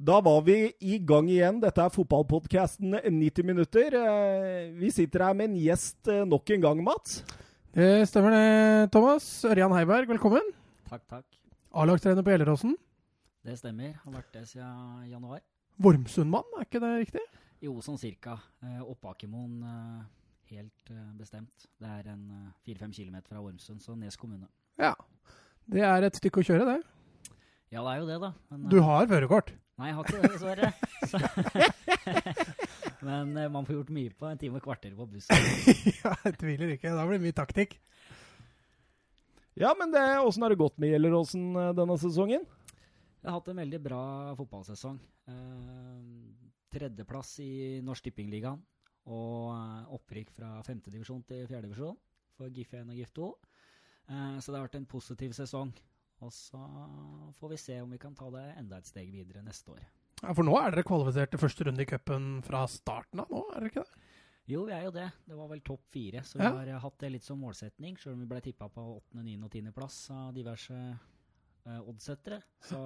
Da var vi i gang igjen. Dette er fotballpodkasten 90 minutter. Eh, vi sitter her med en gjest eh, nok en gang, Mats. Det stemmer det, Thomas. Ørjan Heiberg, velkommen. Takk, takk. A-lagstrener på Gjelleråsen. Det stemmer. Har vært det siden januar. Vormsundmann, er ikke det riktig? Jo, sånn cirka. Oppakermoen eh, helt eh, bestemt. Det er en eh, fire-fem kilometer fra Vormsund, så Nes kommune. Ja. Det er et stykke å kjøre, det. Ja, det er jo det, da. Men, Du eh, har førerkort. Nei, jeg har ikke det, dessverre. Så- Men eh, man får gjort mye på en time og kvarter på bussen. ja, jeg tviler ikke. Da blir det mye taktikk. Ja, men det- åssen har det gått med Gjelleråsen eh, denne sesongen? Jeg har hatt en veldig bra fotballsesong. Eh, tredjeplass i Norsk Tippingligaen. Og opprykk fra femtedivisjon til fjerdedivisjon for GIF 1 og GIF 2. Eh, så det har vært en positiv sesong. Og så får vi se om vi kan ta det enda et steg videre neste år. Ja, For nå er dere kvalifisert til første runde i cupen fra starten av nå, er dere ikke det? Jo, vi er jo det. Det var vel topp fire, så vi Ja. har eh, hatt det litt som målsetning. Sjøl om vi ble tippa på åttende, niende og tiendeplass av diverse uh, oddsettere. Så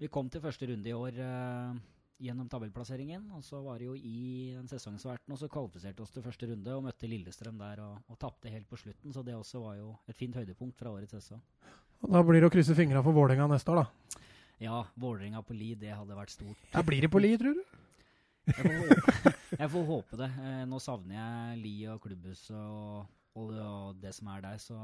vi kom til første runde i år uh, gjennom tabellplasseringen. Og så var det jo i den sesongsverten, og så kvalifiserte oss til første runde og møtte Lillestrøm der og, og tapte helt på slutten. Så det også var jo et fint høydepunkt fra årets sesong. Da blir det å krysse fingra for Vålerenga neste år, da. Ja, Vålerenga på Li, det hadde vært stort. Ja, blir det på Li, tror du? Jeg får håpe, jeg får håpe det. Eh, Nå savner jeg Li og klubbhuset og, og, det- og det som er der, så,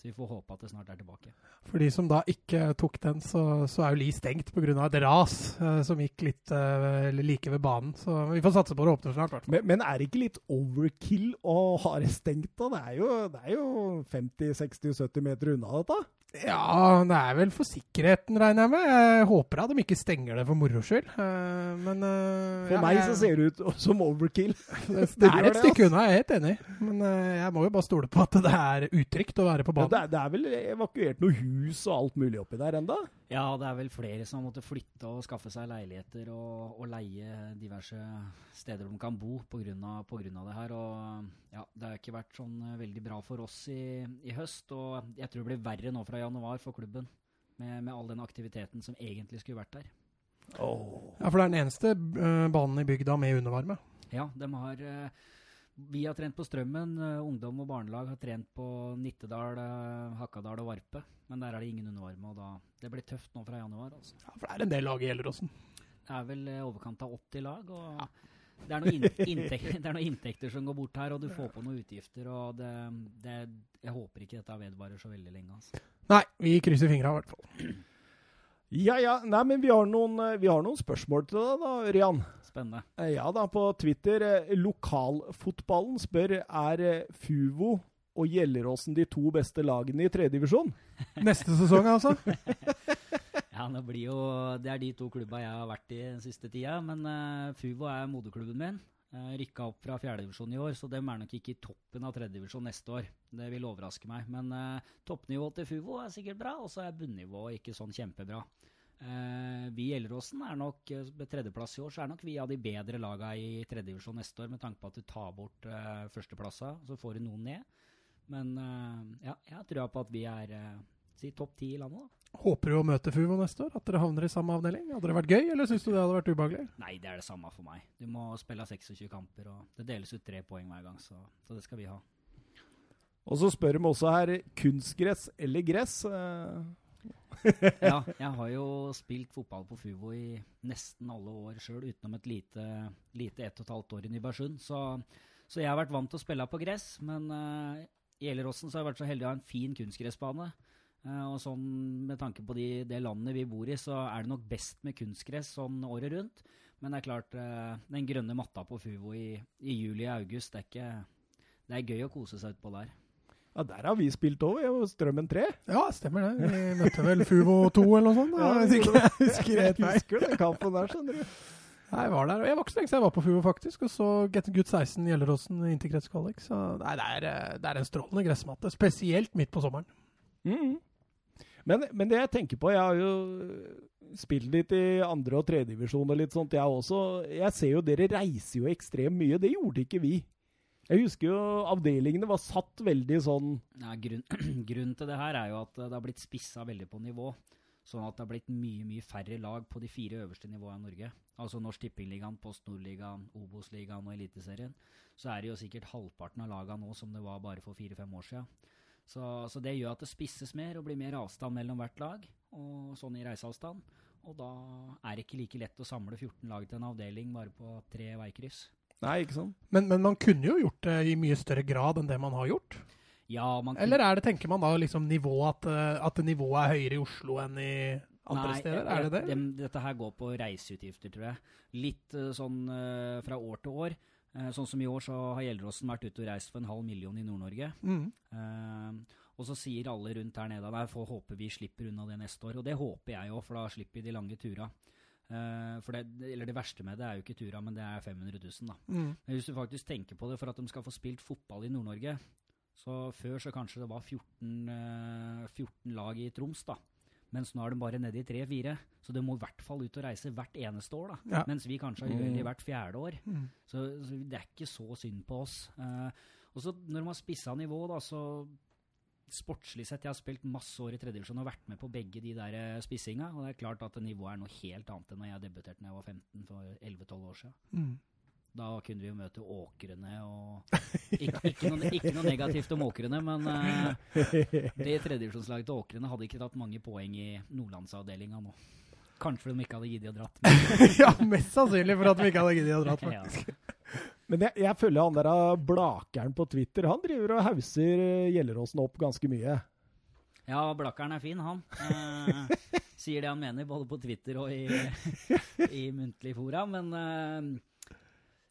så vi får håpe at det snart er tilbake. For de som da ikke tok den, så, så er jo Li stengt pga. et ras eh, som gikk litt eh, like ved banen. Så vi får satse på det åpner snart. Men, men er det ikke litt overkill å ha det stengt, da? Det er jo, er jo 50-60-70 meter unna dette. Ja, det er vel for sikkerheten, regner jeg med. Jeg håper at de ikke stenger det for moro skyld. Eh, men eh, For ja, meg så ser det ut som overkill. Det, det er et stykke unna, jeg er helt enig. Men eh, jeg må jo bare stole på at det er utrygt å være på Ja, banen. det, er, det er vel evakuert noe hus og alt mulig oppi der enda? Ja, det er vel flere som har måttet flytte og skaffe seg leiligheter og, og leie diverse steder de kan bo pga. det her. Og ja, det har ikke vært sånn eh, veldig bra for oss i, i høst. Og jeg tror det blir verre nå fra januar for klubben. Med, med all den aktiviteten som egentlig skulle vært der. Ja, For det er den eneste eh, banen i bygda med undervarme. Ja, de har eh, Vi har trent på Strømmen. ungdom og barnelag har trent på Nittedal, Hakkadal Hakadal og Varpe. Men der er det ingen undervarme, og da Det blir tøft nå fra januar. altså. Ja, For det er en del lag i Gjelleråsen. Det er vel i overkant av 80 lag, og det, er noen inntekter, det er noen inntekter som går bort her, og du får på noen utgifter, og det, det Jeg håper ikke dette vedvarer så veldig lenge. altså. Nei, vi krysser fingra i hvert fall. Ja ja, nei, men vi har noen, eh, vi har noen spørsmål til deg da, Rian. Spennende. Eh, Ja da, på Twitter. eh, Lokalfotballen spør er eh, Fuvo og Gjelleråsen de to beste lagene i tredjedivisjon. Neste sesong, altså. Ja, det blir jo Det er de to klubba jeg har vært i den siste tida, men uh, Fuvo er moderklubben min. Uh, Rykka opp fra fjerdedivisjon i år, så dem er nok ikke i toppen av tredjedivisjon neste år. Det vil overraske meg. Men uh, toppnivået til Fuvo er sikkert bra, og så er bunnivået ikke sånn kjempebra. Uh, vi i Gjelleråsen er nok ved tredjeplass i år, så er nok vi av de bedre laga i tredjedivisjon neste år, med tanke på at du tar bort uh, førsteplassa, så får du noen ned. Men eh, ja, jeg tror på at vi er uh, si topp ti i landet, da. Håper du å møte Fuvo neste år? At dere havner i samme avdeling? Hadde det vært gøy, eller syns du det hadde vært ubehagelig? Nei, det er det samme for meg. Du må spille 26 kamper, og det deles ut tre poeng hver gang, så, så det skal vi ha. Og så spør de også her kunstgress eller gress. Eh, Ja, jeg har jo spilt fotball på Fuvo i nesten alle år sjøl, utenom et lite, lite ett og et halvt år i Nybergsund. Så, så jeg har vært vant til å spille på gress, men eh, i Gjelleråsen så har jeg vært så heldig å ha en fin kunstgressbane. Eh, og sånn med tanke på de, det landet vi bor i, så er det nok best med kunstgress sånn året rundt. Men det er klart, eh, den grønne matta på Fuvo i, i juli og august, det er ikke Det er gøy å kose seg utpå der. ja, der har vi spilt òg, Strømmen 3. Ja, stemmer det. Vi møtte vel Fuvo 2 eller noe sånt. Da, hvis ikke jeg husker Jeg helt feil. husker den kampen der, skjønner du. Nei, Jeg var der, og jeg var ikke så lenge siden jeg var på FUO, faktisk. Og så Get Gutt 16 Gjelleråsen interkretskvalik. Så nei, det er, eh, det er en strålende gressmatte. Spesielt midt på sommeren. Mm. Men, men det jeg tenker på Jeg har jo spilt litt i andre- og tredjedivisjon og litt sånt, jeg også. Jeg ser jo dere reiser jo ekstremt mye. Det gjorde ikke vi. Jeg husker jo avdelingene var satt veldig sånn Ja, grunn, grunnen til det her er jo at eh, det har blitt spissa veldig på nivå. Sånn at det har blitt mye mye færre lag på de fire øverste nivåene i Norge. Altså Norsk Tippingligaen, Post Nordligaen, Obos-ligaen og Eliteserien. Så er det jo sikkert halvparten av lagene nå som det var bare for fire-fem år siden. Så, så det gjør at det spisses mer og blir mer avstand mellom hvert lag, og sånn i reiseavstand. Og da er det ikke like lett å samle 14 lag til en avdeling bare på tre veikryss. Nei, ikke sant? Men, men man kunne jo gjort det i mye større grad enn det man har gjort. Ja, man Eller er det, tenker man da liksom nivå at, eh, at nivået er høyere i Oslo enn i andre Nei, steder? Er det det? dem- dette her går på reiseutgifter, tror jeg. Litt eh, sånn eh, fra år til år. Sånn som i år så har Gjelleråsen vært ute og reist for en halv million i Nord-Norge. Mm. Uh, og så sier alle rundt her nede at får håpe vi slipper unna det neste år. Og det håper jeg òg, for da slipper vi de lange tura. Uh, for det, eller det verste med det er jo ikke tura, men det er 500 000, da. Mm. Men hvis du faktisk tenker på det, for at de skal få spilt fotball i Nord-Norge Så før så kanskje det var 14, eh, 14 lag i Troms, da. Mens nå er de bare nede i 3-4. Så de må i hvert fall ut og reise hvert eneste år, da. Ja. Mens vi kanskje har det Mm. hvert fjerde år. Mm. Så, så det er ikke så synd på oss. Eh, og så når man har spissa nivå, da, så Sportslig sett, jeg har spilt masse år i tredjedivisjon og vært med på begge de der eh, spissinga. Og det er klart at nivået er noe helt annet enn når jeg debuterte da jeg var 15 for 11-12 år siden. Mm. Da kunne vi jo møte åkrene og Ikke, ikke, noe, ikke noe negativt om åkrene, men uh, det tredjedivisjonslaget til åkrene hadde ikke tatt mange poeng i nordlandsavdelinga nå. Kanskje de ikke hadde giddet å dratt. Ja, mest sannsynlig for at de ikke hadde giddet å dra. ja. Men jeg, jeg følger han der av Blakeren på Twitter. Han driver og hauser eh, Gjelleråsen opp ganske mye. ja, Blakkeren er fin, han. Uh, sier det han mener, både på Twitter og i, i muntlig fora. Men eh,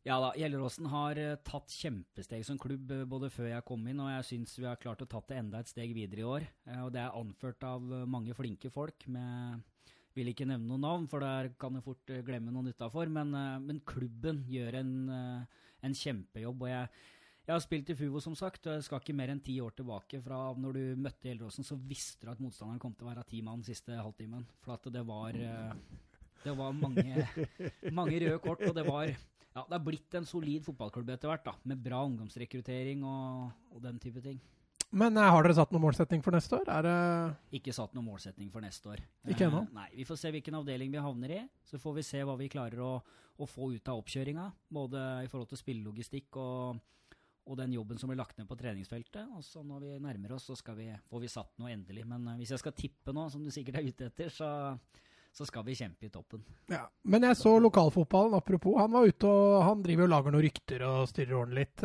ja da, Gjelleråsen har eh, tatt kjempesteg som klubb eh, både før jeg kom inn, og jeg syns vi har klart å tatt det enda et steg videre i år. Eh, og det er anført av mange flinke folk med vil ikke nevne noen navn, for der kan jeg fort glemme noen utafor. Men, men klubben gjør en, en kjempejobb. og jeg, jeg har spilt i Fuvo, som sagt, og jeg skal ikke mer enn ti år tilbake fra når du møtte Gjelleråsen, så visste du at motstanderen kom til å være ti mann siste halvtimen. For at det var, det var mange, mange røde kort, og det var ja, Det har blitt en solid fotballklubb etter hvert, da, med bra ungdomsrekruttering og, og den type ting. Men eh, har dere satt noen målsetting for neste år? Er det Ikke satt noen målsetning for neste år. Ikke ennå? Eh, nei, Vi får se hvilken avdeling vi havner i. Så får vi se hva vi klarer å, å få ut av oppkjøringa. Både i forhold til spillelogistikk og, og den jobben som blir lagt ned på treningsfeltet. Og så når vi nærmer oss, så skal vi, får vi satt noe endelig. Men eh, hvis jeg skal tippe nå, som du sikkert er ute etter, så, så skal vi kjempe i toppen. Ja. Men jeg så lokalfotballen, apropos. Han var ute og han driver og lager noen rykter og styrer ordentlig litt.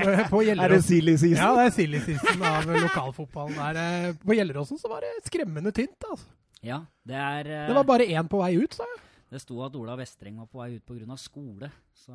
eh, På Er det silly season? Ja, det er silly season av lokalfotballen. Der, eh, på Gjelleråsen så var det skremmende tynt. altså. Ja, det er eh, Det var bare én på vei ut, sa jeg. Det sto at Ola Vestreng var på vei ut pga. skole. Så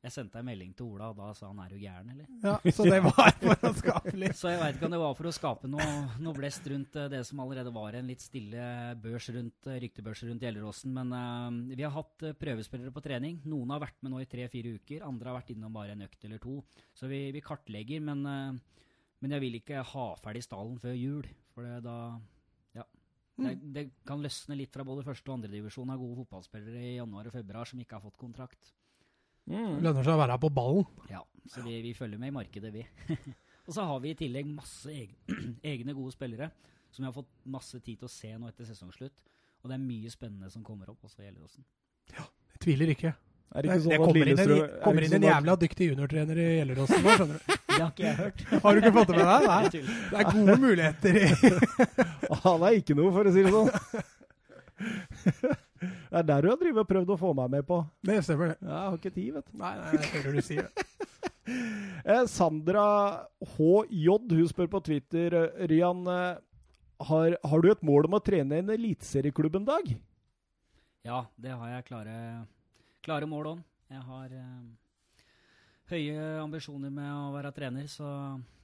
jeg sendte en melding til Ola, og da sa han 'er du gæren', eller? Ja, så det var for å skape litt Så jeg veit ikke om det var for å skape noe, noe blest rundt eh, det som allerede var en litt stille børs rundt, eh, ryktebørs rundt Gjelleråsen. Men uh, vi har hatt prøvespillere på trening. Noen har vært med nå i tre-fire uker. Andre har vært innom bare en økt eller to. Så vi, vi kartlegger, men, uh, men jeg vil ikke ha ferdig stallen før jul. For det, da Ja. Det, det kan løsne litt fra både første og andre divisjon av gode fotballspillere i januar og februar som ikke har fått kontrakt. Mm. Lønner seg å være her på ballen. Ja, så vi, vi følger med i markedet, vi. og så har vi i tillegg masse egne, egne gode spillere som vi har fått masse tid til å se nå etter sesongslutt. Og det er mye spennende som kommer opp, også i Gjelleråsen. Jeg tviler ikke. Er det ikke sånn det at kommer inn en, er kommer inn en sånn jævla dyktig juniortrener i Gjelleråsen nå, skjønner du. Det har ikke jeg hørt. Har du ikke fått det med deg? Nei. Det er gode muligheter i Han er ikke noe, for å si det sånn. Det er der du har drivet og prøvd å få meg med på. Det stemmer, det. Ja, Jeg har ikke tid, vet du. Nei, nei, jeg hører du sier det. Eh, Sandra HJ, hun spør på Twitter eh, Ryan, eh, har, har du et mål om å trene i en eliteserieklubb en dag? Ja, det har jeg klare, klare mål om. Jeg har eh, høye ambisjoner med å være trener, så,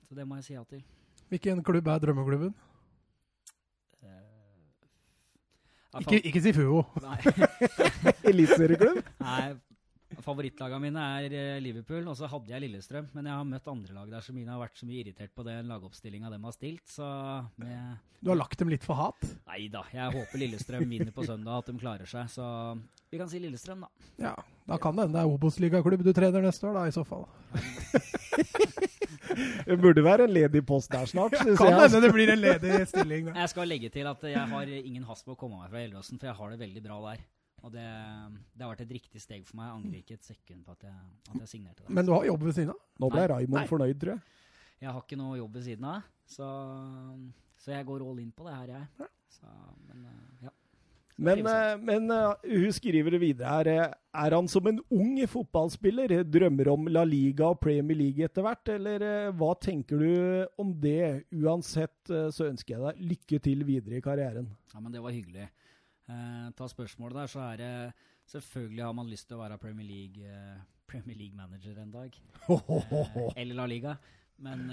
så det må jeg si ja til. Hvilken klubb er drømmeklubben? Eh, Ikke, ikke si Fuo. Eliteserieklubb? Nei, Favorittlagene mine er eh, Liverpool, og så hadde jeg Lillestrøm. Men jeg har møtt andre lag der som mine har vært så mye irritert på den lagoppstillinga de har stilt. Så med Du har lagt dem litt for hat? Nei da, jeg håper Lillestrøm vinner på søndag, at de klarer seg. Så vi kan si Lillestrøm, da. Ja, da kan det hende det er Obos-ligaklubb du trener neste år, da, i så fall. Det burde være en ledig post der snart. synes Kan jeg, altså. hende det blir en ledig stilling. Da. Jeg skal legge til at jeg har ingen hast på å komme meg fra Gjelleråsen, for jeg har det veldig bra der. Og det, det har vært et riktig steg for meg. Jeg angrer ikke et sekund på at jeg, at jeg signerte det. Men du har jobb ved siden av? Nå ble. Raymond fornøyd, tror jeg. Jeg har ikke noe jobb ved siden av, så, så jeg går all in på det her, jeg. Så, men eh, ja. Men, eh, men eh, hun skriver det videre her. Er han som en ung fotballspiller? Drømmer om La Liga og Premier League etter hvert? Eller hva tenker du om det? Uansett så ønsker jeg deg lykke til videre i karrieren. Ja, men det var hyggelig. Eh, ta spørsmålet der, så er det Selvfølgelig har man lyst til å være Premier League, eh, Premier League manager en dag. Eh, eller La Liga. Men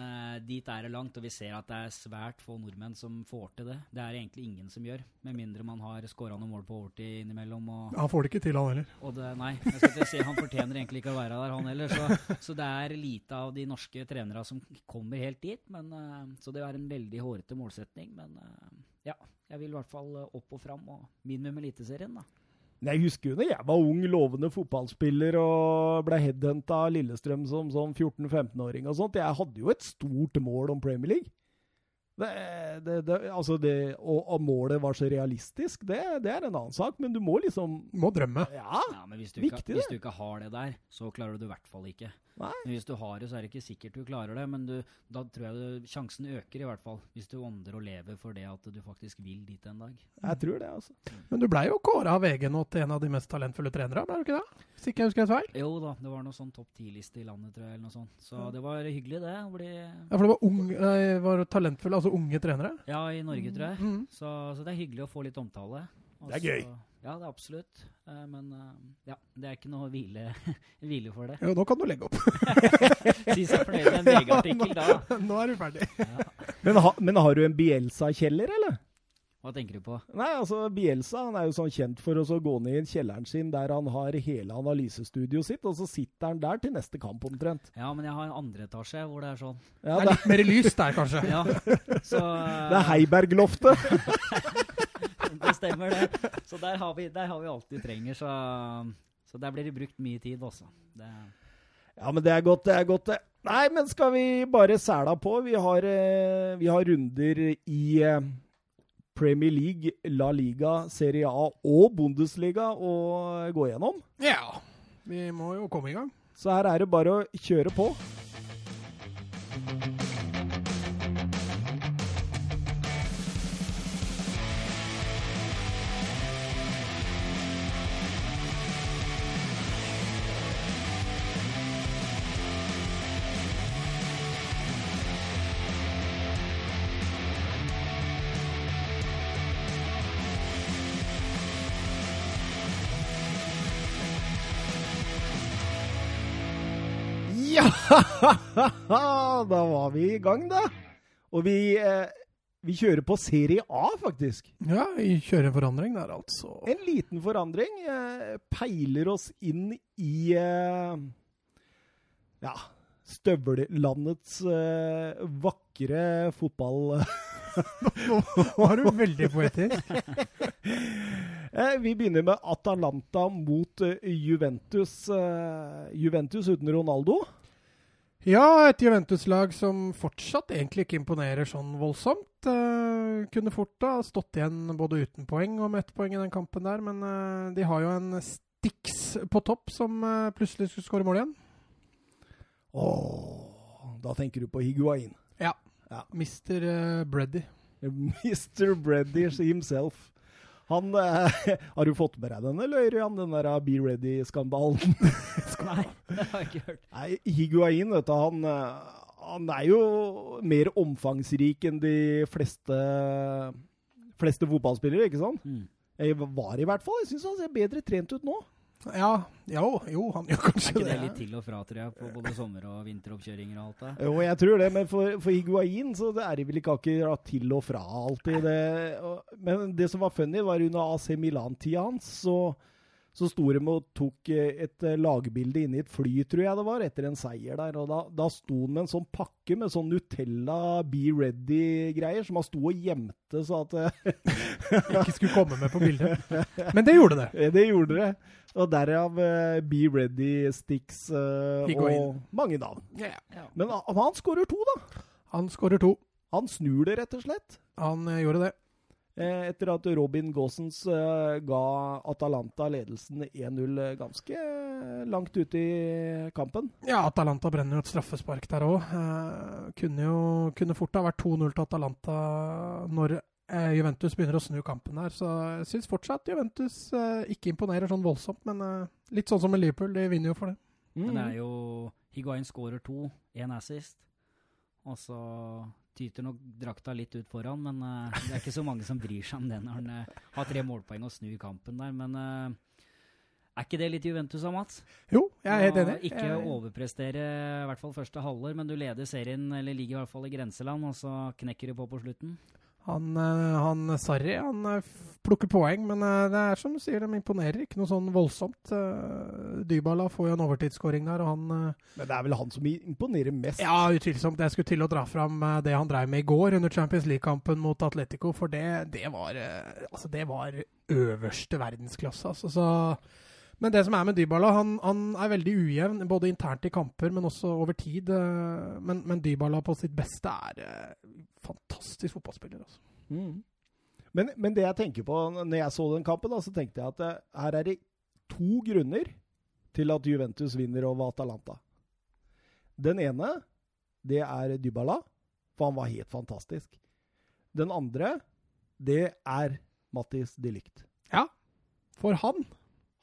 dit er det langt, og vi ser at det er svært få nordmenn som får til det. Det er egentlig ingen som gjør, med mindre man har skåra noen mål på overtid innimellom. Og, Han får det ikke til, han heller. og det, nei, jeg skal ikke si han fortjener egentlig ikke å være der, han heller. Så, så det er lite av de norske trenere som kommer helt dit. Men, så det er en veldig hårete målsetning. Men ja, jeg vil i hvert fall eh, opp og fram, og minimum Eliteserien, da. Jeg husker jo da jeg var ung, lovende fotballspiller og ble headhunta av Lillestrøm som sånn 14-15-åring og sånt. Jeg hadde jo et stort mål om Premier League. Det, det, det, altså det, og, og målet var så realistisk, det, det er en annen sak, men du må liksom Må drømme. Ja! Ja, men hvis du, ikke, Viktig, hvis du ikke har det der, så klarer du det i hvert fall ikke. Nei. Men hvis du har det, så er det ikke sikkert du klarer det, men du, da tror jeg du, sjansen øker i hvert fall. Hvis du ånder og lever for det at du faktisk vil dit en dag. Jeg tror det, altså. Men du blei jo kåra av VG nå til en av de mest talentfulle trenere, ble du ikke det? Hvis ikke jeg husker helt feil? Jo da, det var noe sånn topp ti-liste i landet, tror jeg, eller noe sånt. Så det var hyggelig, det. Bli Ja, for det var, ung, nei, var talentfull. altså unge trenere? Ja, i Norge, tror jeg. Mm. Så, så det er hyggelig å få litt omtale. Også, Det er gøy. Ja, det er absolutt. Eh, Men eh, ja, det er ikke noe hvile, hvile for det. Jo, nå kan du legge opp. Si seg fornøyd med en VG-artikkel, da. nå er du ferdig. Ja. Men, ha, men har du en Bielsa-kjeller, eller? Hva tenker du på? Nei, altså Bielsa han er jo sånn kjent for å gå ned i kjelleren sin der han har hele analysestudioet sitt, og så sitter han der til neste kamp omtrent. Ja, men jeg har en andre etasje hvor det er sånn. Ja, Det er litt mer lys der, kanskje. Ja, så det er Heiberg-loftet. Det stemmer, det. Så der har vi, der har vi alt vi trenger, så, så der blir det brukt mye tid, også. Det, Ja, men det er godt, det er godt, det. Nei, men skal vi bare sæla på? Vi har, eh, vi har runder i eh, Premier League, La Liga, Serie A og Bundesliga å gå gjennom. Ja. Vi må jo komme i gang. Så her er det bare å kjøre på. Da var vi i gang, da. Og vi, eh, vi kjører på Serie A, faktisk. Ja, vi kjører en forandring der, altså. En liten forandring. Eh, peiler oss inn i eh, ja, støvellandets eh, vakre fotball... Nå var du veldig poetisk. Eh, vi begynner med Atalanta mot eh, Juventus. Juventus uten Ronaldo. Ja, et Juventus-lag som fortsatt egentlig ikke imponerer sånn voldsomt. Uh, kunne fort ha stått igjen både uten poeng og med ett poeng i den kampen der, men uh, de har jo en Stix på topp som uh, plutselig skulle skåre mål igjen. Åh, da tenker du på Higuain. Ja, Mr. Uh, Breddy. Mr. Breddy himself. Han Har du fått med deg denne, eller Ørjan? Den der Be Ready-skandalen? nei, det har jeg ikke hørt. Nei, Higuain, vet du, han, eh, han er jo mer omfangsrik enn de fleste, fleste fotballspillere, ikke sant? Mm. Jeg var i hvert fall. Jeg syns han ser bedre trent ut nå. Ja, jo, jo, han gjør kanskje det. Er ikke det. det litt til og fra, tror jeg, på både sommer- og vinteroppkjøringer og alt det? Jo, jeg tror det, men for, for Higuain så det er det vel ikke akkurat til og fra alltid. Det, men det som var funny, var under AC Milan-tida hans, så, så sto de og tok eh, et eh, lagbilde inne i et fly, tror jeg det var, etter en seier der. Og da, da sto han med en sånn pakke med sånn Nutella Be Ready-greier, som han sto og gjemte så at eh, Ikke skulle komme med på bildet. Men det gjorde det. Det gjorde det. Og derav uh, Be Ready, Sticks uh, og mange navn. Ja. Men han skårer to, da. Han skårer to. Han snur det, rett og slett. Han uh, gjorde det. Eh, etter at Robin Gaasens eh, ga Atalanta ledelsen 1-0 eh, ganske langt ute i kampen. Ja, Atalanta brenner jo et straffespark der òg. Eh, kunne jo kunne fort ha vært 2-0 til Atalanta når Juventus begynner å snu kampen her. Så jeg syns fortsatt Juventus ikke imponerer sånn voldsomt. Men litt sånn som med Liverpool, de vinner jo for det. Men det Mm. er jo Higuain skårer to, én assist. Og så tyter nok drakta litt ut foran, men uh, det er ikke så mange som bryr seg om det når han uh, har tre målpoeng og snur kampen der. Men uh, er ikke det litt Juventus av Mats? Jo, jeg er helt enig. Ikke Jeg- overprestere i hvert fall første halvår, men du leder serien, eller ligger i hvert fall i grenseland, og så knekker du på på slutten. Han, eh, han Sarri han eh, plukker poeng, men eh, det er som du sier, de imponerer ikke noe sånn voldsomt. Dybala får jo en overtidsskåring der, og han Men det er vel han som imponerer mest. Ja, utvilsomt. Jeg skulle til å dra fram det han drev med i går under Champions League-kampen mot Atletico, for det, det var Altså, det var øverste verdensklasse, altså. Så men det som er med Dybala, han, han er veldig ujevn, både internt i kamper, men også over tid. eh, Men, men Dybala på sitt beste er eh, fantastisk fotballspiller. Altså. Mm. Men, men det jeg tenker på når jeg så den kampen, da, så tenkte jeg at eh, her er det to grunner til at Juventus vinner over Atalanta. Den ene, det er Dybala, for han var helt fantastisk. Den andre, det er Mattis de Ligt. For han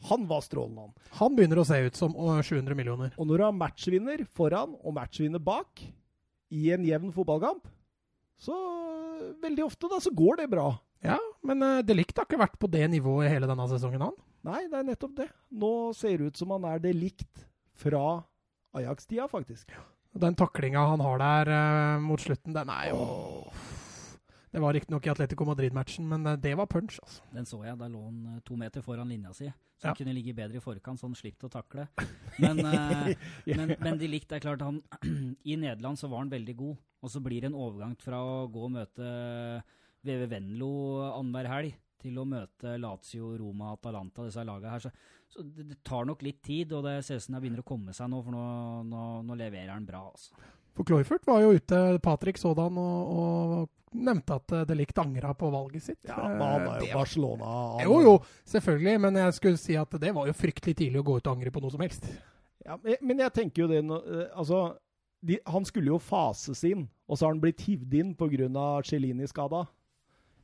Han var strålende, han. han begynner å se ut som 700 millioner. Og når du har matchvinner foran og matchvinner bak i en jevn fotballkamp, så veldig ofte da, så går det bra. Ja, men uh, Delict har ikke vært på det nivået hele denne sesongen, han. Nei, det er nettopp det. Nå ser det ut som han er delikt fra Ajax-tida, faktisk. Den taklinga han har der uh, mot slutten, den er jo Det var riktignok i Atletico Madrid-matchen, men eh, det var punch, altså. Den så jeg, da lå han eh, to meter foran linja si. Så Ja. kunne ligge bedre i forkant, så han slapp å takle. Men, eh, men, men de likte, det er klart han I Nederland så var han veldig god. Og så blir det en overgang fra å gå og møte VV Venlo annenhver helg til å møte Lazio, Roma, Atalanta, disse lagene her. Så, så det, det tar nok litt tid, og det ser ut som det begynner å komme seg nå, for nå, nå, nå leverer han bra. altså. For Kloifert var jo ute, Patrick sådan, og, og nevnte at eh, De Ligt angra på valget sitt. Ja, men han er Eh, jo det var- Barcelona. Han, Jo, jo, selvfølgelig, men jeg skulle si at det var jo fryktelig tidlig å gå ut og angre på noe som helst. Ja, men- jeg tenker jo det eh, Altså, de, han skulle jo fases inn, og så har han blitt hivd inn pga. Celini-skada.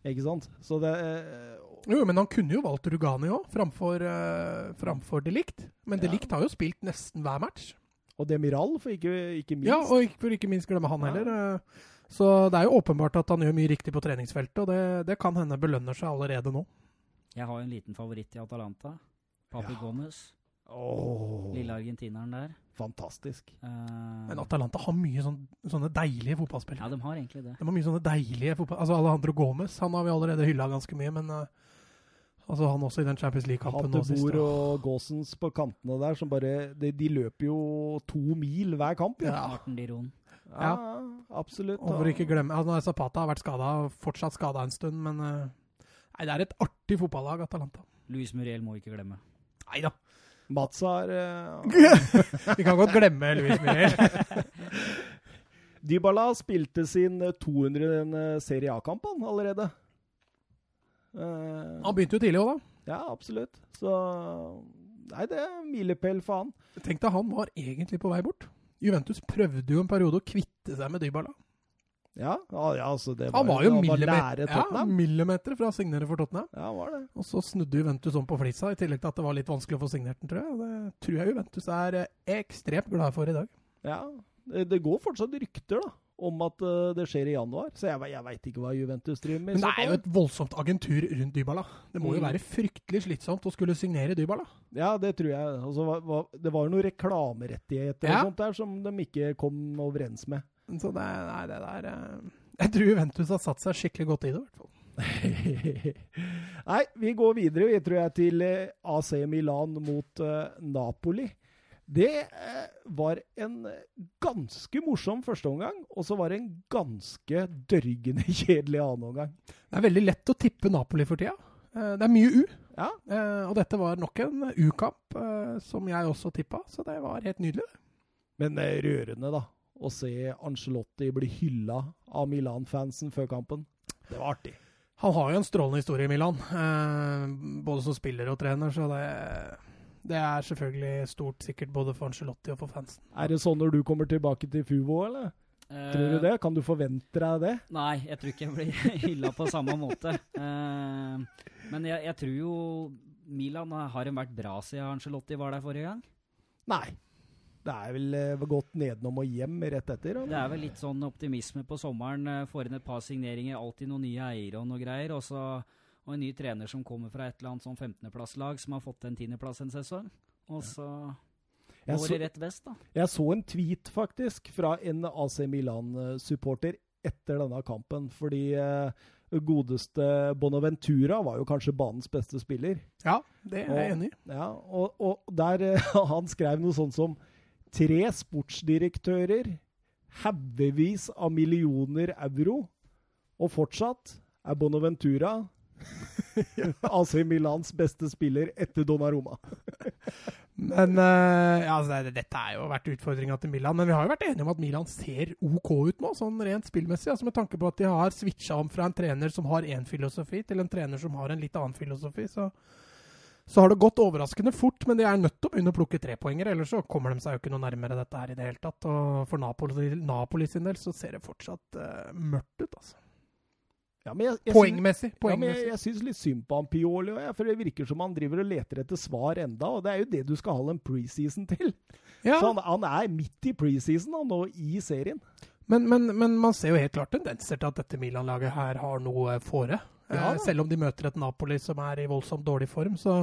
Ikke sant? Så det eh, Jo, men han kunne jo valgt Rugani òg, framfor, uh, framfor De Ligt. Men De. Ligt har jo spilt nesten hver match. Og Demiral, for ikke, ikke minst. Ja, og ikke, for ikke minst glemme han Ja. heller. eh. Så det er jo åpenbart at han gjør mye riktig på treningsfeltet, og det, det kan hende belønner seg allerede nå. Jeg har jo en liten favoritt i Atalanta. Papi Ja. Gomez. Oh. Lille argentineren der. fantastisk. Uh, Men Atalanta har mye sånn, sånne deilige ja, de har egentlig det. De har mye sånne deilige fotball... Altså Alejandro Gomez, han har vi allerede hylla ganske mye, men uh, altså han også i den Champions League-kampen nå sist. Hattebor og Gåsens på kantene der, som bare de, de løper jo to mil hver kamp. Ja. Ja. Martin Diron. Ja, absolutt. Og for ikke glemme altså, Zapata har vært skada, fortsatt skada en stund, men eh, Nei, det er et artig fotballag, Atalanta. Luis Muriel må ikke glemme. Nei da. Mats har eh, Vi kan godt glemme Luis Muriel. Dybala spilte sin 200. Serie A-kamp allerede. Uh, Han begynte jo tidlig òg, da. ja, absolutt. Så Nei, det er milepæl for han. Tenk deg, han var egentlig på vei bort. Juventus prøvde jo en periode å kvitte seg med Dybala. Ja, ja, altså det Han var jo han millimeter, ja, millimeter fra å signere for Tottenham. Ja, var det. Og så snudde Juventus om på flisa, i tillegg til at det var litt vanskelig å få signert den, tror jeg. Det tror jeg Juventus er eh, ekstremt glad for i dag. Ja, det går fortsatt rykter da, om at eh, det skjer i januar, så jeg, jeg veit ikke hva Juventus driver med. Men det er jo et voldsomt agentur rundt Dybala. Det må jo Mm. være fryktelig slitsomt å skulle signere Dybala. Ja, det tror jeg. Altså, det var jo noen reklamerettigheter Ja. og sånt der som de ikke kom overens med. Så det, nei, det der eh, Jeg tror Juventus har satt seg skikkelig godt i det, i hvert fall. Nei, vi går videre, vi tror jeg, til eh, AC Milan mot uh, Napoli. Det eh, var en ganske morsom første omgang, og så var det en ganske dørgende kjedelig annen omgang. Det er veldig lett å tippe Napoli for tida. Eh, Det er mye U. Ja. Eh, og dette var nok en U-kamp som jeg også tippa, så det var helt nydelig. Men eh, rørende, da. Å se Angelotti bli hylla av Milan-fansen før kampen. Det var artig. Han har jo en strålende historie i Milan, både som spiller og trener, så det, det er selvfølgelig stort sikkert både for Angelotti og for fansen. Er det sånn når du kommer tilbake til Fuvo, eller? Tror du det? Kan du forvente deg det? Nei, jeg tror ikke jeg blir hylla på samme måte. Uh, men jeg, jeg, tror jo Milan har vært bra siden Angelotti var der forrige gang. Nei. Det er vel uh, gått nedenom og hjem rett etter? Eller? Det er vel litt sånn optimisme på sommeren. Uh, Får inn et par signeringer, alltid noen nye eiere og noe greier. Og, så, og en ny trener som kommer fra et eller annet sånn 15.-plasslag, som har fått en 10.-plass en sesong. Og så går det rett vest, da. Jeg så en tweet, faktisk, fra en AC Milan-supporter etter denne kampen. Fordi eh, godeste Bonaventura var jo kanskje banens beste spiller. Ja, det er jeg enig i. Ja, og, og der Han skrev noe sånt som tre sportsdirektører, haugevis av millioner euro, og fortsatt er Bonaventura AC Milans beste spiller etter Donnaroma. men uh, ja, altså, Dette har jo vært utfordringa til Milan, men vi har jo vært enige om at Milan ser OK ut nå, sånn rent spillmessig. Altså Med tanke på at de har switcha om fra en trener som har én filosofi, til en trener som har en litt annen filosofi. så så har det gått overraskende fort, men de er nødt til å begynne å plukke trepoengere. Ellers så kommer de seg jo ikke noe nærmere dette her i det hele tatt. Og for Napoli, Napoli sin del så ser det fortsatt uh, mørkt ut, altså. Ja, jeg, jeg poengmessig. poengmessig. Ja, men jeg, jeg syns litt synd på han Pioli for det virker som han driver og leter etter svar enda, og det er jo det du skal ha en preseason til. Ja. Så han, han, er midt i preseason nå i serien. Men, men, men, man ser jo helt klart tendenser til at dette Milan-laget her har noe fore. Ja, eh, selv om de møter et Napoli som er i voldsomt dårlig form, så,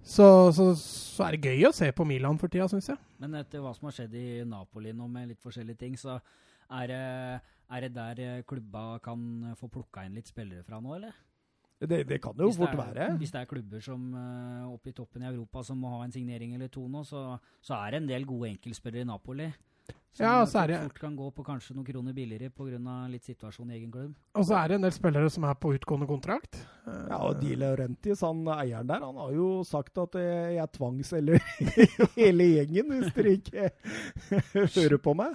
så, så, så er det gøy å se på Milan for tida, syns jeg. Men etter hva som har skjedd i Napoli nå med litt forskjellige ting, så er det, er det der eh, klubba kan få plukka inn litt spillere fra nå, eller? Det, det, kan jo fort er, være. Hvis det er klubber som uh, oppe i toppen i Europa som må ha en signering eller to nå, så, så er det en del gode enkeltspillere i Napoli. Som ja, så er det fort kan gå på kanskje noen kroner billigere pga. litt situasjon i egen klubb. Og så er det en del spillere som er på utgående kontrakt. Ja, og Di Laurentis, han eieren der, han har jo sagt at jeg tvangsselger hele gjengen hvis dere ikke hører på meg.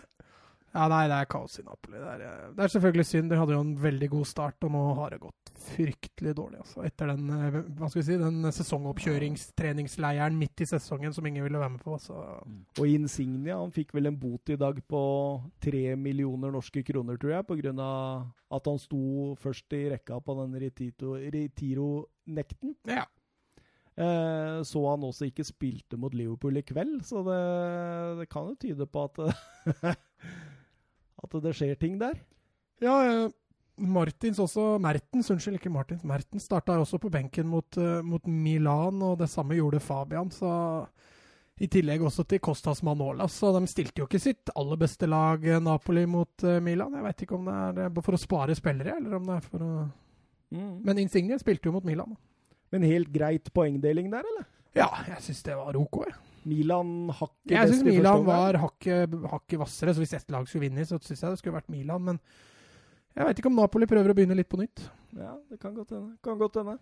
Ja, nei, det er kaos i Napoli. Det er, eh, det er, selvfølgelig synd. De hadde jo en veldig god start, og nå har det gått fryktelig dårlig. Altså. Etter den, eh, hva skal vi si, den sesongoppkjøringstreningsleiren midt i sesongen som ingen ville være med på. Så. Og Insignia han fikk vel en bot i dag på tre millioner norske kroner, tror jeg, pga. at han sto først i rekka på den Retiro-nekten. Ja. Eh, så han også ikke spilte mot Liverpool i kveld, så det, det kan jo tyde på at at det skjer ting der. Ja, eh, Martins også Mertens, unnskyld, ikke Martins. Mertens starta også på benken mot, uh, mot, Milan, og det samme gjorde Fabian. så I tillegg også til Costas Manolas. Så de stilte jo ikke sitt aller beste lag, eh, Napoli, mot uh, Milan. Jeg veit ikke om det er for å spare spillere, eller om det er for å mm. Men Insigne spilte jo mot Milan. Men helt greit poengdeling der, eller? Ja, jeg syns det var OK. Jeg. Milan hakket Jeg syns Milan var hakket, hakke hvassere, så hvis ett lag skulle vinne, så syns jeg det skulle vært Milan. Men jeg veit ikke om Napoli prøver å begynne litt på nytt. Ja, det kan godt hende. Kan godt hende.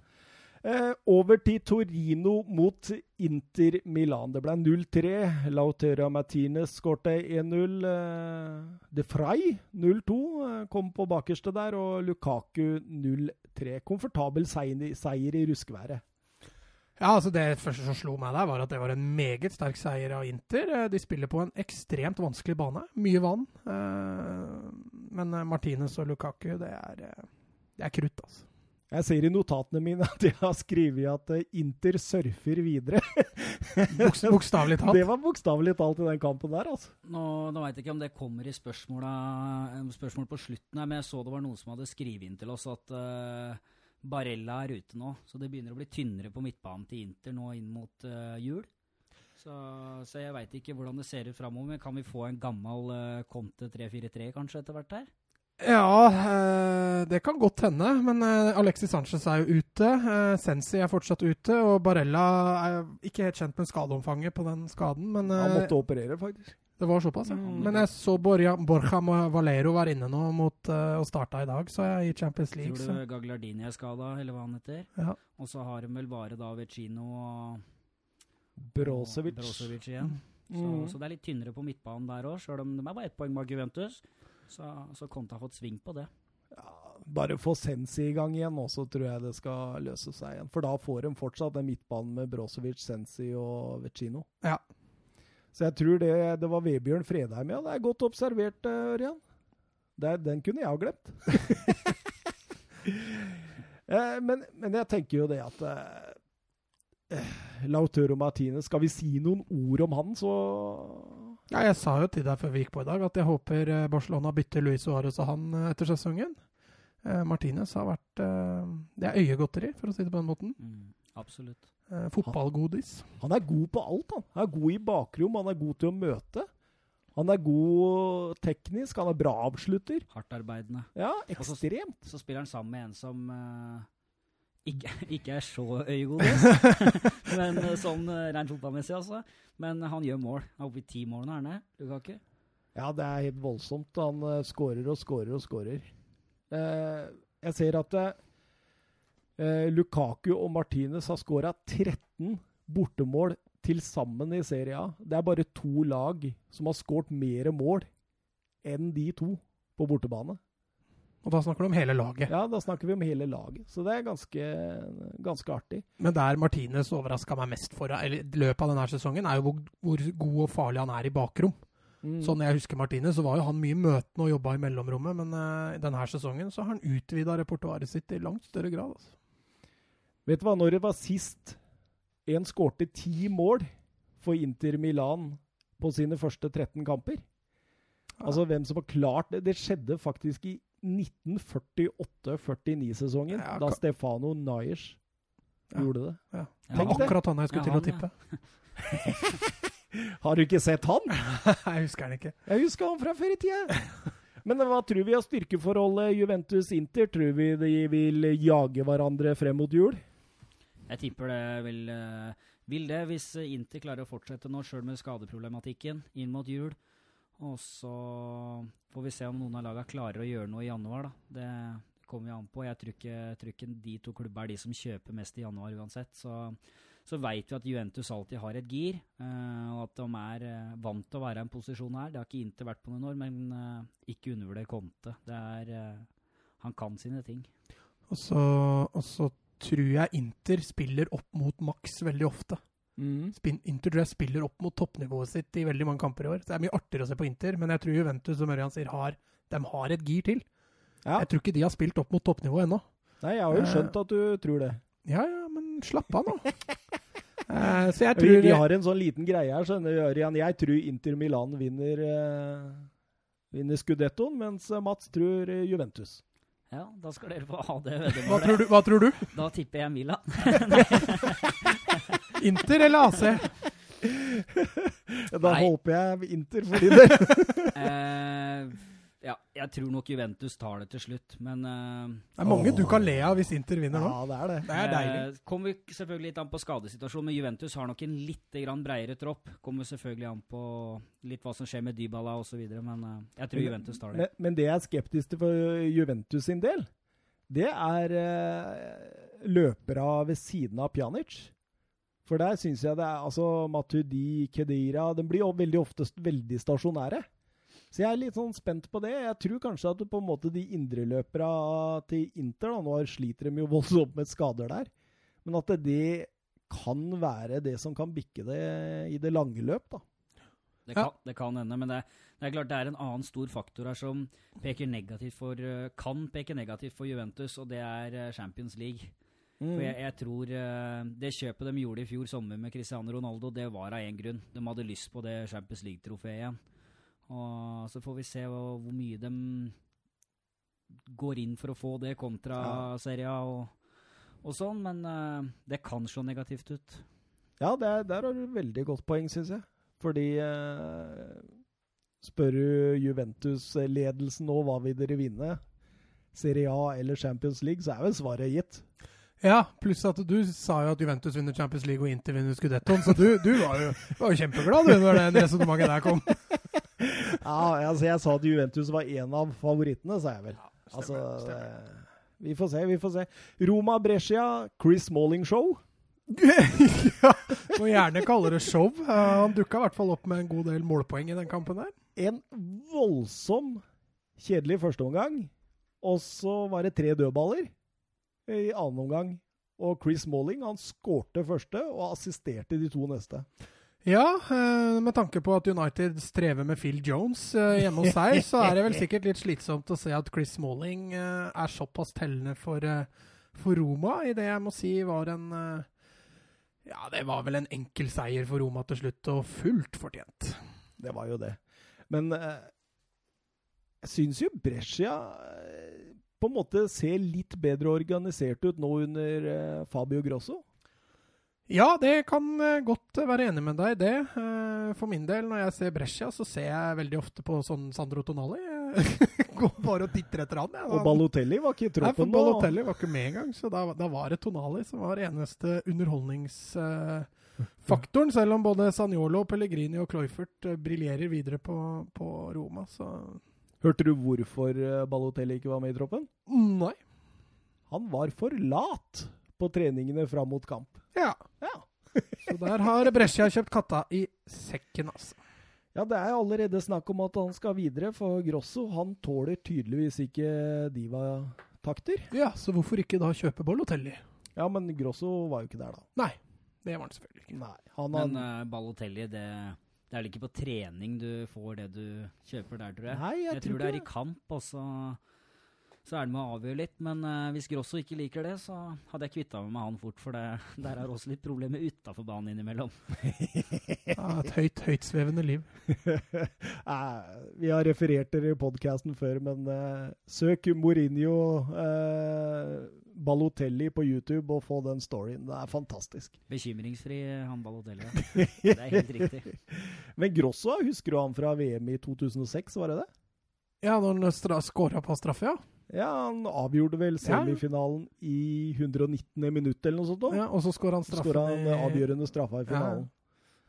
Eh, over til Torino mot Inter Milan. Det ble 0-3. Lautera Martinez skårte 1-0. Eh, De Frey 0-2 eh, kom på bakerste der, og Lukaku 0-3. Komfortabel seier, seier i ruskeværet. Ja, altså Det første som slo meg der, var at det var en meget sterk seier av Inter. Eh, de spiller på en ekstremt vanskelig bane. Mye vann. Eh, men eh, Martinez og Lukaku, det er, det er krutt, altså. Jeg ser i notatene mine at jeg har skrevet at Inter surfer videre. bokstavelig talt? Det var bokstavelig talt i den kampen der, altså. Nå, nå veit jeg ikke om det kommer i spørsmål på slutten her, men jeg så det var noen som hadde skrevet inn til oss at uh, Barella er ute nå, så det begynner å bli tynnere på midtbanen til Inter nå inn mot uh, jul. Så, så jeg veit ikke hvordan det ser ut framover, men kan vi få en gammel uh, Conte 3-4-3 kanskje etter hvert her? Ja, øh, det kan godt hende. Men øh, Alexis Sanchez er jo ute. Øh, Sensi er fortsatt ute. Og Barella er ikke helt kjent med skadeomfanget på den skaden. Men, Han måtte operere, faktisk. Det var såpass, ja. Mm. Men jeg så Borja, Borja Valero var inne nå mot, uh, og starta i dag, så jeg i Champions League. Tror du Gaglardini er skada, eller hva han heter? Ja. Og så har de vel bare da Vecino og Brosevic. igjen. Mm. Så, så det er litt tynnere på midtbanen der òg, sjøl om de er bare ett poeng bak Juventus. Så, så Conte har fått sving på det. Ja, bare få Sensi i gang igjen, og så tror jeg det skal løse seg igjen. For da får de fortsatt den midtbanen med Brozovic, Sensi og Vecino. Ja. Så jeg tror det, det var Vebjørn Fredheim, ja. Det er godt observert, eh, Ørjan. Det er- den kunne jeg ha glemt. Eh, men, men jeg tenker jo det at eh, Lautoro Lautaro Martinez Skal vi si noen ord om han, så Ja, jeg sa jo til deg før vi gikk på i dag at jeg håper eh, Barcelona bytter Luis Suárez og han eh, etter sesongen. Eh, Martinez har vært eh, Det er øyegodteri, for å si det på den måten. Mm, absolutt. Eh, fotballgodis. Han er god på alt, han. Han er god i bakrom, han er god til å møte. Han er god teknisk, han er bra avslutter. Hardtarbeidende. Ja, ekstremt. Så spiller han sammen med en som eh, ikke, ikke er så øyegod, men eh, sånn uh, rent fotballmessig, altså. Men han gjør mål. Han er oppe i ti mål nå, er han det? Lukaku? Ja, det er helt voldsomt. Han uh, skårer og skårer og skårer. Uh, jeg ser at uh, Lukaku og Martinez har skåra 13 bortemål til sammen i Serie A. Det er bare to lag som har skåret mer mål enn de to på bortebane. Og da snakker du om hele laget. Ja, da snakker vi om hele laget. Så det er ganske, ganske artig. Men der Martinez overraska meg mest for eller løpet av denne sesongen, er jo hvor, hvor god og farlig han er i bakrom. Mm. Sånn jeg husker Martinez, så var jo han mye møtende og jobba i mellomrommet, men uh, denne sesongen så har han utvida repertoaret sitt i langt større grad. Altså. Vet du hva, når det var sist en skårte ti mål for Inter Milan på sine første 13 kamper? Altså hvem som har klart det? Det skjedde faktisk i 1948-49-sesongen, Ja, da Stefano Nayers Ja. gjorde det. Ja. Ja, Tenk Det var akkurat han jeg skulle Ja, til å tippe. Har du ikke sett han? jeg husker han ikke. Jeg husker han fra før i tida. Men hva tror vi av styrkeforholdet Juventus-Inter? Tror vi de vil jage hverandre frem mot jul? Jeg tipper det vil, eh, vil det, hvis Inter klarer å fortsette nå, sjøl med skadeproblematikken inn mot jul. Og så får vi se om noen av lagene klarer å gjøre noe i januar, da. Det kommer jo an på. Jeg tror ikke, de to klubbene er de som kjøper mest i januar uansett. Så, så veit vi at Juventus alltid har et gir, uh, og at de er uh, vant til å være i en posisjon her. Det har ikke Inter vært på noen år, men uh, ikke undervurder Conte. Det er Han kan sine ting. Og så, og så tror jeg Inter spiller opp mot maks veldig ofte. Spin, Inter tror jeg spiller opp mot toppnivået sitt i veldig mange kamper i år. Så det er mye artigere å se på Inter, men jeg tror Juventus som Ørjan sier, har, de har et gir til. Ja. Jeg tror ikke de har spilt opp mot toppnivået ennå. Nei, jeg har jo skjønt at du tror det. Ja ja, men slapp av nå. uh, så jeg Vi, tror vi har en sånn liten greie her, skjønner du, Ørjan. Jeg tror Inter Milan vinner, uh, vinner Scudettoen, mens Mats tror eh, Juventus. Ja, da skal dere få ha det hva veddemålet. tror, du, hva tror du? Da tipper jeg Milan. Inter eller AC? Da Nei. håper jeg Inter for din del. Eh, ja, jeg tror nok Juventus tar det til slutt, men uh, Det er mange Åh. du kan le av hvis Inter vinner nå. Ja, det er det. Det er deilig. Uh, kommer selvfølgelig litt an på skadesituasjonen, men Juventus har nok en litt grann bredere tropp. Kommer selvfølgelig an på litt hva som skjer med Dybala osv., men uh, jeg tror Juventus tar det. Men, men det jeg er skeptisk til for Juventus sin del, det er uh, løpere ved siden av Pjanic. For der syns jeg det er altså Matudi, Kedira De blir jo veldig ofte veldig stasjonære. Så jeg er litt sånn spent på det. Jeg tror kanskje at på en måte de indreløperne til Inter da, Nå sliter de jo voldsomt med skader der. Men at det, det kan være det som kan bikke det i det lange løp, da. Det kan, det kan hende, men det, det er klart det er en annen stor faktor her som peker negativt for, eh, kan peke negativt for Juventus, og det er eh, Champions League. For jeg, jeg tror uh, Det kjøpet de gjorde i fjor sommer med Cristiano Ronaldo, det var av én grunn. De hadde lyst på det Champions League-trofeet igjen. Og Så får vi se hvor, hvor mye de går inn for å få det kontra Ja. Serie A og, og sånn, men uh, det kan slå negativt ut. Ja, det er, der har du veldig godt poeng, syns jeg. Fordi uh, Spør du Juventus-ledelsen nå hva vil dere vinne, Serie A eller Champions League, så er vel svaret gitt. Ja, pluss at du sa jo at Juventus vinner Champions League og Inter vinner Scudettoen, så du, du var, jo, var jo kjempeglad du når det resonnementet der kom. Ja, altså jeg sa at Juventus var en av favorittene, sa jeg vel. Stemmer, Altså, stemmer. vi får se, vi får se. Roma Brescia, Chris Smalling-show. ja, må gjerne kalle det show. Han dukka i hvert fall opp med en god del målpoeng i den kampen der. En voldsom kjedelig førsteomgang. Og så var det tre dødballer i annen omgang. Og Chris Smalling han skårte første og assisterte de to neste. Ja, eh, med tanke på at United strever med Phil Jones eh, hjemme hos seg, så er det vel sikkert litt slitsomt å se at Chris Smalling eh, er såpass tellende for, for Roma i det jeg må si var en Ja, det var vel en enkel seier for Roma til slutt, og fullt fortjent. Det var jo det. Men jeg syns jo Brescia på en måte ser litt bedre organisert ut nå under eh, Fabio Grosso. Ja, det kan eh, godt være enig med deg i det. Eh, For min del, når jeg ser Brescia, så ser jeg veldig ofte på sånn Sandro Tonali. Jeg Går bare og titter etter han. jeg. Og Balotelli var ikke i Nei, for troppen. Balotelli var ikke med engang, så da, da var det Tonali som var eneste underholdningsfaktoren. selv om både Sanjolo, Pellegrini og Cloyfert eh, briljerer videre på, på Roma, så Hørte du hvorfor eh, Balotelli ikke var med i troppen? Nei. Han var for lat på treningene fram mot kamp. Ja. Ja. Så der har Brescia kjøpt katta i sekken, altså. Ja, det er allerede snakk om at han skal videre, for Grosso han tåler tydeligvis ikke diva-takter. Ja, så hvorfor ikke da kjøpe Balotelli? Ja, men Grosso var jo ikke der, da. Nei, det var han selvfølgelig ikke. Nei, han Men har uh, Balotelli, det, det er vel ikke på trening du får det du kjøper der, tror jeg. Nei, jeg, Jeg tror det er i kamp, og så, så er det med å avgjøre litt. Men uh, hvis Grosso ikke liker det, så hadde jeg kvitta meg med han fort. For det, der er også litt problemer utafor banen innimellom. Ja, et høyt, høytsvevende liv. Nei, Vi har referert dere i podkasten før, men eh, søk Mourinho eh, Balotelli på YouTube og få den storyen. Det er fantastisk. Bekymringsfri han Balotelli. ja. Det er helt riktig. Men Grosso, husker du han fra VM i 2006, var det det? Ja, når han stra- scora på straffe, ja. Ja, han avgjorde vel Ja. semifinalen i 119. minutt eller noe sånt. da. ja og så skåra han straffen Skåra han avgjørende straffa i Ja. finalen.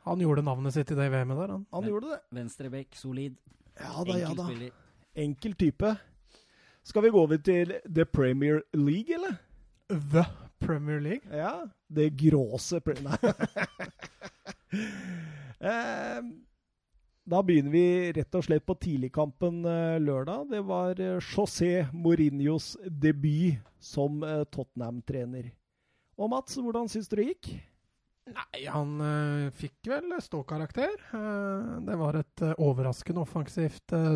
Han gjorde navnet sitt i det VM-et der, han. Han gjorde det. Venstrebekk, solid. Ja da, ja da. spiller. Enkel type. Skal vi gå over til The Premier League, eller? The Premier League. Ja. Det gråse pre... Nei. Eh, da begynner vi rett og slett på tidligkampen eh, lørdag. Det var eh, José Mourinhos debut som eh, Tottenham-trener. Og Mats, hvordan syns du det gikk? Nei, han eh, fikk vel ståkarakter. Uh, det var et eh, overraskende offensivt eh,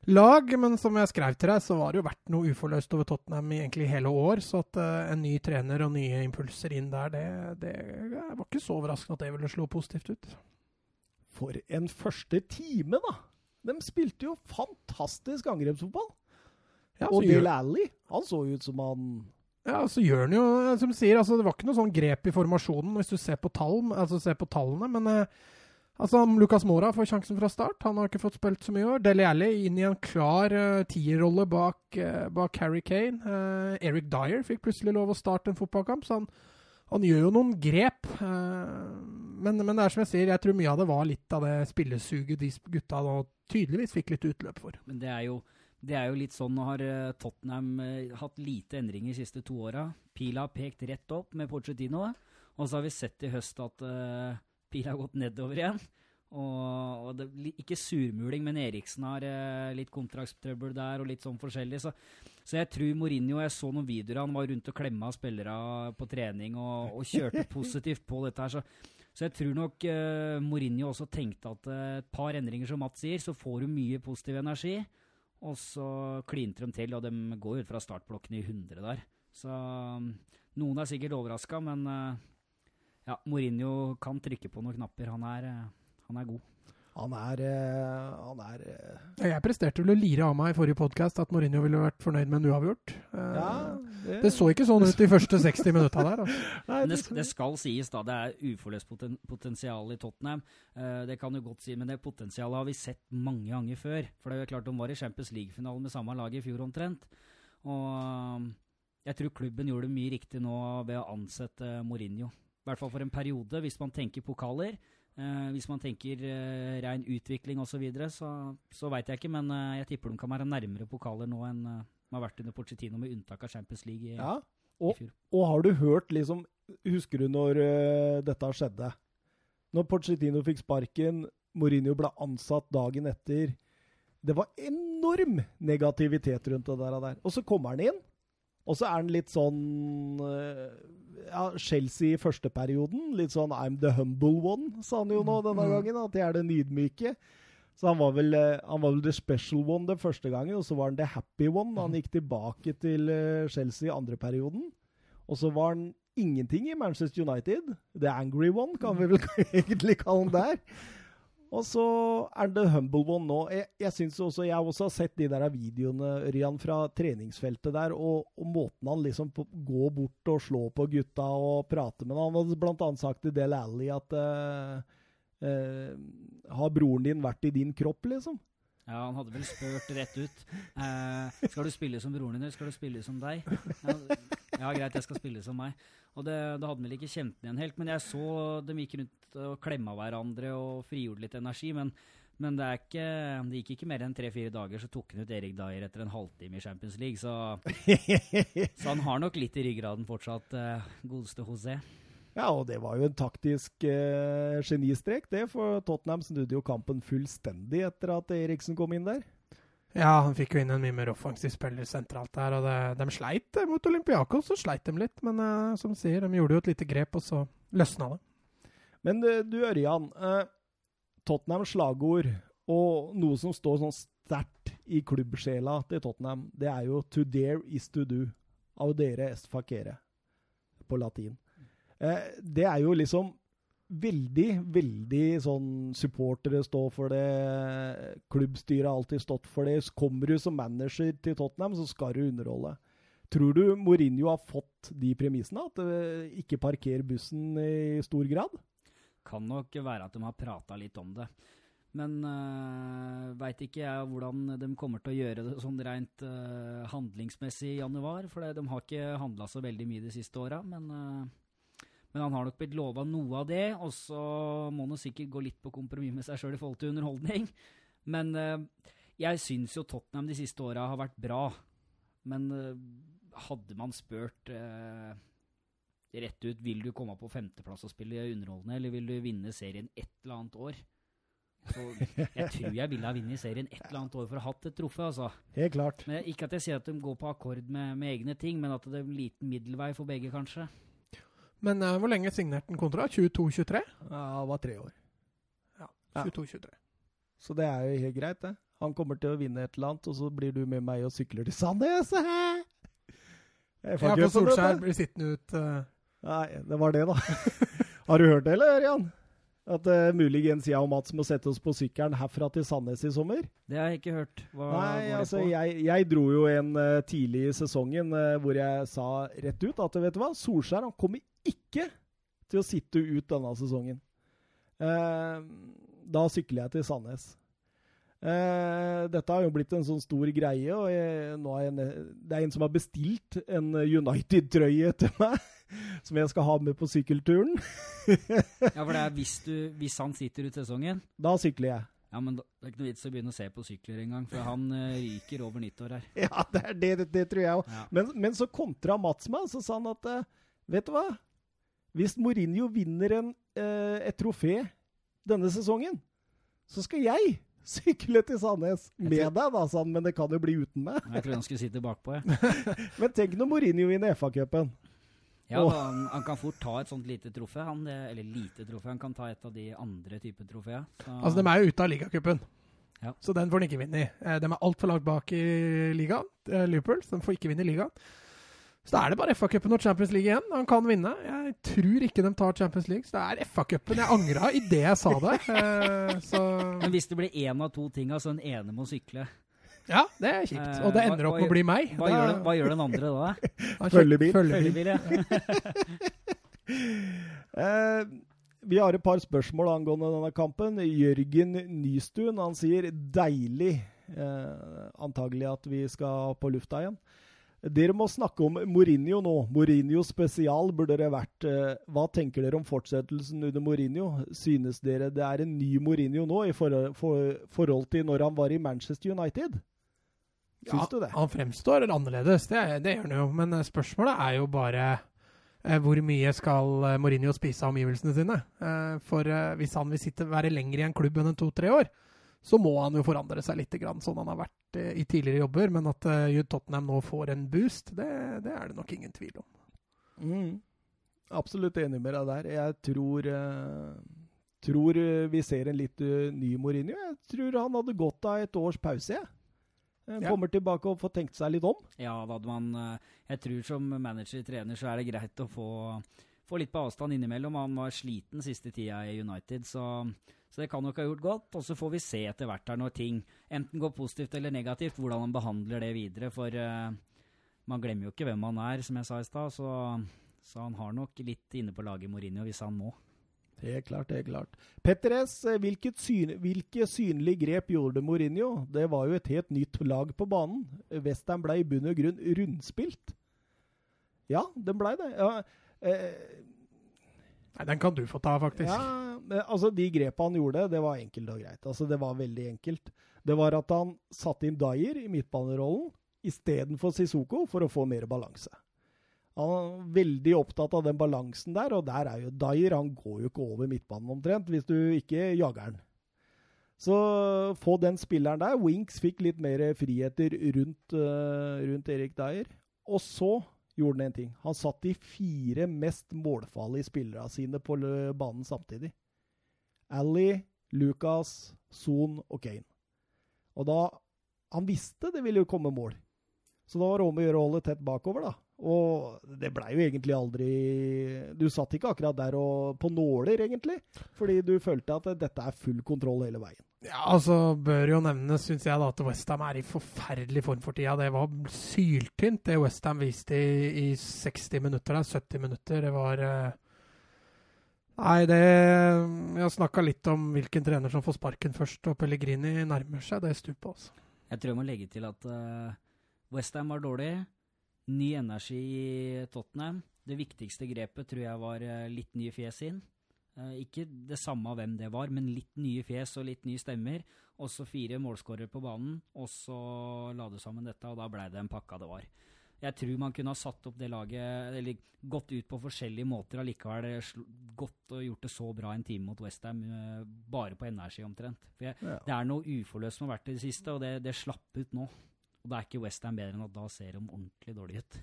Tottenham-lag. Men som jeg skrev til deg, så var det jo vært noe uforløst over Tottenham i egentlig hele år. Så at uh, en ny trener og nye impulser inn der, det, det var ikke så overraskende at det ville slå positivt ut. For en første time, da! De spilte jo fantastisk angrepsfotball. Ja, og Dale Alli, han så ut som han Ja, så gjør han jo eh, som du sier, altså Det var ikke noe sånn grep i formasjonen hvis du ser på, tall, altså ser på tallene, men eh, altså Lucas Mora får sjansen fra start. Han har ikke fått spilt så mye i år. Dele Alli inn i en klar uh, tierrolle bak, uh, bak Harry Kane. Uh, Eric Dyer fikk plutselig lov å starte en fotballkamp, så han, han gjør jo noen grep. men, men det er som jeg sier, jeg tror mye av det var litt av det spillesuget de gutta nå tydeligvis fikk litt utløp for. Men det er jo, det er jo litt sånn Nå har Tottenham hatt lite endringer de siste to åra. Pila har pekt rett opp med Porcetino, Og så har vi sett i høst at pila gått nedover igjen. Og, og det, ikke surmuling, men Eriksen har eh, litt kontraktstrøbbel der og litt sånn forskjellig. Så, så jeg tror Mourinho Jeg så noen videoer han var rundt og klemma spillere på trening og, og kjørte positivt på dette her. Så, så jeg tror nok eh, Mourinho også tenkte at eh, et par endringer, som Mats sier, så får du mye positiv energi. Og så klinte de til, og de går ut fra startblokkene i 100 der. Så um, noen er sikkert overraska, men uh, ja, Mourinho kan trykke på noen knapper. Han er, uh, han er god. Han er eh, Han er eh, Ja, Jeg presterte vel å lire av meg i forrige podkast at Mourinho ville vært fornøyd med en uavgjort. Eh, Ja, Det så ikke sånn ut de første 60 minutta der. Altså. Nei, det, det- det skal sies, da. Det er uforløst poten potensial i Tottenham. Eh, det kan du godt si, men det potensialet har vi sett mange ganger før. For det er jo klart de var i Champions League-finalen med samme lag i fjor omtrent. Og jeg tror klubben gjorde mye riktig nå ved å ansette Mourinho. I hvert fall for en periode, hvis man tenker pokaler. Eh, hvis man tenker eh, rein utvikling osv., så, videre, så så veit jeg ikke. Men eh, jeg tipper de kan være nærmere pokaler nå enn eh, de har vært under Pochettino, med unntak av Champions League i, Ja. i fjor. og har du hørt liksom Husker du når uh, dette skjedde? Når Pochettino fikk sparken, Mourinho ble ansatt dagen etter. Det var enorm negativitet rundt det der. og der. Og så kommer han inn, og så er han litt sånn eh, ja, Chelsea i første perioden. Litt sånn 'I'm the humble one', sa han jo nå denne Mm. gangen. At jeg er den ydmyke. Så han var, vel, eh, han var vel the special one den første gangen, og så var han the happy one han gikk tilbake til eh, Chelsea i andre perioden. Og så var han ingenting i Manchester United. The angry one, kan vi vel egentlig kalle han der. Og så er det humble one nå. Jeg, jeg synes også, jeg har også sett de der videoene Rian, fra treningsfeltet der, og, og måten han liksom går bort og slår på gutta og prater med dem. Han hadde bl.a. sagt til Del Alli at uh, uh, Har broren din vært i din kropp, liksom? Ja, han hadde vel spurt rett ut. Uh, skal du spille som broren din, eller skal du spille som deg? Ja, ja, greit, jeg skal spille som meg. Og det, da hadde vel ikke kjent den igjen helt, men jeg så dem gikk rundt og klemma hverandre og frigjorde litt energi. Men, men det, er ikke, det gikk ikke mer enn tre-fire dager, så tok han ut Erik Dyer etter en halvtime i Champions League. Så, så han har nok litt i ryggraden fortsatt, eh, godeste José. Ja, og det var jo en taktisk eh, genistrek, det. For Tottenham snudde jo kampen fullstendig etter at Eriksen kom inn der. Ja, han fikk jo inn en mye mer offensiv spiller sentralt der, og det, de sleit eh, mot Olympiakos. Så sleit de litt, men uh, som sier, de gjorde jo et lite grep, og så løsna det. Men eh, du Ørjan, eh, Tottenhams slagord og noe som står sånn sterkt i klubbsjela til Tottenham, det er jo 'to dare is to do'. Audere est facere på latin. Eh, det er jo liksom veldig, veldig sånn Supportere står for det, klubbstyret har alltid stått for det. Kommer du som manager til Tottenham, så skal du underholde. Tror du Mourinho har fått de premissene? At det ikke parker bussen i stor grad? Kan nok være at de har prata litt om det. Men øh, veit ikke jeg hvordan de kommer til å gjøre det sånn rent øh, handlingsmessig i januar. For de har ikke handla så veldig mye de siste åra. Men, eh, men han har nok blitt lova noe av det. Og så må han sikkert gå litt på kompromiss med seg sjøl i forhold til underholdning. Men uh, jeg syns jo Tottenham de siste åra har vært bra. Men uh, hadde man spurt uh, rett ut vil du komme på femteplass og spille underholdende, eller vil du vinne serien et eller annet år? Så jeg tror jeg ville ha vunnet serien et eller annet år for å ha hatt et trofé, altså. Helt klart. Men Ikke at jeg sier at de går på akkord med, med egne ting, men at det er en liten middelvei for begge, kanskje. Men uh, hvor lenge signerte han kontra? 22-23? Ja, det var tre år. Ja. 22-23. Så det er jo helt greit, det. Han kommer til å vinne et eller annet, og så blir du med meg og sykler til Sandnes. Ja, for Solskjær blir sittende ut uh... Nei, det var det, da. Har du hørt det, eller, Jan? At uh, muligens jeg og Mats må sette oss på sykkelen herfra til Sandnes i sommer? Det har jeg ikke hørt. Hva Nei, går det altså, på? jeg, jeg dro jo en uh, tidlig i sesongen uh, hvor jeg sa rett ut at vet du hva, Solskjær han kommer ikke til å sitte ut denne sesongen. Eh, da sykler jeg til Sandnes. Eh, dette har jo blitt en sånn stor greie, og jeg, er jeg, det er en som har bestilt en United-trøye til meg, som jeg skal ha med på sykkelturen. Ja, for det er hvis, du, hvis han sitter ut sesongen Da sykler jeg. Ja, men da, Det er ikke noe vits å begynne å se på sykler engang, for han uh, ryker over nyttår her. Ja, det, det, det, det tror jeg òg. Ja. Men, men så kontra Mats meg, så sa han at eh, Vet du hva? Hvis Mourinho vinner en, eh, et trofé denne sesongen, så skal jeg sykle til Sandnes. Med tror- deg, da, sa han, men det kan jo bli uten meg. Jeg trodde han skulle sitte bakpå. jeg. Men tenk når Mourinho vinner FA-cupen. Ja, oh. han, han kan fort ta et sånt lite trofé. Han, det, eller lite trofé, han kan ta et av de andre typer trofeer. Så- Altså, de er jo ute av ligacupen. Ja. Så den får de ikke vinne i. Eh, De er altfor langt bak i ligaen, eh, Liverpool, så de får ikke vinne i ligaen. Så da er det bare FA-cupen og Champions League igjen. Han kan vinne. Jeg tror ikke de tar Champions League, så det er FA-cupen. Jeg angra idet jeg sa det. Eh, Så Men hvis det blir én av to ting, altså den ene må sykle, ja, det er kjipt. Eh, Og det hva- ender opp med å bli meg. hva, Da- gjør, den, hva gjør den andre da? Følgebil. Følgebil, ja. uh, vi har et par spørsmål angående denne kampen. Jørgen Nystuen han sier 'deilig'. Uh, antagelig at vi skal på lufta igjen. Dere må snakke om Mourinho nå. Mourinho spesial burde det vært. Eh, hva tenker dere om fortsettelsen under Mourinho? Synes dere det er en ny Mourinho nå i forhold, for, forhold til når han var i Manchester United? Syns ja, du det? Han fremstår annerledes, det, det gjør han jo. Men eh, spørsmålet er jo bare eh, hvor mye skal Mourinho spise av omgivelsene sine? Eh, for hvis han vil sitte, være lenger i en klubb enn en to-tre år, så må han jo forandre seg litt, grann, sånn han har vært eh, i tidligere jobber. Men at Jude Tottenham nå får en boost, det, det, er det nok ingen tvil om. Mm. Absolutt enig med deg der. Jeg tror, uh, tror vi ser en litt uh, ny Mourinho. Jeg tror han hadde godt av et års pause. jeg. Ja. Kommer tilbake og får tenkt seg litt om. Ja, da hadde man Jeg tror som manager-trener så er det greit å få, få litt på avstand innimellom. Han var sliten siste tida i United, så så det kan nok ha gjort godt. Og så får vi se etter hvert her når ting enten går positivt eller negativt, hvordan han behandler det videre. For uh, man glemmer jo ikke hvem han er, som jeg sa i stad. Så, så, han har nok litt inne på laget Mourinho hvis han må. Det er klart, det er klart. Petter S, syn, hvilke synlige grep gjorde Mourinho? Det var jo et helt nytt lag på banen. Western ble i bunn og grunn rundspilt. Ja, den blei det. Ja, eh, Nei, Den kan du få ta, faktisk. Ja, altså De grepa han gjorde, det var enkelt og greit. Altså Det var veldig enkelt. Det var at han satte inn Dyer i midtbanerollen istedenfor Sissoko for å få mer balanse. Han er veldig opptatt av den balansen der, og der er jo Dyer. Han går jo ikke over midtbanen omtrent, hvis du ikke jager han. Så få den spilleren der. Winks fikk litt mer friheter rundt, uh, rundt Erik Dyer. Og så gjorde han en ting. Han satt de fire mest målfarlige spillerne sine på banen samtidig. Ally, Lucas, Son og Kane. Og da Han visste det ville komme mål. Så da var det om å gjøre å holde tett bakover, da. Og det blei jo egentlig aldri Du satt ikke akkurat der og på nåler, egentlig. Fordi du følte at dette er full kontroll hele veien. Ja, altså bør jo nevnes, syns jeg, da, at Westham er i forferdelig form for tida. Det var syltynt, det Westham viste i, i 60 minutter, der. 70 minutter. Det var uh... Nei, det Jeg har snakka litt om hvilken trener som får sparken først, og Pellegrini nærmer seg det stupet, altså. Jeg tror jeg må legge til at uh, Westham var dårlig. Ny energi i Tottenham. Det viktigste grepet tror jeg var uh, litt nye fjes inn. Eh, ikke det samme av hvem det var, men litt nye fjes og litt nye stemmer. Også fire målskårere på banen, og så la du sammen dette, og da blei det en pakka det var. Jeg tror man kunne ha satt opp det laget, eller gått ut på forskjellige måter allikevel. Gått og gjort det så bra en time mot Westham, bare på energi omtrent. For jeg, ja. Det er noe uforløst som har vært i det siste, og det, det slapp ut nå. Og da er ikke Westham bedre enn at da ser de ordentlig dårlig ut.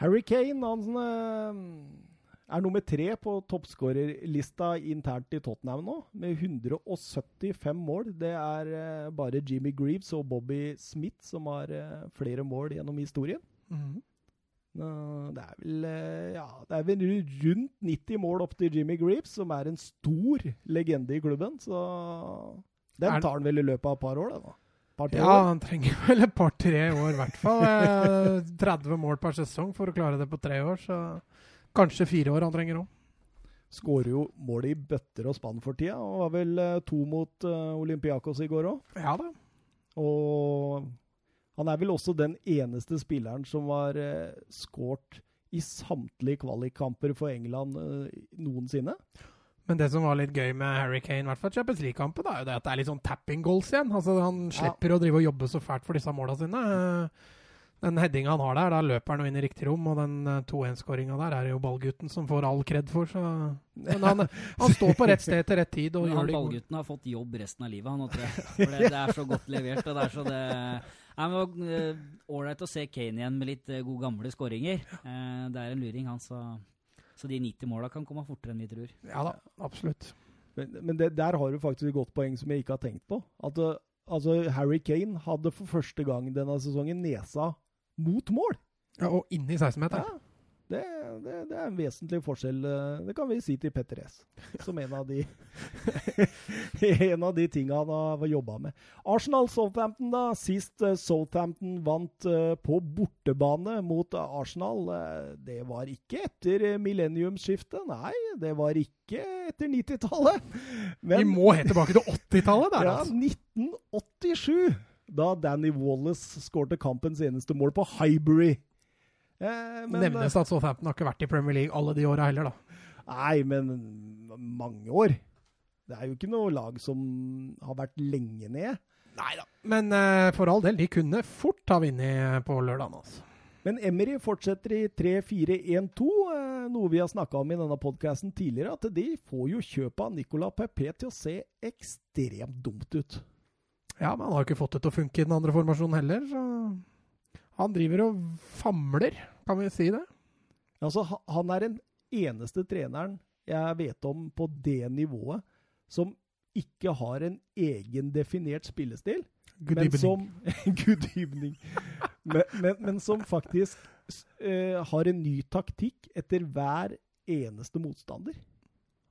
Harry Kane, han uh er nummer tre på toppskårerlista internt i Tottenham nå, med 175 mål. Det er uh, bare Jimmy Greaves og Bobby Smith som har uh, flere mål gjennom historien. Mm. Det, er vel, ja, det er vel rundt 90 mål opp til Jimmy Greaves, som er en stor legende i klubben. Så den tar han vel i løpet av et par år, da. Ja, han trenger vel et par-tre år, i hvert fall. 30 mål per sesong for å klare det på tre år. så... Kanskje fire år han trenger òg. Skårer jo mål i bøtter og spann for tida, og var vel uh, to mot uh, Olympiakos i går òg. Ja da. Og han er vel også den eneste spilleren som har uh, skåret i samtlige kvalikkamper for England uh, noensinne. Men det som var litt gøy med Harry Kane, i hvert fall Champions League-kampen, er jo det at det er litt sånn tapping goals igjen. Altså Han slipper ja. å drive og jobbe så fælt for disse måla sine. Den headinga han har der, da løper han jo inn i riktig rom, og den 2-1-skåringa eh, der er det jo ballgutten som får all kred for. Så. Men han, han, står på rett sted til rett tid. Og gjør det Ballgutten har fått jobb resten av livet, han tror jeg. For det, det, er så godt levert. og det er så det... Eh, ålreit å se Kane igjen med litt uh, gode gamle skåringer. Det er en luring, han, så, så de 90 måla kan komme fortere enn vi tror. Ja da, absolutt. Men, men det, der har du faktisk et godt poeng som jeg ikke har tenkt på. At altså, Harry Kane hadde for første gang denne sesongen nesa mot mål. Ja, Og inne i 16-meteren. Ja, det, det, det, er en vesentlig forskjell. Eh, det kan vi si til Petter S. Som en av de En av de tinga han har jobba med. Arsenal-Southampton, da. Sist uh, Southampton vant uh, på bortebane mot Arsenal, det var ikke etter millenniumsskiftet. Nei, det var ikke etter 90-tallet. Vi må helt tilbake til 80-tallet der, altså. ja, altså. 1987 da Danny Wallace skårte kampens eneste mål på Highbury Eh, men, Nevnes at Southampton har ikke vært i Premier League alle de åra heller, da. Nei, men mange år. Det er jo ikke noe lag som har vært lenge ned. Nei da. Men eh, for all del, de kunne fort ha vunnet på lørdagen. Altså. Men Emery fortsetter i 3-4-1-2, eh, noe vi har snakka om i denne podkasten tidligere. At de får jo kjøpet av Nicolas Pepe til å se ekstremt dumt ut. Ja, men han har jo ikke fått det til å funke i den andre formasjonen heller, så han driver og famler, kan vi si det? Altså, han er den eneste treneren jeg vet om på det nivået som ikke har en egen definert spillestil. Good men evening. Som, good evening. men, men, men, som faktisk uh, har en ny taktikk etter hver eneste motstander.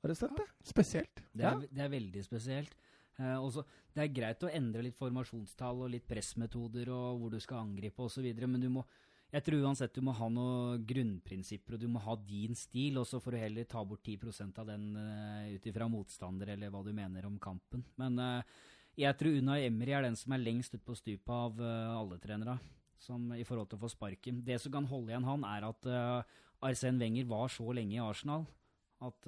Har du sett det? Spesielt. Det er, det er veldig spesielt. Uh, også, det er greit å endre litt formasjonstall og litt pressmetoder og hvor du skal angripe osv., men du må, jeg tror uansett du må ha noen grunnprinsipper, og du må ha din stil, og så får du heller ta bort 10% av den uh, ut ifra motstander eller hva du mener om kampen. Men uh, jeg tror Unai Emry er den som er lengst ute på stupet av uh, alle trenere som, i forhold til å få sparken. Det som kan holde igjen han, er at uh, Arsen Wenger var så lenge i Arsenal at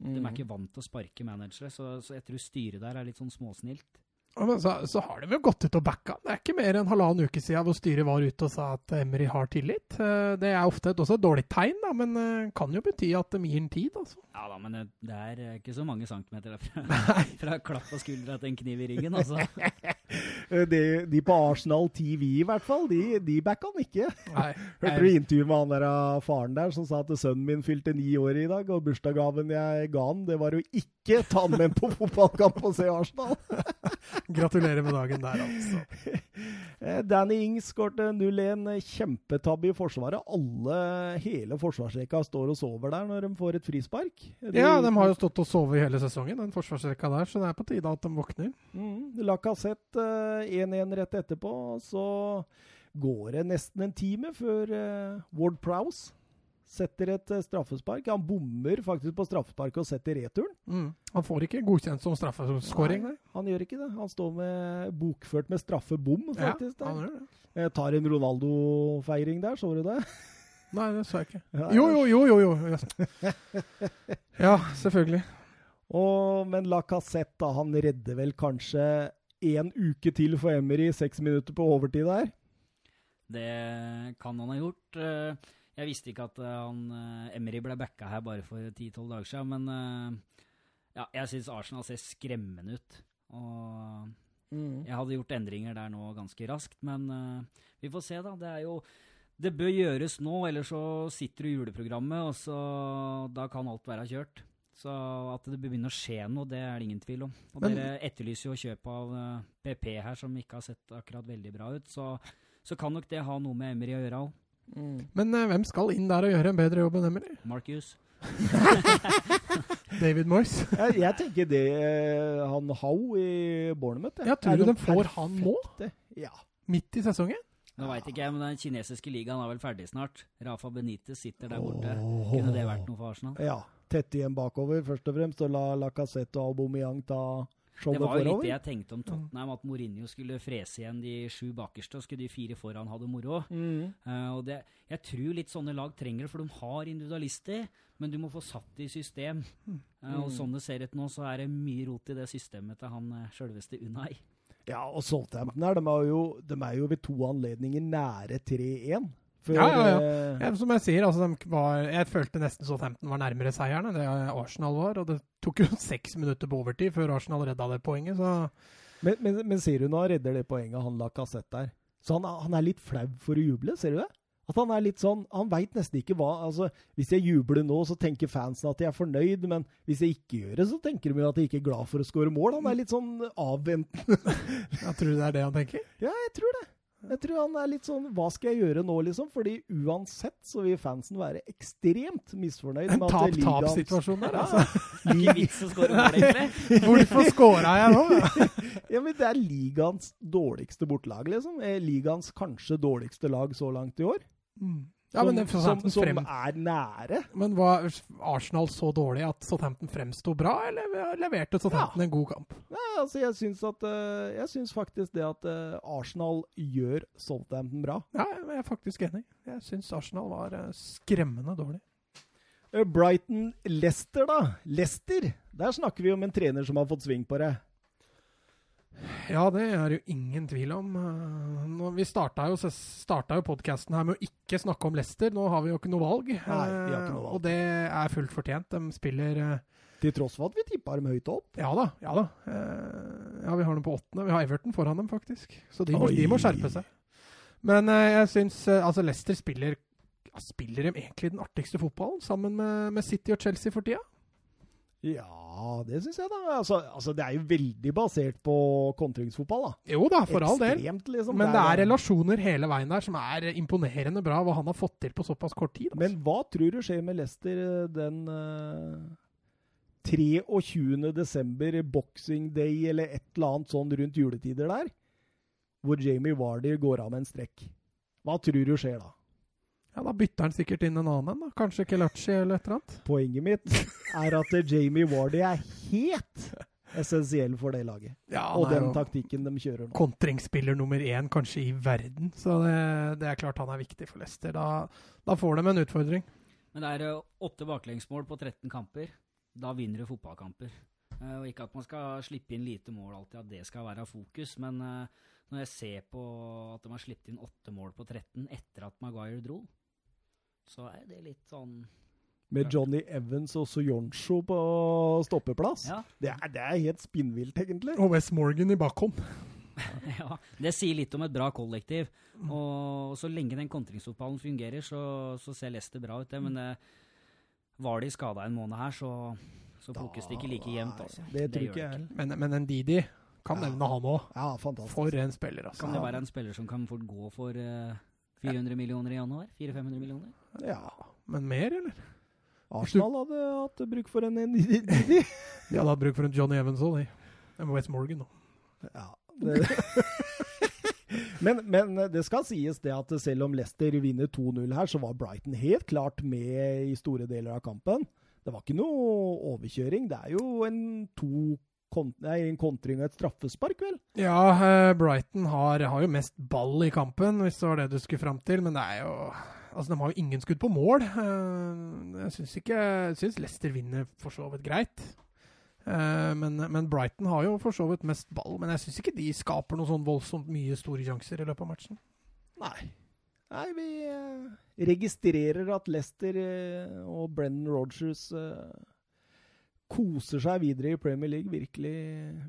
de er Mm. ikke vant til å sparke managere, så, så jeg tror styret der er litt sånn småsnilt. Så, så har de jo gått ut og backa. Det er ikke mer enn halvannen uke siden hvor styret var ute og sa at Emery har tillit. Eh, Det er ofte et, også et dårlig tegn, da, men eh, kan jo bety at de gir en tid, altså. Ja da, men det, det er eh, ikke så mange centimeter fra, Fra klapp på skuldra til en kniv i ryggen, altså. Eh, De, de på Arsenal TV i hvert fall, de, de backa han ikke. Nei. Hørte du intervjuet med han der eh, faren der som sa at sønnen min fylte ni år i dag, og bursdagsgaven jeg ga han, det var å ikke ta han med på fotballkamp og se Arsenal. Gratulerer med dagen der, altså. Eh, Danny Ings skårte 0-1. Kjempetabbe i Forsvaret. Alle, hele forsvarsrekka står og sover der når de får et frispark. Ja, de har jo stått og sovet hele sesongen, den forsvarsrekka der, så det er på tide at de våkner. Mm, Lacassette 1-1 rett etterpå. Så går det nesten en time før eh, Ward Prowse setter et eh, straffespark. Han bommer faktisk på straffesparket og setter returen. Mm. Han får ikke godkjent som straffeskåring, nei. Han gjør ikke det. Han står med bokført med straffebom, Ja, han gjør det. Eh, tar en Ronaldo-feiring der, så du det? Nei, det så jeg ikke. Jo, jo, jo, jo. jo. Ja, selvfølgelig. Og, men Lacassette, han redder vel kanskje én uke til for Emery, seks minutter på overtid der. Det kan han ha gjort. Eh, Jeg visste ikke at eh, han, eh, Emery ble backa her bare for 10-12 dager siden, men ja, jeg syns Arsenal ser skremmende ut. Og jeg hadde gjort endringer der nå ganske raskt, men vi får se, da. Det er jo Det bør gjøres nå, ellers så sitter du i juleprogrammet, og så da kan alt være kjørt. Så at det begynner å skje noe, det er det ingen tvil om. Og Men- dere etterlyser jo kjøp av eh, PP her, som ikke har sett akkurat veldig bra ut. Så, så kan nok det ha noe med Emery å gjøre òg. Men uh, hvem skal inn der og gjøre en bedre jobb enn Emery? Marcus. David Moyes? Jeg, jeg tenker det eh, han Howe i Bournemouth jeg. Ja, tror du de får han nå? Ja. Midt i sesongen? Nå veit ikke jeg, men den kinesiske ligaen er vel ferdig snart. Rafa Benitez sitter der borte. Kunne det vært noe for Arsenal? ja. Tette igjen bakover, først og fremst, og la Lacassette og Aubameyang ta showet forover? Det var jo litt det jeg tenkte om Tottenham, at Mourinho skulle frese igjen de sju bakerste, og skulle de fire foran ha det moro. Mm. Uh, og det, jeg tror litt sånne lag trenger det, for de har individualister, men du må få satt det i system. Eh, og sånn det ser ut nå, så er det mye rot i det systemet til han uh, sjølveste Unai. Ja, og Southampton her, de er, jo, de er jo ved to anledninger nære 3-1. Før, Ja, ja, ja. Ja, som jeg sier, altså, var, jeg følte nesten så 15 var nærmere seieren enn det Arsenal var. Og det tok jo seks minutter på overtid før Arsenal redda det poenget, så Men, men, men ser du nå, redder det poenget han la kassett der. Så han, han er litt flau for å juble, ser du det? At han er litt sånn, han veit nesten ikke hva altså, Hvis jeg jubler nå, så tenker fansen at jeg er fornøyd, men hvis jeg ikke gjør det, så tenker de jo at jeg ikke er glad for å skåre mål. Han er litt sånn avventende. jeg tror det er det han tenker. Ja, jeg tror det. Jeg tror han er litt sånn Hva skal jeg gjøre nå, liksom? Fordi uansett så vil fansen være ekstremt misfornøyd En tap-tap-situasjon der, altså. Ikke vits å skåre mål, egentlig. Hvorfor scora jeg nå? Ja, men Det er ligaens dårligste bortelag, liksom. Eh, Ligaens kanskje dårligste lag så langt i år. Mm. Ja, som, men som, som frem- er nære. Men var Arsenal så dårlig at Southampton fremsto bra, eller leverte Southampton en god kamp? Ja, altså, jeg syns at eh, Jeg syns faktisk det at eh, Arsenal gjør Southampton bra. Ja, jeg er faktisk enig. Jeg syns Arsenal var eh, skremmende dårlig. Brighton-Lester, da. Lester. Der snakker vi om en trener som har fått sving på det. Ja, det er det jo ingen tvil om. Eh, Nå, vi starta jo, starta jo podkasten her med å ikke snakke om Leicester. Nå har vi jo ikke noe valg. Nei, vi har ikke noe Eh, valg. Og det er fullt fortjent. De spiller eh, Til tross for at vi tippa dem høyt opp. Ja da. ja da. Eh, Ja, vi har dem på åttende. Vi har Everton foran dem, faktisk. Så de må, de må skjerpe seg. Men eh, jeg syns eh, Altså, Leicester spiller Spiller de egentlig den artigste fotballen sammen med, med City og Chelsea for tida? Ja, det syns jeg, da. Altså, altså, det er jo veldig basert på kontringsfotball, da. Jo da, for all del. Liksom. Men det er relasjoner hele veien der som er imponerende bra, hva han har fått til på såpass kort tid. Altså. Men hva tror du skjer med Leicester eh, den uh, 23. desember, boxing day eller et eller annet sånn rundt juletider der? Hvor Jamie Vardy går av med en strekk. Hva tror du skjer da? Ja, Da bytter han sikkert inn en annen en, da. Kanskje Kelachi eller et eller annet. Poenget mitt er at Jamie Wardy er helt essensiell for det laget. Ja, Og den taktikken de kjører nå. kontringsspiller nummer én kanskje i verden, så det, det er klart han er viktig for Leicester. Da, da får de en utfordring. Men det er eh, åtte baklengsmål på 13 kamper. Da vinner du fotballkamper. Eh, og ikke at man skal slippe inn lite mål alltid, at det skal være fokus, men eh, når jeg ser på at de har sluppet inn åtte mål på 13 etter at Maguire dro, så er det litt sånn Med Johnny Evans og Soyoncho på stoppeplass. Ja, Det, er, det er helt spinnvilt, egentlig. Og West Morgan i bakhånd. ja, det sier litt om et bra kollektiv. Og så lenge den kontringsfotballen fungerer, så, så ser Leicester bra ut, det. Men det, var de skada en måned her, så, så plukkes det ikke like jevnt. Altså. Det tror gjør ikke jeg. Men, men en Didi kan Ja. nevne han òg. Ja. For en spiller, altså. Kan det være en spiller som kan fort gå for eh, 400 millioner i januar? 400-500 millioner? Ja. Men mer, eller? Arsenal hadde hatt bruk for en Ndidi. De hadde hatt bruk for en Johnny Evans òg, de. En West Morgan nå. Ja, det. men, men det skal sies det at selv om Leicester vinner 2-0 her, så var Brighton helt klart med i store deler av kampen. Det var ikke noe overkjøring. Det er jo en, to kont en kontring og et straffespark, vel? Ja, eh, Brighton har, har jo mest ball i kampen, hvis det var det du skulle fram til. Men det er jo Altså, de har jo ingen skudd på mål. Eh, Jeg syns ikke Jeg syns Leicester vinner for så vidt greit. Eh, Men, men Brighton har jo for så vidt mest ball. Men jeg syns ikke de skaper noe sånn voldsomt mye store sjanser i løpet av matchen. Nei. Nei, vi registrerer at Leicester og Brennan Rogers koser seg videre i Premier League. Virkelig,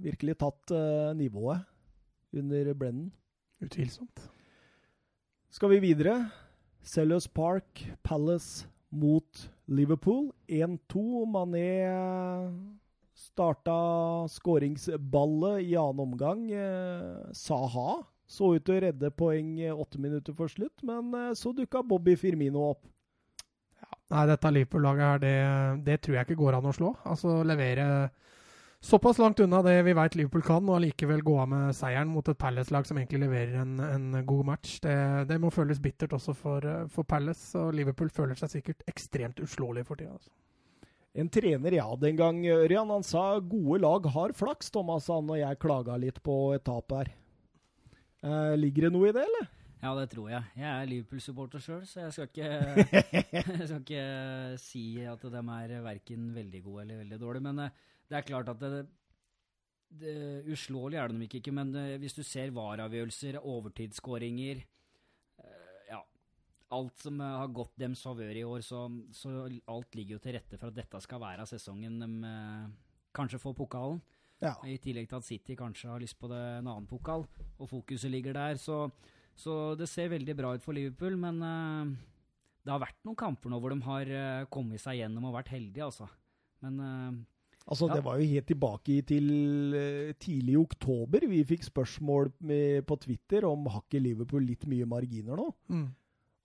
virkelig tatt uh, nivået under Brennan. Utvilsomt. Skal vi videre? Sellers Park, Palace mot Liverpool. 1-2. Mané starta skåringsballet i annen omgang. Eh, Saha så ut til å redde poeng eh, åtte minutter for slutt, men eh, så dukka Bobby Firmino opp. Nei, dette Liverpool-laget her, det, det tror jeg ikke går an å slå. Altså levere såpass langt unna det vi vet Liverpool kan, og allikevel gå av med seieren mot et Palace-lag som egentlig leverer en, en god match. Det, det må føles bittert også for, for Palace, og Liverpool føler seg sikkert ekstremt uslåelig for tida. Altså. En trener jeg hadde en gang, Ørjan, han sa gode lag har flaks, Thomas, han og jeg klaga litt på et tap her. Eh, ligger det noe i det, eller? Ja, det tror jeg. Jeg er Liverpool-supporter sjøl, så jeg skal, ikke, jeg skal ikke si at de er verken veldig gode eller veldig dårlige. Men eh, det er klart at det, det Uslåelig er de ikke, men eh, hvis du ser VAR-avgjørelser, overtidsskåringer eh, Ja, alt som eh, har gått dems favør i år, så, så alt ligger jo til rette for at dette skal være sesongen de eh, kanskje får pokalen. Ja. I tillegg til at City kanskje har lyst på det, en annen pokal, og fokuset ligger der. Så, så det ser veldig bra ut for Liverpool, men eh, det har vært noen kamper nå hvor de har eh, kommet seg gjennom og vært heldige, altså. Men eh, Altså, Ja. Det var jo helt tilbake til tidlig i oktober. Vi fikk spørsmål med, på Twitter om har ikke Liverpool litt mye marginer nå. Mm.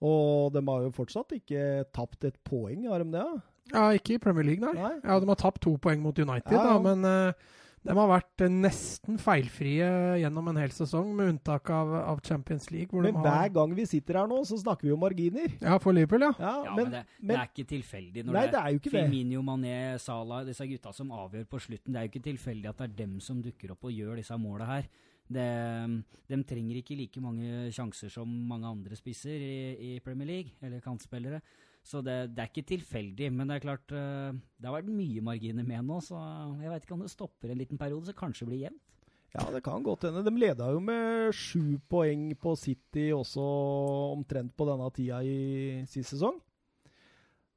Og de har jo fortsatt ikke tapt et poeng, har de det? Ja, ikke i Premier League, nei. Nei. Ja, De har tapt to poeng mot United, Ja, ja. da, men, eh, De har vært eh, nesten feilfrie gjennom en hel sesong, med unntak av, av Champions League. Hvor Men de hver gang vi sitter her nå, så snakker vi om marginer. ja, for Liverpool, ja. Ja, Ja, men, men, det, det er ikke tilfeldig når Nei, det er jo ikke det. Firmino, Mané, Salah, disse gutta som avgjør på slutten. Det er jo ikke tilfeldig at det er dem som dukker opp og gjør disse måla her. Det, de trenger ikke like mange sjanser som mange andre spisser i, i Premier League, eller kantspillere. Så det, det er ikke tilfeldig, men det er klart eh, Det har vært mye marginer med nå, så jeg vet ikke om det stopper en liten periode, så kanskje det blir jevnt. Ja, det kan godt hende. De leda jo med sju poeng på City også omtrent på denne tida i sist sesong.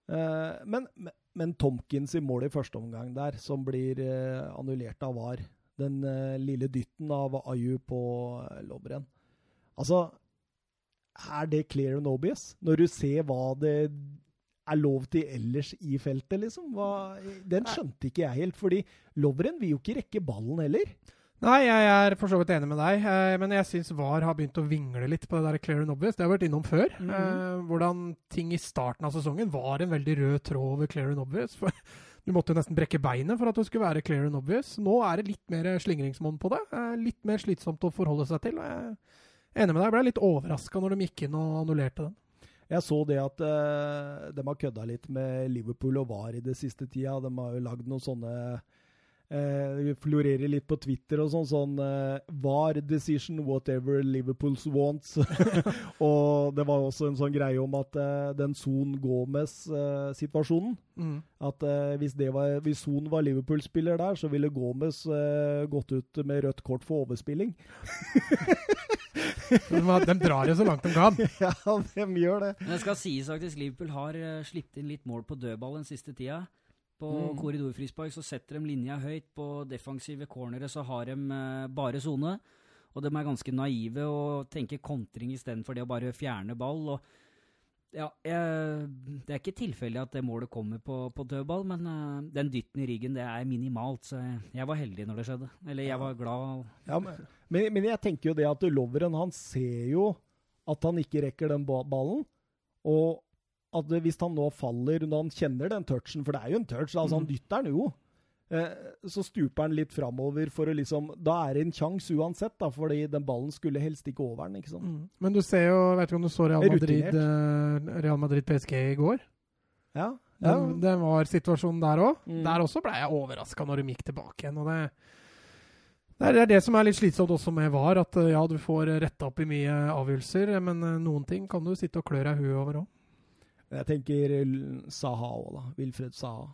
Eh, men, men, Tomkins i mål i første omgang der, som blir eh, annullert av VAR. Den lille dytten av Ayu på Lobren. Altså, er det clear and obvious? Når du ser hva det er lov til ellers i feltet, liksom? Hva, den skjønte ikke jeg helt, fordi Lovren vil jo ikke rekke ballen heller. Nei, jeg er for så vidt enig med deg, eh, men jeg syns VAR har begynt å vingle litt på det der clear and obvious. Det har jeg vært innom før. Mhm. eh, hvordan ting i starten av sesongen var en veldig rød tråd over clear and obvious. For du måtte jo nesten brekke beinet for at det skulle være clear and obvious. Nå er det litt mer slingringsmonn på det. eh, litt mer slitsomt å forholde seg til. Jeg enig med deg. Jeg ble litt overraska når de gikk inn og annullerte den. Jeg så det at uh, de har kødda litt med Liverpool og VAR i det siste tida. De har jo lagd noen sånne eh, Det florerer litt på Twitter og sånn. sånn eh, VAR decision, whatever Liverpools wants. og det var også en sånn greie om at eh, den Son Gomez-situasjonen At eh, hvis, var, hvis Son var Liverpool-spiller der, så ville Gomez eh, gått ut med rødt kort for overspilling. De, de drar jo så langt de kan. ja, de gjør det. Men det skal sies faktisk Liverpool har uh, sluppet inn litt mål på dødball den siste tida. På Mm. korridorfrispark så setter de linja høyt. På defensive cornere så har de eh, bare sone. Og de er ganske naive og tenker kontring istedenfor det å bare fjerne ball. og ja, jeg, Det er ikke tilfeldig at det målet kommer på, på dødball, men uh, den dytten i ryggen det er minimalt. Så jeg, jeg var heldig når det skjedde. Eller jeg var glad. Ja, men, men, jeg tenker jo det at Loveren han ser jo at han ikke rekker den ballen. Og at hvis han nå faller når han kjenner den touchen, for det er jo en touch, altså han dytter den jo. Eh, så stuper han litt framover for å liksom Da er det en sjanse uansett, da, fordi den ballen skulle helst ikke over den. ikke sant? Mm. Men du ser jo, vet ikke om du så Real Madrid, eh, Real Madrid PSG i går? Ja. Det, det var situasjonen der òg. Mm. Der også ble jeg overraska når de gikk tilbake igjen. og det, det er- det som er litt slitsomt også med VAR, at eh, ja, du får retta opp i mye avgjørelser, men noen ting kan du sitte og klø deg huet over òg. Jeg tenker Saha òg, da. Wilfred Saha.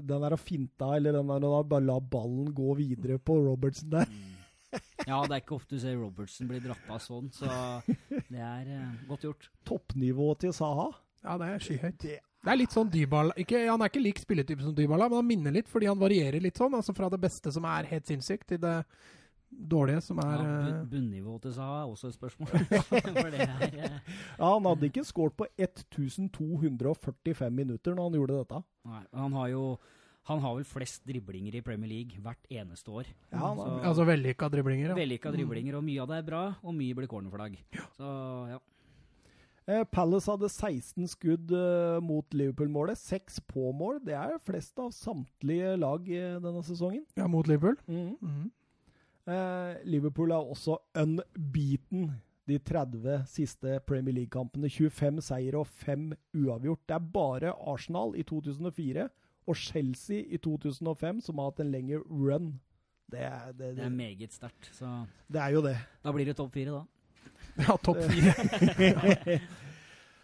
Den der å finta, eller den der å bare la ballen gå videre på Robertsen der. Ja, det er ikke ofte du ser Robertsen bli dratt av sånn, så det er eh, godt gjort. Toppnivået til Saha. Ja, det er skyhøyt. Det Det er litt sånn Dybala ikke, Han er ikke lik spilletype som Dybala, men han minner litt fordi han varierer litt sånn. altså Fra det beste som er helt sinnssykt, til det dårlige som er Ja, eh, Bunnivået til Saha er også et spørsmål. For det er eh, Ja, han hadde ikke skåret på 1245 minutter når han gjorde dette. Nei, han har jo han har vel flest driblinger i Premier League hvert eneste år. Ja, han Så- Altså vellykka driblinger. Ja. Vellykka driblinger, og mye av det er bra, og mye blir cornerflagg. Så ja. Eh, Palace hadde 16 skudd eh, mot Liverpool-målet. Seks på mål. Det er flest av samtlige lag eh, denne sesongen. ja, mot Liverpool. Mm. Mhm. Eh, Liverpool er også unbeaten de 30 siste Premier League-kampene. 25 seier og 5 uavgjort. Det er bare Arsenal i 2004 og Chelsea i 2005 som har hatt en lengre run. Det er, det, Det er meget sterkt. Så det er jo det. da blir det topp fire, da. Ja, topp fire.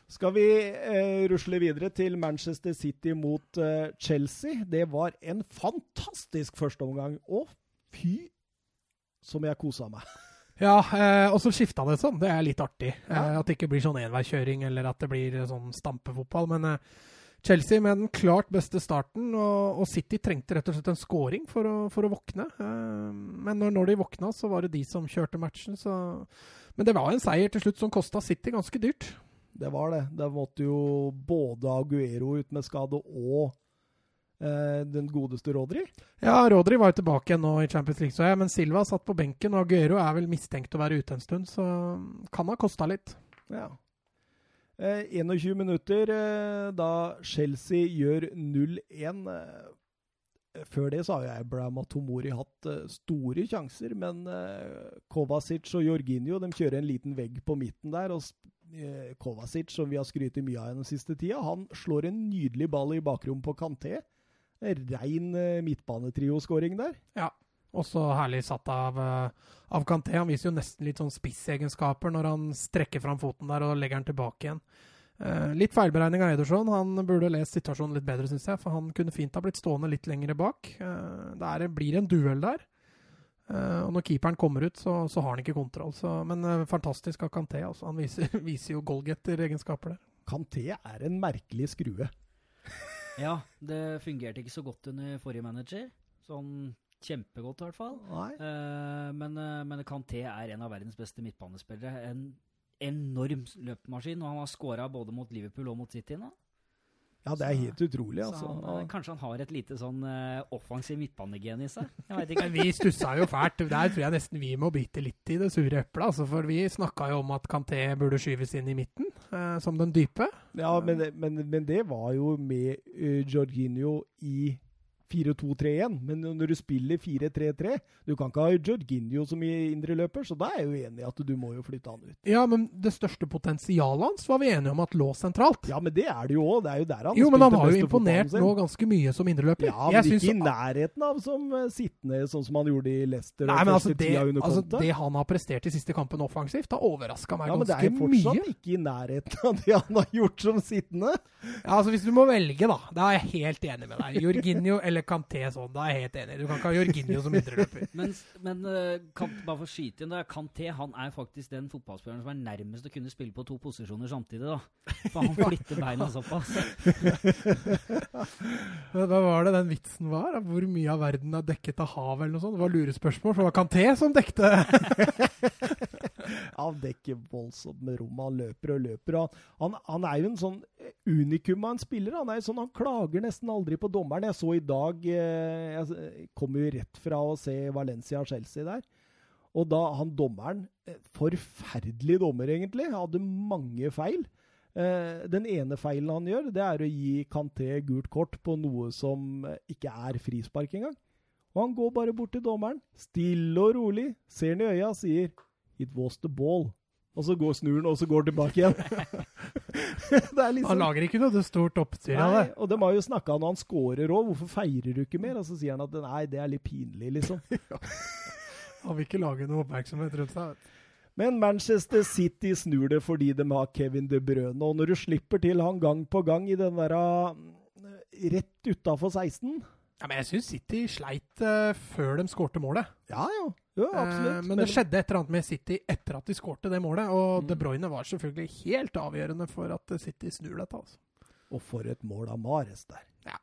Skal vi eh, rusle videre til Manchester City mot eh, Chelsea? Det var en fantastisk førsteomgang. Å, fy som jeg kosa meg. Ja, eh, og så skifta det sånn. Det er litt artig. Ja. Eh, at det ikke blir sånn enveiskjøring, eller at det blir eh, sånn stampefotball. Men eh, Chelsea med den klart beste starten, og, og City trengte rett og slett en scoring for å, for å våkne. Eh, men når, når de våkna, så var det de som kjørte matchen, så Men det var en seier til slutt som kosta City ganske dyrt. Det var det. Det måtte jo både Aguero ut med skade og eh, den godeste Rodri. Ja, Rodri var jo tilbake igjen nå i Champions League, så jeg, men Silva satt på benken, og Aguero er vel mistenkt å være ute en stund, så kan ha kosta litt. Ja. Eh, 21 minutter eh, da Chelsea gjør 0-1. Eh, før det så har jo Abraham og Tomori hatt eh, store sjanser, men uh, Kovacic og Jorginho de kjører en liten vegg på midten der. og Kovacic, som vi har skrytt mye av den siste tida, han slår en nydelig ball i bakrommet på Kanté. Rein uh, midtbanetrio-skåring der. Ja, også herlig satt av, av Kanté. Han viser jo nesten litt sånn spissegenskaper når han strekker fram foten der og legger den tilbake igjen. Eh, litt feilberegning av Ederson. Han burde lest situasjonen litt bedre, syns jeg. For han kunne fint ha blitt stående litt lengre bak. Eh, det blir en duell der. Eh, og når keeperen kommer ut, så, så har han ikke kontroll. Så, men fantastisk av Kanté. Altså. Han viser, viser jo goalgetter-egenskaper der. Kanté er en merkelig skrue. Ja, det fungerte ikke så godt under forrige manager. Sånn kjempegodt, i hvert fall. men, men Kanté er en av verdens beste midtbanespillere. En enorm løpmaskin, og han har skåra både mot Liverpool og mot City nå. Ja, det er helt utrolig. altså. Han, kanskje han har et lite sånn uh, offensiv midtbanegen i seg? Jeg vet ikke. vi stussa jo fælt. Der tror jeg nesten vi må bite litt i det sure eplet. Altså, for vi snakka jo om at Kanté burde skyves inn i midten, uh, som den dype. Ja, men, men, men, det var jo med uh, Jorginho i 4-2-3-1, men når du spiller 4-3-3 Du kan ikke ha Jorginho som indreløper, så da er jeg jo enig i at du må jo flytte han ut. Ja, men det største potensialet hans var vi enige om at lå sentralt. Ja, men det er det jo òg. Det er jo der han Jo, men han har jo imponert nå ganske mye som indreløper. Ja, men ikke i nærheten av som uh, sittende, sånn som han gjorde i Leicester. Nei, men altså det, altså det, han har prestert i siste kampen offensivt, har overraska meg ja, ganske mye. Ja, men det er fortsatt mye. ikke i nærheten av det han har gjort som sittende. Ja, altså Hvis du må velge, da. Da er jeg helt enig med deg. Jorginho eller Kanté sånn. Da er jeg helt enig. Du kan ikke ha Jorginho som indreløper. men, men uh, kan, bare for å skyte inn, da. Kanté han er faktisk den fotballspilleren som er nærmest å kunne spille på to posisjoner samtidig. da. For han flytter beina såpass. Hva var det den vitsen var? Hvor mye av verden er dekket av hav, eller noe sånt? Det var lurespørsmål, for det var Kanté som dekte Avdekker voldsomt med rom. Han løper og løper. Han, han, han, er jo en sånn unikum av en spiller. Han er sånn, han klager nesten aldri på dommeren. Jeg så i dag eh, Jeg kom jo rett fra å se Valencia-Chelsea der. Og da han dommeren eh, Forferdelig dommer, egentlig. Hadde mange feil. Eh, den ene feilen han gjør, det er å gi Kanté gult kort på noe som ikke er frispark engang. Og han går bare bort til dommeren, stille og rolig, ser han i øya og sier It was the ball. Og så går snuren, og så går tilbake igjen. liksom, han lager ikke noe stort oppstyr av det. Og de har jo snakka når han scorer òg, hvorfor feirer du ikke mer? Og så sier han at nei, det er litt pinlig, liksom. han vil ikke lage noe oppmerksomhet rundt seg. Men Manchester City snur det fordi de har Kevin De Brøne. Og når du slipper til han gang på gang i den der rett utafor 16 ja, men Jeg syns City sleit uh, før de skårte målet. Ja, ja. ja absolutt. Uh, men det skjedde et eller annet med City etter at de skårte det målet. Og mm. De Bruyne var selvfølgelig helt avgjørende for at City snur dette. altså. Og for et mål av Mares der. Ja.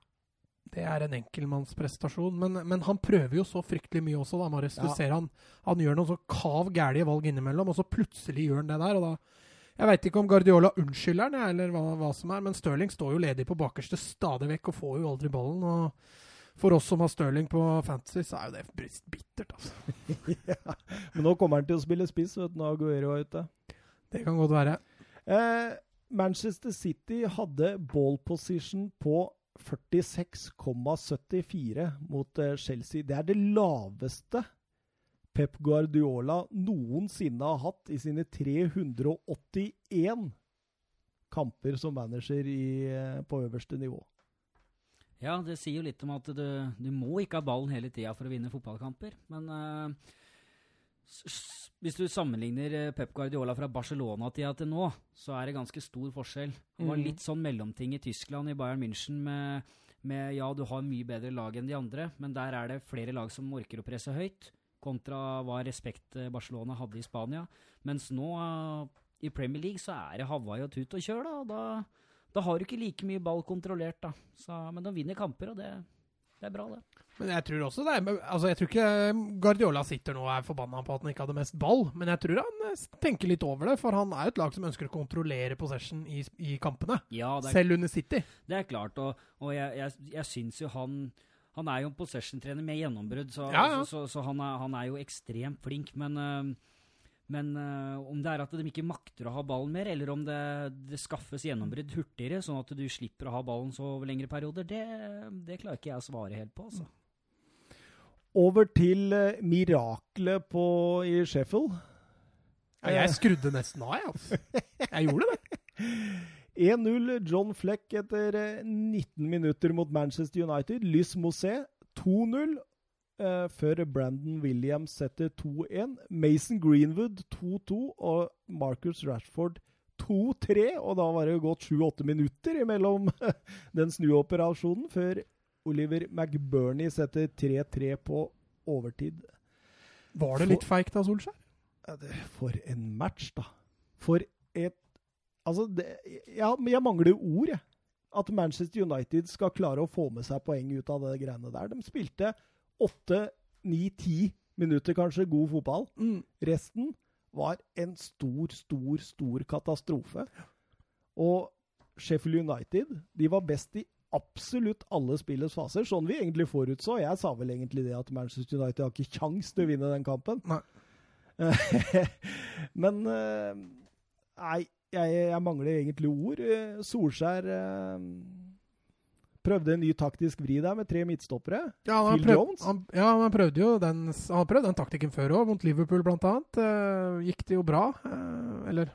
Det er en enkeltmannsprestasjon. Men, men han prøver jo så fryktelig mye også, da, Mares. Ja. Du ser han, han gjør noen så kav gærlige valg innimellom, og så plutselig gjør han det der. og da jeg veit ikke om Guardiola unnskylder han, eller hva, hva, som er, men Stirling står jo ledig på bakerste stadig vekk og får jo aldri ballen. og for oss som har Stirling på Fantasy, så er jo det bittert, altså. ja, men nå kommer han til å spille spiss vet du, når Aguero er ute. Det kan godt være. Eh, Manchester City hadde ball position på 46,74 mot eh, Chelsea. Det er det laveste Pep Guardiola noensinne har hatt i sine 381 kamper som manager i, eh, på øverste nivå. Ja, det sier jo litt om at du, du må ikke ha ballen hele tida for å vinne fotballkamper. Men uh, hvis du sammenligner eh, Pep Guardiola fra Barcelona-tida til nå, så er det ganske stor forskjell. Det var mm. litt sånn mellomting i Tyskland, i Bayern München, med, med ja, du har mye bedre lag enn de andre, men der er det flere lag som orker å presse høyt, kontra hva respekt eh, Barcelona hadde i Spania. Mens nå, i Premier League, så er det Hawaii og tut og kjør, da. og da da har du ikke like mye ball kontrollert, da. Så, men de vinner kamper, og det, det, er bra, det. Men jeg tror også det er, altså jeg tror ikke Guardiola sitter nå og er forbanna på at han ikke hadde mest ball, men jeg tror han eh, tenker litt over det, for han er jo et lag som ønsker å kontrollere possession i, i kampene. Ja, er, selv under City. Det er klart, og, og jeg, jeg, jeg syns jo han han er jo en possession-trener med gjennombrudd, så, ja, ja. så, så, så han, er, han, er, jo ekstremt flink. Men uh, Men uh, om det er at de ikke makter å ha ballen mer, eller om det, det skaffes gjennombrudd hurtigere, sånn at du slipper å ha ballen så over lengre perioder, det, det klarer ikke jeg å svare helt på. altså. Over til uh, miraklet på, i Sheffield. Ja, jeg skrudde nesten av, jeg. Altså. Jeg gjorde det. 1-0 John Fleck etter eh, 19 minutter mot Manchester United. Lys Mosé 2-0 eh, før Brandon Williams setter 2-1. Mason Greenwood 2-2 og Marcus Rashford 2-3. Og da var det gått 7-8 minutter mellom den snuoperasjonen før Oliver McBurney setter 3-3 på overtid. Var det litt feigt da, Solskjær? For en match, da. For et Altså, det, ja, jeg mangler ord, jeg. At Manchester United skal klare å få med seg poeng ut av det greiene der. De spilte åtte, ni, ti minutter kanskje god fotball. Mm. Resten var en stor, stor, stor katastrofe. Og Sheffield United de var best i absolutt alle spillets faser, sånn vi egentlig forutså. Jeg sa vel egentlig det at Manchester United har ikke kjangs til å vinne den kampen. Nei. Men eh, Nei, jeg, jeg, mangler egentlig ord. Eh, Solskjær eh, prøvde en ny taktisk vri der med tre midtstoppere. Ja, Phil prøv, Jones. Han, ja, han prøvde jo den, han prøvde den taktikken før òg, mot Liverpool bl.a. Uh, gikk det jo bra. Uh, eller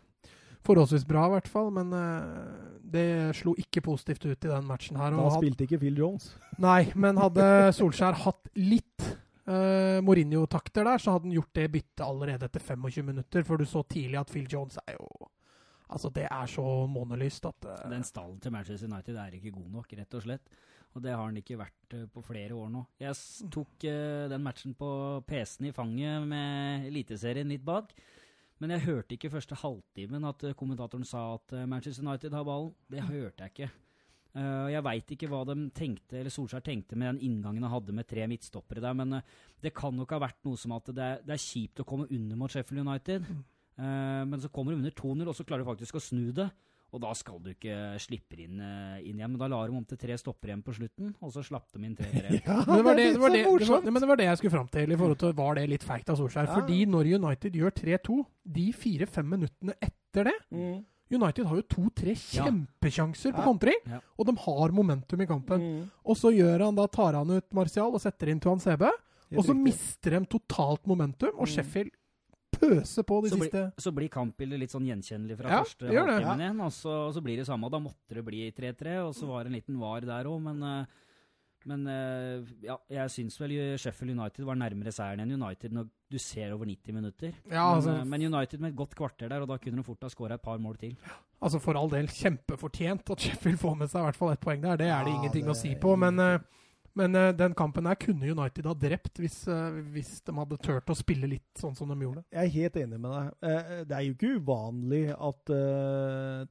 forholdsvis bra, i hvert fall. Men uh, det slo ikke positivt ut i den matchen her. Da spilte ikke Phil Jones. Nei, men hadde Solskjær hatt litt uh, Mourinho-takter der, så hadde han gjort det byttet allerede etter 25 minutter. For du så tidlig at Phil Jones er jo Altså, det er så månelyst at uh, Den stallen til Manchester United er ikke god nok, rett og slett. Og det har han ikke vært uh, på flere år nå. Jeg tok uh, den matchen på PC-en i fanget med Eliteserien litt bak. Men jeg hørte ikke første halvtimen at kommentatoren sa at Manchester United har ballen. Det hørte jeg ikke. jeg veit ikke hva de tenkte, eller Solskjær tenkte med den inngangen han hadde med tre midtstoppere der, men det kan nok ha vært noe som at det er, det er kjipt å komme under mot Sheffield United. Uh, men så kommer du under 2-0, og så klarer du faktisk å snu det. Og da skal du ikke slippe inn, uh, inn igjen. Men da la de om til tre stopper igjen på slutten, og så slapp de inn 3-3. ja, men, det var det, det, var det, det var, men det var det jeg skulle fram til. i forhold til Var det litt feigt av Solskjær? Ja. Fordi når United gjør 3-2, de fire-fem minuttene etter det mm. United har jo to-tre kjempekjanser på kontring, ja. og de har momentum i kampen. Mm. Og så gjør han da, tar han ut Martial og setter inn Tuan Sebe, og så mister de totalt momentum, og Sheffield pøse på de så siste bli, Så blir kampbildet litt sånn gjenkjennelig fra ja, første halvtimen igjen, og så, og så, blir det samme. Da måtte det bli 3-3, og så var det en liten var der òg, men uh, men uh, ja, jeg syns vel Sheffield United var nærmere seieren enn United når du ser over 90 minutter. Ja, altså, men, uh, men, United med et godt kvarter der, og da kunne de fort ha skåra et par mål til. Altså For all del kjempefortjent at Sheffield får med seg i hvert fall ett poeng der. Det er det ingenting det, å si på. Men uh, men uh, den kampen her kunne United ha drept hvis, uh, hvis, de hadde turt å spille litt sånn som de gjorde. Jeg er helt enig med deg. Uh, det er jo ikke uvanlig at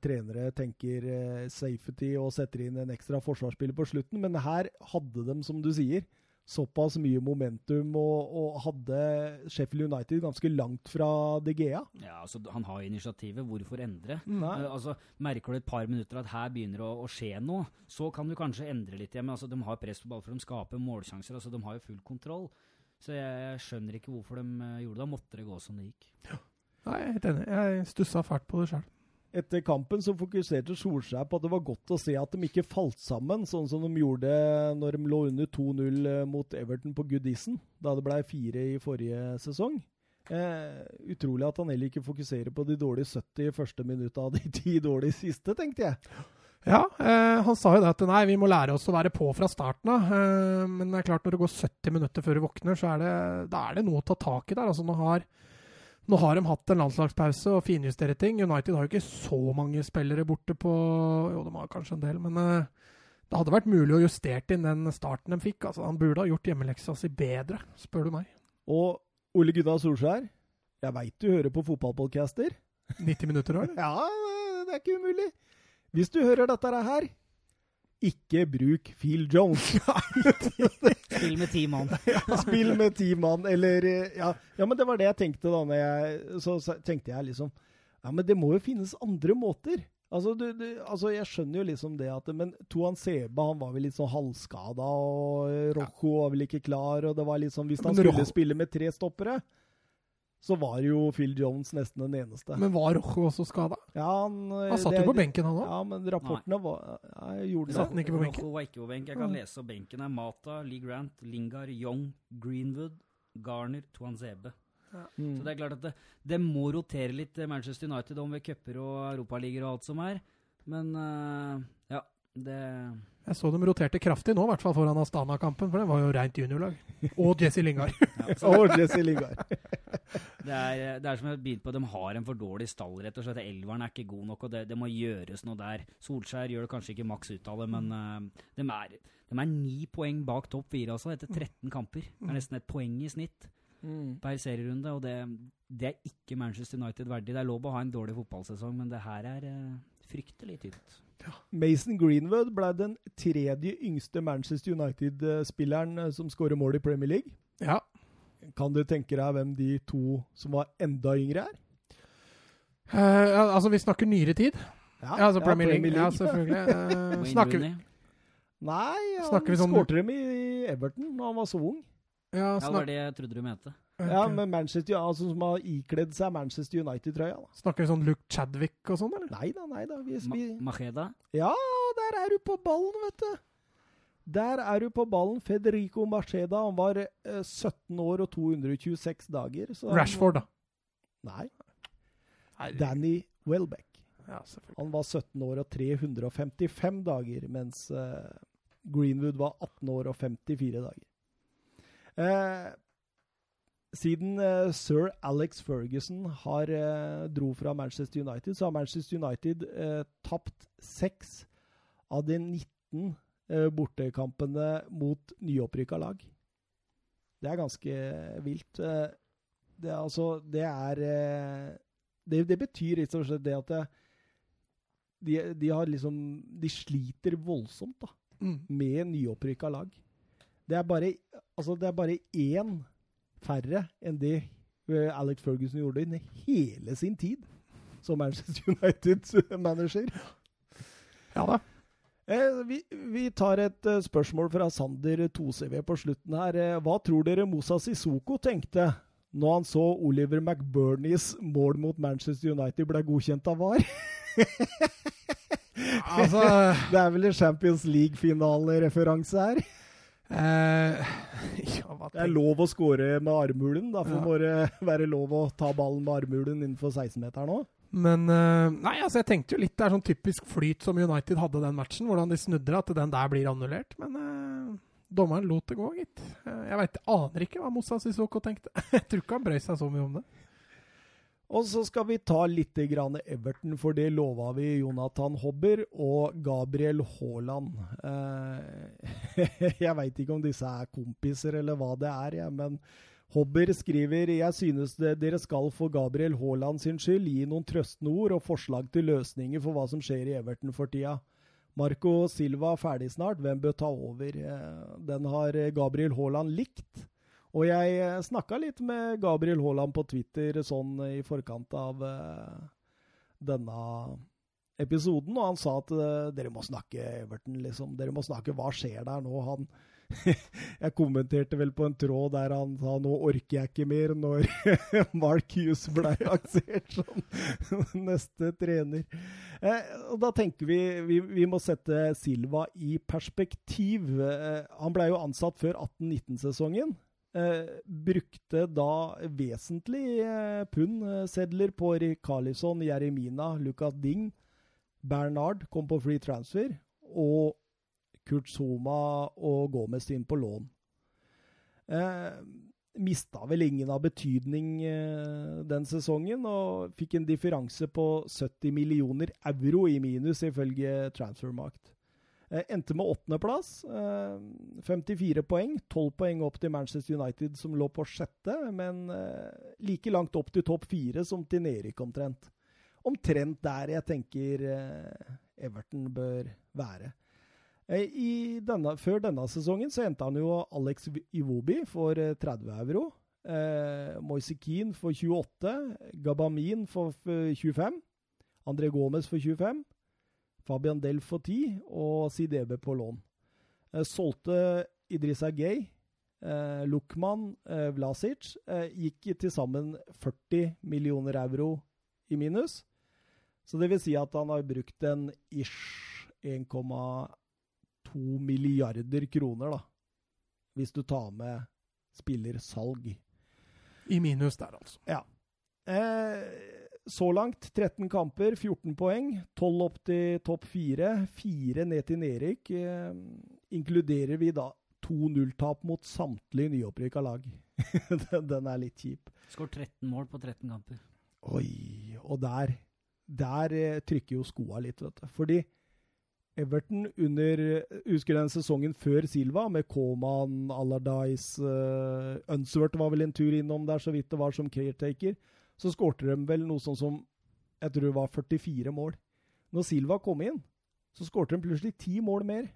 trenere tenker safety og setter inn en ekstra forsvarsspiller på slutten, men her hadde de, som du sier, såpass mye momentum og, og, hadde Sheffield United ganske langt fra De Gea. Ja, altså Han har initiativet. Hvorfor endre? Uh, altså, Merker du et par minutter at her begynner å, å skje noe, så kan du kanskje endre litt igjen. Men altså, de har press på ball for de skaper målsjanser. altså De har jo full kontroll. Så jeg, jeg skjønner ikke hvorfor de uh, gjorde det. Da måtte det gå som det gikk. Ja. Nei, jeg er helt enig. Jeg stussa fælt på det sjøl. Etter kampen så fokuserte Solskjær på at det var godt å se at de ikke falt sammen, sånn som de gjorde når de lå under 2-0 eh, mot Everton på Goodison, da det ble fire i forrige sesong. Eh, utrolig at han heller ikke fokuserer på de dårlige 70 første minutta av de ti dårlige siste, tenkte jeg. Ja, eh, han sa jo det at nei, vi må lære oss å være på fra starten av. Eh, men det er klart når det går 70 minutter før du våkner, så er det, da er det noe å ta tak i der. Altså, nå har nå har de hatt en landslagspause og finjusterer ting. United har jo ikke så mange spillere borte på Jo, de har kanskje en del, men uh, det hadde vært mulig å justere inn den starten de fikk. Altså, Han burde ha gjort hjemmeleksa si bedre, spør du meg. Og Ole Gunnar Solskjær, jeg veit du hører på fotballpodcaster. 90 minutter år? ja, det er ikke umulig. Hvis du hører dette her, ikke bruk Phil Jones. Spill med ti mann. ja, spill med ti mann, eller ja. ja, men det var det jeg tenkte da. Når jeg, så, så tenkte jeg liksom Ja, men det må jo finnes andre måter. Altså, du, du, altså, Jeg skjønner jo liksom det at Men Toan Seba han var vel litt sånn halvskada, og Rojo var vel ikke klar, og det var sånn Hvis han skulle spille med tre stoppere så var jo Phil Jones nesten den eneste. Men var Rojo også skada? ja, han, Han satt jo på benken, han òg. Ja, men rapportene var ja, gjorde Satt han ikke på benken? Rojo var ikke på benken. Jeg kan lese opp benken er Mata, Lee Grant, Lingard, Young, Greenwood, Garner, Tuanzebe. Mm. Så det er klart at det, det må rotere litt eh, Manchester United om ved cuper og europaligaer og alt som er. Men uh, ja, det Jeg så dem roterte kraftig nå, i hvert fall foran Astana-kampen, for det var jo rent juniorlag. Og Jesse Lingard. ja, Og Jesse Lingard. det, er, det er som jeg begynte på, de har en for dårlig stall, rett og slett. Elveren er ikke god nok, og det, det må gjøres noe der. Solskjær gjør det kanskje ikke maks ut av det, men uh, de, er, de er ni poeng bak topp fire, altså, etter 13 kamper. Det er nesten et poeng i snitt Mm. per serierunde, og det, det er ikke Manchester United verdig. Det er lov å ha en dårlig fotballsesong, men det her er uh, fryktelig tynt. Mason Greenwood ble den tredje yngste Manchester United-spilleren eh, som skårer mål i Premier League. Ja. Kan du tenke deg hvem de to som var enda yngre, er? Uh, altså, vi snakker nyere tid. Ja, altså Premier League. Ja, selvfølgelig. Uh, snakker, Rooney. Nei, han Snakker vi sånn- skårte dem i Everton da han var så ung. ja, Ja, det var det jeg trodde du mente. Ja, men Manchester, altså, Som har ikledd seg Manchester United-trøya. da. snakker vi sånn Luke Chadwick og sånn, eller? Nei da, nei da. Vi, Ma vi, Macheda? ja, der er du på ballen, vet du! Der er du på ballen. Federico Macheda. Han var eh, 17 år og 226 dager. Så Rashford, da. Nei. Danny Welbeck. Ja. Han var 17 år og 355 dager, mens eh, Greenwood var 18 år og 54 dager. Eh, siden eh, sir Alex Ferguson har eh, dro fra Manchester United, så har Manchester United eh, tapt seks av de 19 eh, bortekampene mot nyopprykka lag. Det er ganske vilt. Eh, det, er altså, det er eh, det, det betyr rett og slett det at det, de, de har liksom De sliter voldsomt da, Mm. med nyopprykka lag. Det er bare altså det er bare én færre enn det eh, Alex Ferguson gjorde i hele sin tid som Manchester United-manager. Ja da. Eh, vi, vi tar et eh, spørsmål fra Sander 2CV på slutten her. Eh, hva tror dere Mosa Sissoko tenkte når han så Oliver McBurnies mål mot Manchester United ble godkjent av VAR? Altså Det er vel en Champions League-finalereferanse her? eh, Ja, Det er lov å score med armhulen. Derfor Ja. må det være lov å ta ballen med armhulen innenfor 16-meteren òg. Men eh, Nei, altså, jeg tenkte jo litt Det er sånn typisk flyt som United hadde den matchen. Hvordan de snudde at den der blir annullert. Men eh, dommeren lot det gå, gitt. Eh, jeg vet, aner ikke hva Moussa Sissoko tenkte. jeg tror ikke han brøy seg så mye om det. Og så skal vi ta litt grann Everton, for det lova vi Jonathan Hobber og Gabriel Haaland. Eh, jeg veit ikke om disse er kompiser eller hva det er, ja, men Hobber skriver jeg synes dere skal for Gabriel Haaland sin skyld gi noen trøstende ord og forslag til løsninger for hva som skjer i Everton for tida. Marco Silva er ferdig snart, hvem bør ta over? Eh, Den har Gabriel Haaland likt. Og jeg snakka litt med Gabriel Haaland på Twitter sånn i forkant av eh, denne episoden, og han sa at eh, dere må snakke Everton, liksom. Dere må snakke hva skjer der nå? Han Jeg kommenterte vel på en tråd der han sa nå orker jeg ikke mer, når Mark Hughes ble aksert som neste trener. Eh, og da tenker vi, vi vi må sette Silva i perspektiv. Eh, han ble jo ansatt før 18-19-sesongen. Eh, brukte da vesentlig eh, pund-sedler på Rikarlison, Jeremina, Lucas Ding. Bernard kom på free transfer, og Kurt Zuma og Gomez inn på lån. Eh, mista vel ingen av betydning eh, den sesongen, og fikk en differanse på 70 millioner euro i minus, ifølge Transfermarkt. Eh, endte med åttendeplass. Eh, 54 poeng. 12 poeng opp til Manchester United, som lå på sjette, men eh, like langt opp til topp fire som til nedrykk, omtrent. Omtrent der jeg tenker eh, Everton bør være. Eh, denne, før denne sesongen så henta han jo Alex Iwobi for eh, 30 euro. Eh, Moise Keane for 28. Gabamin for 25. André Gomez for 25. Fabian Del for 10. Og Sidebe på lån. Eh, solgte Idrissa Gay eh, Lukman, eh, Vlasic, eh, gikk til sammen 40 millioner euro i minus. Så det vil si at han har brukt en ish 1,2 milliarder kroner, da. Hvis du tar med spillersalg. I minus der, altså. Ja. Eh, så langt 13 kamper, 14 poeng. 12 opp til topp 4. 4 ned til Nerik. Eh, inkluderer vi da 2-0-tap mot samtlige nyopprykka lag. den, den er litt kjip. Skår 13 mål på 13 kamper. Oi, og der Der eh, trykker jo skoa litt, vet du. Fordi Everton under Husker den sesongen før Silva, med Coman, Allardyce uh, Unsworth var vel en tur innom der, så vidt det var, som caretaker. Så skårte de vel noe sånn som Jeg tror det var 44 mål. Når Silva kom inn, så skårte de plutselig ti mål mer.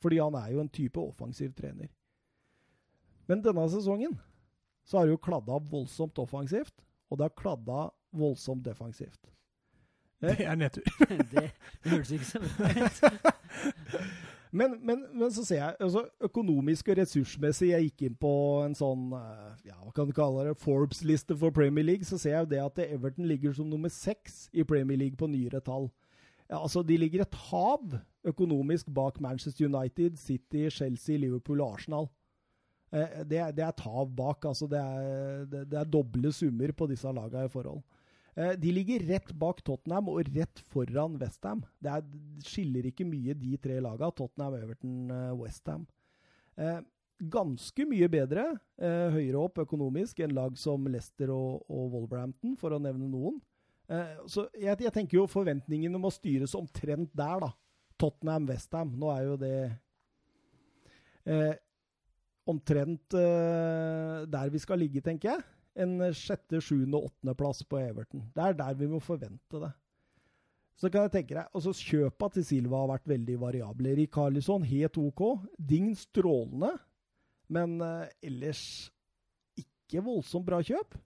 Fordi han er jo en type offensiv trener. Men denne sesongen så har det jo kladda voldsomt offensivt, og det har kladda voldsomt defensivt. Det er nedtur. det, det høres ikke så ut. Men, men, men, så ser jeg altså økonomisk og ressursmessig Jeg gikk inn på en sånn eh, ja, hva kan du kalle det, Forbes-liste for Premier League. Så ser jeg jo det at Everton ligger som nummer seks i Premier League på nyere tall. Ja, altså De ligger et hav økonomisk bak Manchester United, City, Chelsea, Liverpool og Arsenal. Eh, det, det, er et hav bak. altså Det er, det, det er doble summer på disse lagene i forhold. Eh, de ligger rett bak Tottenham og rett foran Westham. Det er, skiller ikke mye, de tre lagene. Tottenham, Everton, eh, Westham. Eh, ganske mye bedre eh, høyere opp økonomisk enn lag som Leicester og, og Wolverhampton, for å nevne noen. Eh, så jeg, jeg, tenker jo forventningene må styres omtrent der, da. Tottenham, Westham. Nå er jo det eh, omtrent der vi skal ligge, tenker jeg en sjette, sjuende og åttendeplass på Everton. Det er der vi må forvente det. Så kan jeg tenke deg, altså Kjøpa til Silva har vært veldig variable. Rikarlison helt OK. Ding strålende. Men eh, ellers ikke voldsomt bra kjøp.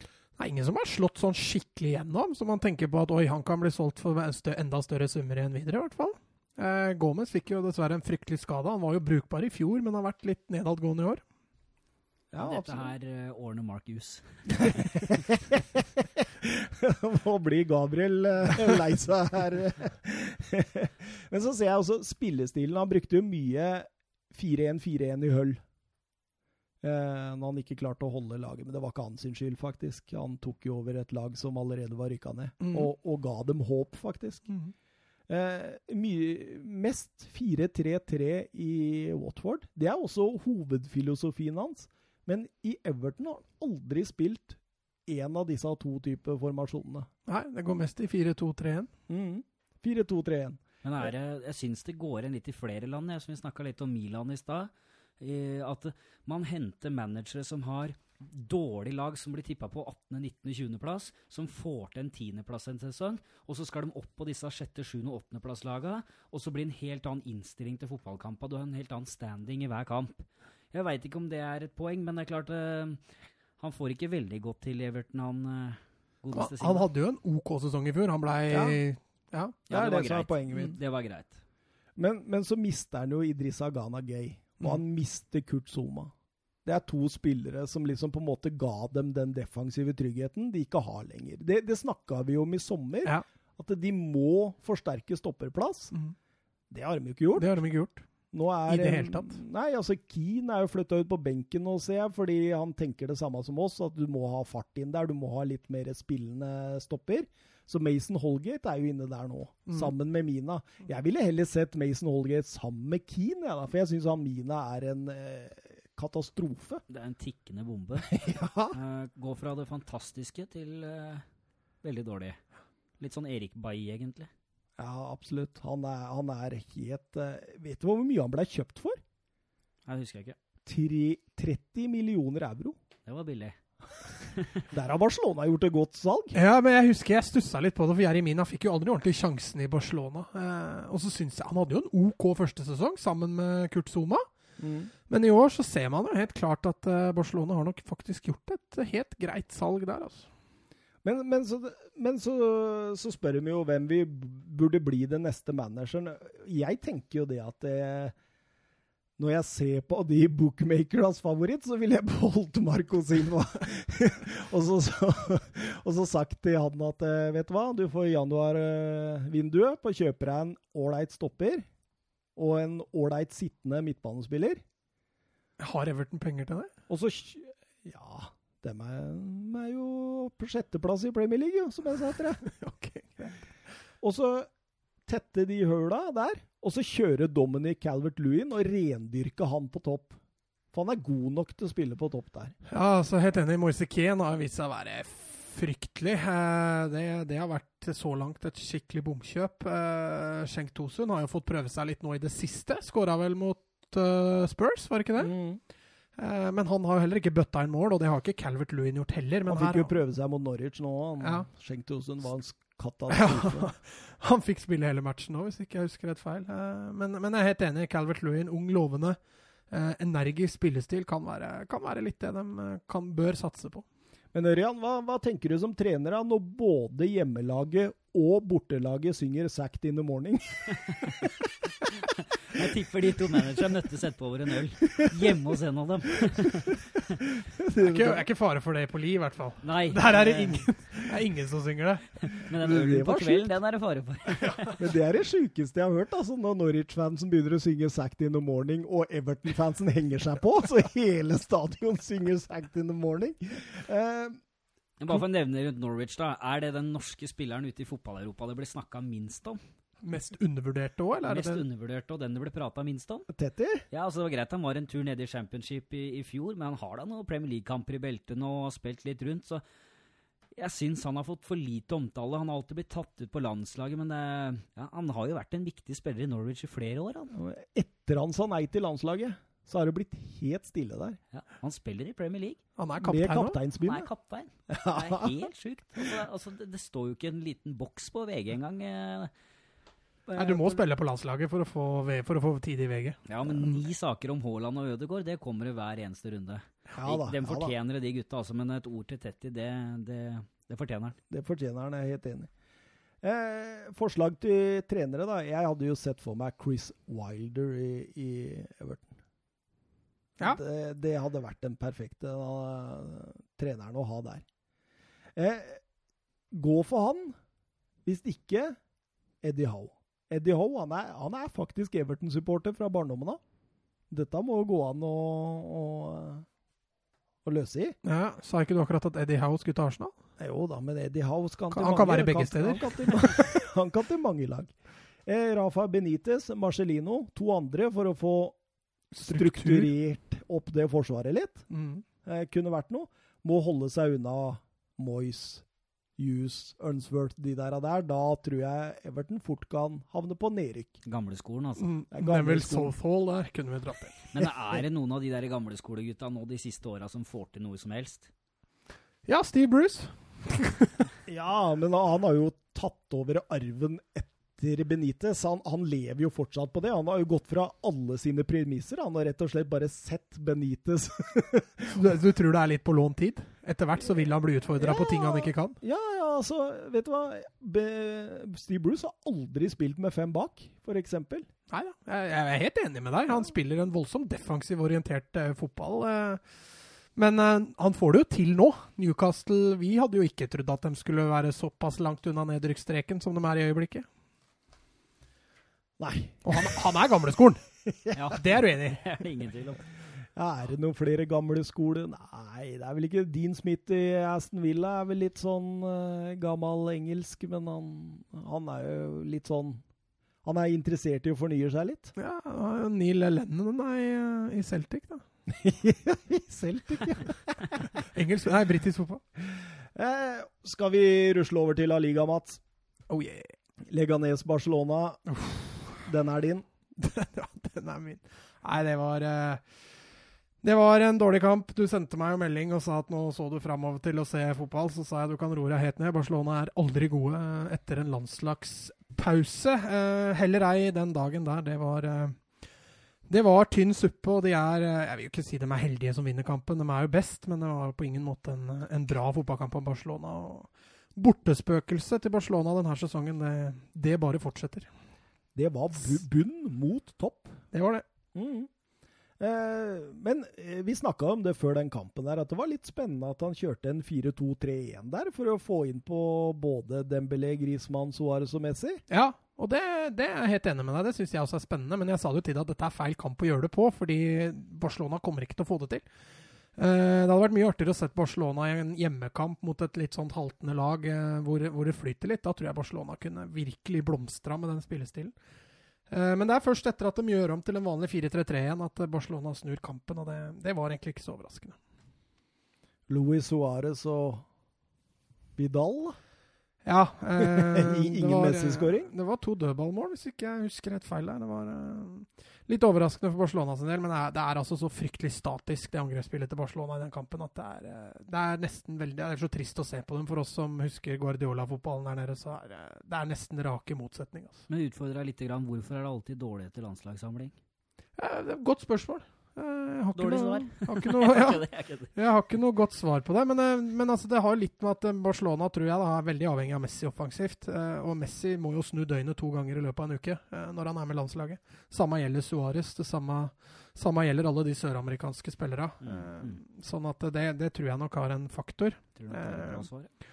Det er ingen som har slått sånn skikkelig gjennom, så man tenker på at oi, han kan bli solgt for enda større summer enn videre, i hvert fall. Eh, Gomez fikk jo dessverre en fryktelig skade. Han var jo brukbar i fjor, men har vært litt nedadgående i år. Ja, Dette er uh, årene Marcus. Nå blir Gabriel uh, lei seg her. Men så ser jeg også spillestilen. Han brukte jo mye 4-1-4-1 i høll. Uh, når han ikke klarte å holde laget. Men det var ikke hans skyld, faktisk. Han tok jo over et lag som allerede var rykka ned, mm. og, og, ga dem håp, faktisk. Mm. Uh, mye, mest 4-3-3 i Watford. Det er også hovedfilosofien hans. Men i Everton har han aldri spilt én av disse to typer formasjonene. Nei, det går mest i 4-2-3-1. Mm. 4-2-3-1. Men er det, jeg syns det går igjen litt i flere land, jeg, som vi snakka litt om Milan i stad. At man henter managere som har dårlig lag som blir tippa på 18., 19., 20.-plass, som får til en 10.-plass en sesong, og så skal de opp på disse 6., 7., og 8.-plasslagene, og så blir det en helt annen innstilling til fotballkampene, Du har en helt annen standing i hver kamp. Jeg veit ikke om det er et poeng, men det er klart uh, Han får ikke veldig godt til Everton, han uh, godeste Han hadde jo en OK sesong i fjor. Han blei ja. ja. det er det, det som er poenget mitt. Mm, det var greit. Men, men, så mister han jo Idrissa Ghana Gay, og mm. han mister Kurt Zuma. Det er to spillere som liksom på en måte ga dem den defensive tryggheten de ikke har lenger. Det, det snakka vi om i sommer, ja. at de må forsterke stopperplass. Mm. Det har de jo ikke gjort. Det har de ikke gjort. Er, I det hele tatt? Nei, altså Keane er jo flytta ut på benken nå, ser jeg, fordi han tenker det samme som oss, at du må ha fart inn der. Du må ha litt mer spillende stopper. Så Mason Holgate er jo inne der nå, mm. sammen med Mina. Jeg ville heller sett Mason Holgate sammen med Keane, ja, for jeg syns Mina er en eh, katastrofe. Det er en tikkende bombe. ja. uh, gå fra det fantastiske til uh, veldig dårlig. Litt sånn Erik Bay, egentlig. Ja, absolutt. Han er, han er helt uh, Vet du hvor mye han ble kjøpt for? Jeg husker ikke. Tri, 30 millioner euro. Det var billig. Der har Barcelona gjort et godt salg. Ja, men jeg husker jeg stussa litt på det, for Jeremina fikk jo aldri ordentlig sjansen i Barcelona. Eh, og så syns jeg Han hadde jo en OK første sesong sammen med Kurt Zuma. Mm. Men i år så ser man jo helt klart at uh, Barcelona har nok faktisk gjort et uh, helt greit salg der, altså. Men, men, så, men så, så, spør vi jo hvem vi burde bli den neste manageren. Jeg tenker jo det at det, når jeg ser på de bookmakernes favoritt, så ville jeg beholdt Marco Silva. og, så, så, og, så, sagt til han at eh, vet du hva, du får januarvinduet på å kjøpe deg en ålreit stopper og en ålreit sittende midtbanespiller. Har Everton penger til det? Og så Ja, de er, de er jo på sjetteplass i Premier League, som jeg sa til deg. okay. Og så tette de høla der, og så kjøre Dominic Calvert-Lewin og rendyrke han på topp. For han er god nok til å spille på topp der. Ja, så helt enig. Morse Keane har vist seg å være fryktelig. Eh, det, det, har vært så langt et skikkelig bomkjøp. Eh, Schenk Tosun har jo fått prøve seg litt nå i det siste. Skåra vel mot uh, Spurs, var det ikke det? Mm. Uh, men han har jo heller ikke bøtta inn mål, og det har ikke Calvert Lewin gjort heller. han fikk jo prøve seg mot Norwich nå. Han, ja. skjengte var en vansk Ja, han fikk spille hele matchen nå, hvis ikke jeg husker rett feil. Uh, men, men, jeg er helt enig. Calvert Lewin, ung, lovende. energisk spillestil kan være, kan være litt det de kan, bør satse på. Men Ørjan, hva, hva, tenker du som trener da, når både hjemmelaget og bortelaget synger 'Sacked in the Morning'? Jeg tipper de to managerne møttes etterpå over en øl. Hjemme hos en av dem. det er ikke, er ikke fare for det på Li, i hvert fall. Nei. Der er det ingen, det er ingen som synger det. Men den ølen på kvelden, den er det fare for. Men det er det sjukeste jeg har hørt. altså Når Norwich-fansen begynner å synge 'Sacked in the Morning', og Everton-fansen henger seg på, så hele stadion synger 'Sacked in the Morning'. Uh, bare for å nevne rundt Norwich, da. Er det den norske spilleren ute i fotball-Europa det blir snakka minst om? Mest undervurderte òg, eller? Mest undervurderte og den det ble prata minst om. Tetti? Ja, altså det var greit han var en tur nede i Championship i, i fjor, men han har da noen Premier League-kamper i beltene og har spilt litt rundt, så jeg syns han har fått for lite omtale. Han har alltid blitt tatt ut på landslaget, men det, ja, han har jo vært en viktig spiller i Norwich i flere år. Han. Etter han sa nei til landslaget, så har det blitt helt stille der. Ja, Han spiller i Premier League. Han er kaptein nå. Han er kaptein. Det er helt sjukt. Altså, altså, det, det, står jo ikke en liten boks på VG engang. Eh, Nei, Du må spille på landslaget for å få, for å få tid i VG. Ja, men ni saker om Haaland og Ødegaard, det kommer i hver eneste runde. Ja da, de fortjener det, de gutta, altså, men et ord til Tetti, det, det, det fortjener han. Det fortjener han, jeg er helt enig. Eh, forslag til trenere, da. Jeg hadde jo sett for meg Chris Wilder i, i Everton. Ja. Det, det, hadde vært den perfekte uh, treneren å ha der. Eh, gå for han. Hvis ikke Eddie Howe. Eddie Howe han er, han er faktisk Everton-supporter fra barndommen av. Dette må gå an å, å, å, løse i. Ja, Sa ikke du akkurat at Eddie Howe skulle til Arsenal? Jo da, men Eddie Howe kan, Han kan være begge steder. Han kan, til, han kan til mange lag. Eh, Rafa Benitez, Marcellino, to andre for å få strukturert opp det forsvaret litt. Mm. Eh, kunne vært noe. Må holde seg unna Moyes, Hughes, Unsworth, de der der, da tror jeg Everton fort kan havne på nedrykk. Gamleskolen, altså. Mm, Neville Southall der kunne vi dratt inn. Men er det noen av de der gamleskolegutta nå de siste åra som får til noe som helst? Ja, Steve Bruce. ja, men han har jo tatt over arven etter Benitez. Han, han, lever jo fortsatt på det. Han har jo gått fra alle sine premisser. Han har rett og slett bare sett Benitez. du, du, tror det er litt på lånt tid? Etter hvert så vil han bli utfordra ja, på ting han ikke kan? Ja, ja, altså, vet du hva. Be Steve Bruce har aldri spilt med fem bak, f.eks. Nei da, jeg, jeg, er helt enig med deg. Han spiller en voldsomt defensiv orientert eh, fotball. Eh. men eh, han får det jo til nå. Newcastle Vi hadde jo ikke trodd at de skulle være såpass langt unna nedrykksstreken som de er i øyeblikket. Nei. Og han, han er gamleskolen! ja. Det er du enig i? Ingen tvil om. Er det noen flere gamle skoler? Nei, det er vel ikke Dean Smith i Aston Villa. er vel litt sånn uh, gammel engelsk, men han, han, er jo litt sånn Han er interessert i å fornye seg litt. Ja, Neil Lennon er i, i Celtic, da. I Celtic, ja. Engelsk Nei, britisk fotball. Eh, skal vi rusle over til La Liga, Mats? Oh yeah. Leganes Barcelona. Den er din. den er min. Nei, det var uh, det var en dårlig kamp. Du sendte meg jo melding og sa at nå så du framover til å se fotball. Så sa jeg du kan roe deg helt ned. Barcelona er aldri gode eh, etter en landslagspause. Eh, heller ei den dagen der. Det var, eh, det var tynn suppe, og de er Jeg vil jo ikke si de er heldige som vinner kampen, de er jo best, men det var på ingen måte en, en bra fotballkamp av Barcelona. Og bortespøkelset til Barcelona denne sesongen, det, det bare fortsetter. Det var bunn mot topp. Det var det. Mm. Eh, men eh, vi snakka om det før den kampen der, at det var litt spennende at han kjørte en 4-2-3-1 der for å få inn på både Dembélé, Griezmann, Suárez og Messi. Ja, og det, det er jeg helt enig med deg. Det syns jeg også er spennende. Men jeg sa det jo til deg at dette er feil kamp å gjøre det på, fordi Barcelona kommer ikke til å få det til. Eh, det hadde vært mye artigere å sett Barcelona i en hjemmekamp mot et litt sånn haltende lag eh, hvor, hvor det flyter litt. Da tror jeg Barcelona kunne virkelig blomstra med den spillestilen. Eh, men det er først etter at de gjør om til en vanlig 4-3-3 igjen, at Barcelona snur kampen. Og det, det var egentlig ikke så overraskende. Luis Suárez og Vidal. Ja. Eh, Ingen Messi-skåring? Det var to dødballmål, hvis ikke jeg husker helt feil der. Det var eh, litt overraskende for Barcelona sin del, men det er, det er, altså så fryktelig statisk, det angrepsspillet til Barcelona i den kampen, at det er, eh, det er nesten veldig Det er så trist å se på dem. For oss som husker Guardiola-fotballen der nede, så er det, det er nesten rake motsetning. Altså. Men utfordrer litt, grann, hvorfor er det alltid dårlig etter landslagssamling? Ja, det er et godt spørsmål. Eh, Jeg har ikke Dårlig noe- svar. Har noe, ja. Jeg har ikke noe godt svar på det, men, eh, men altså, det har litt med at eh, Barcelona tror jeg da, er veldig avhengig av Messi offensivt. eh, Og Messi må jo snu døgnet to ganger i løpet av en uke eh, når han er med landslaget. Samme gjelder Suárez. Det samme, samme gjelder alle de søramerikanske spillerne. Mm, Eh, mm. Sånn at det, det tror jeg nok har en faktor. Tror du Eh?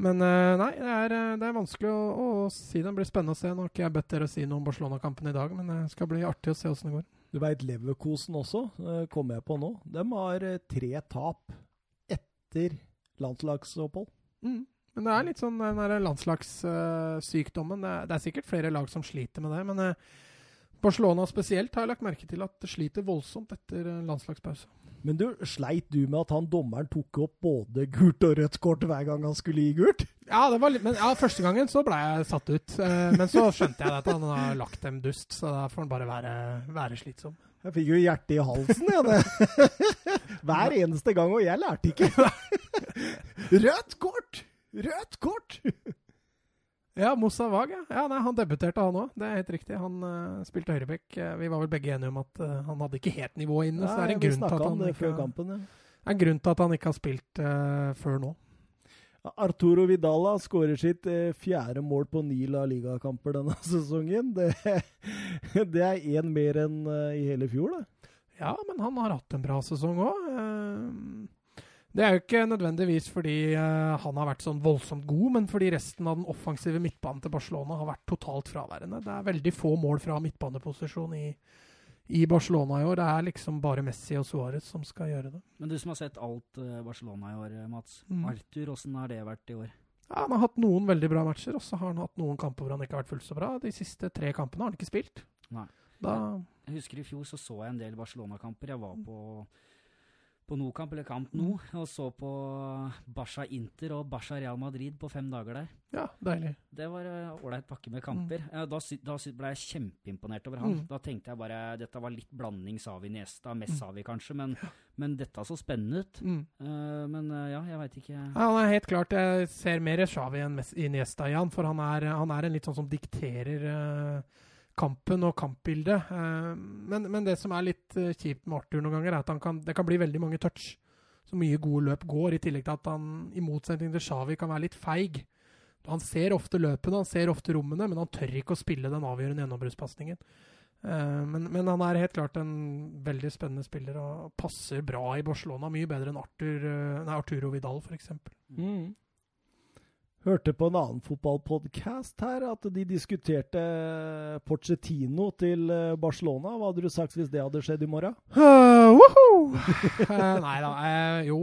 Men eh, nei, det er, eh, det er vanskelig å, å si. Det blir spennende å se. Nå har ikke jeg bedt dere å si noe om Barcelona-kampen i dag, men det skal bli artig å se åssen det går. Du veit Leverkosen også, kom kommer jeg på nå. De har eh, tre tap etter landslagsopphold. Mm. Men det er litt sånn den landslagssykdommen. det, det er sikkert flere lag som sliter med det. Men eh, Barcelona spesielt har jeg lagt merke til at det sliter voldsomt etter eh, landslagspause. Men du, sleit du med at han dommeren tok opp både gult og rødt kort hver gang han skulle gi gult? Ja, det var litt, men ja, første gangen så ble jeg satt ut. Eh, men så skjønte jeg at han har lagt dem dust, så da får han bare være, være slitsom. Jeg fikk jo hjertet i halsen, jeg. det. Hver eneste gang, og jeg lærte ikke. Rødt kort! Rødt kort! Ja, Moussa Wag, ja. ja nei, han debuterte, han òg. Det er helt riktig. Han uh, spilte høyrebekk. Eh, vi var vel begge enige om at uh, han hadde ikke helt nivået inne. så det er en grunn til at han ikke, kampen. Ja. er en grunn til at han ikke har spilt uh, før nå. Arturo Vidala skårer sitt eh, fjerde mål på ni La Liga-kamper denne sesongen. Det, det er én mer enn eh, i hele fjor, det. Ja, men han har hatt en bra sesong òg. Det er jo ikke nødvendigvis fordi eh, han har vært sånn voldsomt god, men fordi resten av den offensive midtbanen til Barcelona har vært totalt fraværende. Det er veldig få mål fra midtbaneposisjon i, i Barcelona i år. Det er liksom bare Messi og Suárez som skal gjøre det. Men du som har sett alt eh, Barcelona i år, eh, Mats. Mm. Arthur, åssen har det vært i år? Ja, han har hatt noen veldig bra matcher, og så har han hatt noen kamper hvor han ikke har vært fullt så bra. De siste tre kampene har han ikke spilt. Nei. Da, Jeg husker i fjor så så jeg en del Barcelona-kamper. Jeg var på, på Nokamp, eller Kamp nå, og så på Barca Inter og Barca Real Madrid på fem dager der. ja, deilig. Det var eh, ålreit pakke med kamper. Mm. Da, da ble jeg kjempeimponert over han. Mm. Da tenkte jeg bare dette var litt blanding Savi Niesta, mest Savi kanskje, men, men dette så spennende ut. Mm. Eh, men eh, ja, jeg veit ikke. Ja, han er helt klart Jeg ser mer Savi enn Niesta i han, for han er, han er en litt sånn som dikterer eh, kampen og kampbildet. Eh, men, men det som er litt eh, kjipt med Arthur noen ganger, er at kan, det kan bli veldig mange touch. Så mye gode løp går, i tillegg til at han i motsetning til Xavi kan være litt feig. Han ser ofte løpene, han ser ofte rommene, men han tør ikke å spille den avgjørende gjennombruddspasningen. Eh, men, men han er helt klart en veldig spennende spiller og passer bra i Barcelona. Mye bedre enn Arthur, nei, Arturo Vidal, f.eks. Mm. Hørte på en annen fotballpodkast her at de diskuterte Porcetino til eh, Barcelona. Hva hadde du sagt hvis det hadde skjedd i morgen? Uh! Eh, nei da. Uh, jo.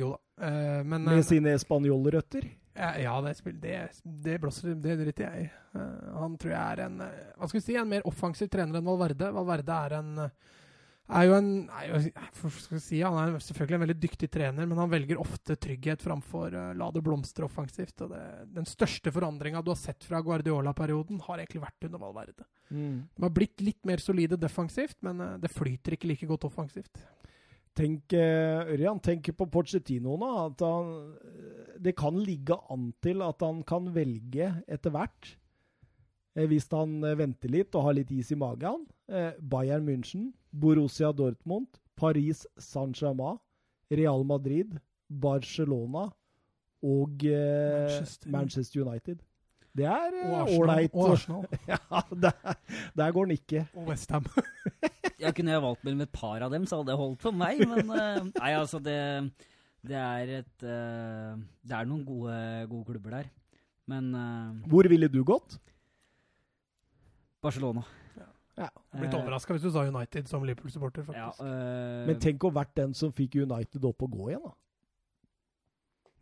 jo da. Men Med sine spanjolrøtter? Ja, det, det, det blåser Det driter jeg i. Han tror jeg er en Hva skal vi si, en mer offensiv trener enn Valverde. Valverde er en er jo en er jo, si, Han er selvfølgelig en veldig dyktig trener, men han velger ofte trygghet framfor uh, la det blomstre offensivt. og det, Den største forandringa du har sett fra Guardiola-perioden, har egentlig vært under Valverde. Mm. De har blitt litt mer solide defensivt, men uh, det flyter ikke like godt offensivt. Tenk, eh, Ørjan, tenk på Pochettino nå. At han, det kan ligge an til at han kan velge etter hvert. Hvis han venter litt og har litt is i magen. Eh, Bayern München, Borussia Dortmund, Paris Saint-Germain, Real Madrid, Barcelona og eh, Manchester. Manchester United. Det er eh, ålreit. Og Arsenal. Ja, der, der går den ikke. Og Westham. Jeg kunne jeg valgt mellom et par av dem, så hadde det holdt for meg. Men nei, altså, det, det er et Det er noen gode, gode klubber der. Men Hvor ville du gått? Barcelona. Ja. Blitt Eh, overraska hvis du sa United som Liverpool-supporter, Ja, faktisk. eh, Men tenk å vært den som fikk United opp og gå igjen, da.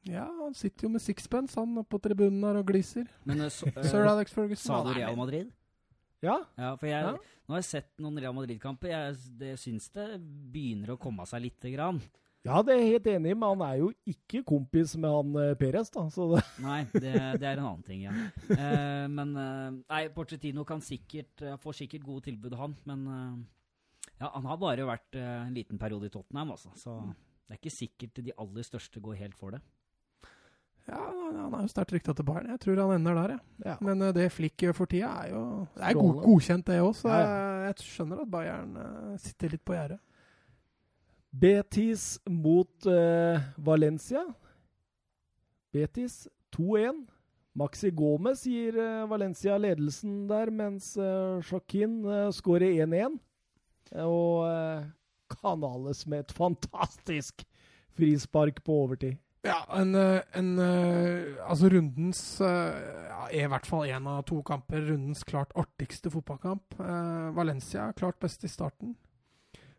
Ja, han sitter jo med sixpence, han på tribunen her og gliser. men eh, så, eh, Sir Alex Ferguson. Sa du Real Madrid? Ja, Ja, for jeg, Ja. nå har jeg sett noen Real Madrid-kamper. Jeg det syns det begynner å komme seg lite grann. Ja det er jeg helt enig i, men han er jo ikke kompis med han eh, Perez, da. Så det, Nei, det, det er en annen ting ja. Eh, men eh, nei, Porcetino kan sikkert eh, får sikkert gode tilbud, han. Men eh, ja, han har bare vært eh, en liten periode i Tottenham, altså. Så det er ikke sikkert de aller største går helt for det. Ja, han er jo sterkt rykta til Bayern. Jeg tror han ender der, jeg. ja. Men eh, det Flick gjør for tida, er jo Det er god, godkjent, det òg, så Ja, jeg, jeg skjønner at Bayern sitter litt på gjerdet. Betis mot uh, Valencia. Betis 2-1. Maxi Gomez gir uh, Valencia ledelsen der, mens uh, Joaquin uh, skårer 1-1. Og uh, Canales med et fantastisk frispark på overtid. Ja, en, en Altså rundens ja, I hvert fall én av to kamper. Rundens klart artigste fotballkamp. Valencia klart best i starten.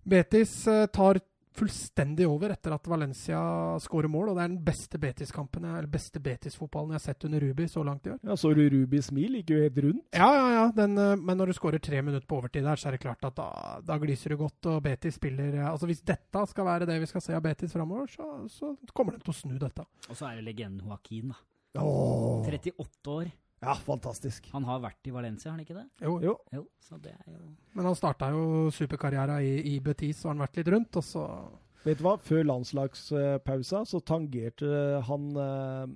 Betis tar fullstendig over etter at Valencia skårer mål, og det er den beste Betis-kampen eller beste Betis-fotballen jeg har sett under Rubi så langt i år. Ja, Så du Rubi smil? Gikk jo helt rundt. Ja, ja, ja. Den, eh, men når du skårer tre minutter på overtid der, så er det klart at da, da gliser du godt. Og Betis spiller eh, Altså Hvis dette skal være det vi skal se av Betis framover, så, så kommer de til å snu dette. Og så er det legenden Joaquin, da. Åh. 38 år. Ja, fantastisk. Han har vært i Valencia, har han ikke det? Jo, Jo. Jo, så det er jo Men han starta jo superkarriera i, i Betis, og han har vært litt rundt, og så Vet du hva? Før landslagspausa så tangerte han eh,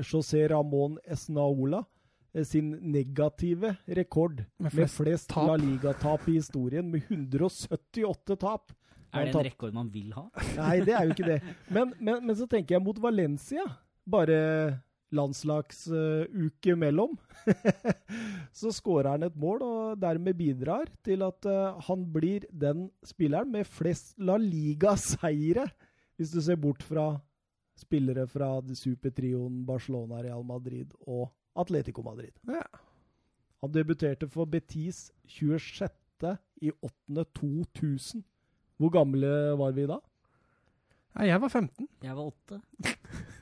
José Ramón Esnaola eh, sin negative rekord med med flest flest tap. La Liga-tap i historien, med 178 tap. Er det en rekord man vil ha? Nei, det er jo ikke det. Men, men, men så tenker jeg mot Valencia. Bare landslagsuke mellom. så skårer han et mål, og dermed bidrar til at eh, han blir den spilleren med flest La Liga-seire, hvis du ser bort fra spillere fra supertrioen Barcelona, Real Madrid og Atletico Madrid. Ja. Han debuterte for Betis 26. i 8. 2000. Hvor gamle var vi da? Jeg var 15. Jeg var åtte.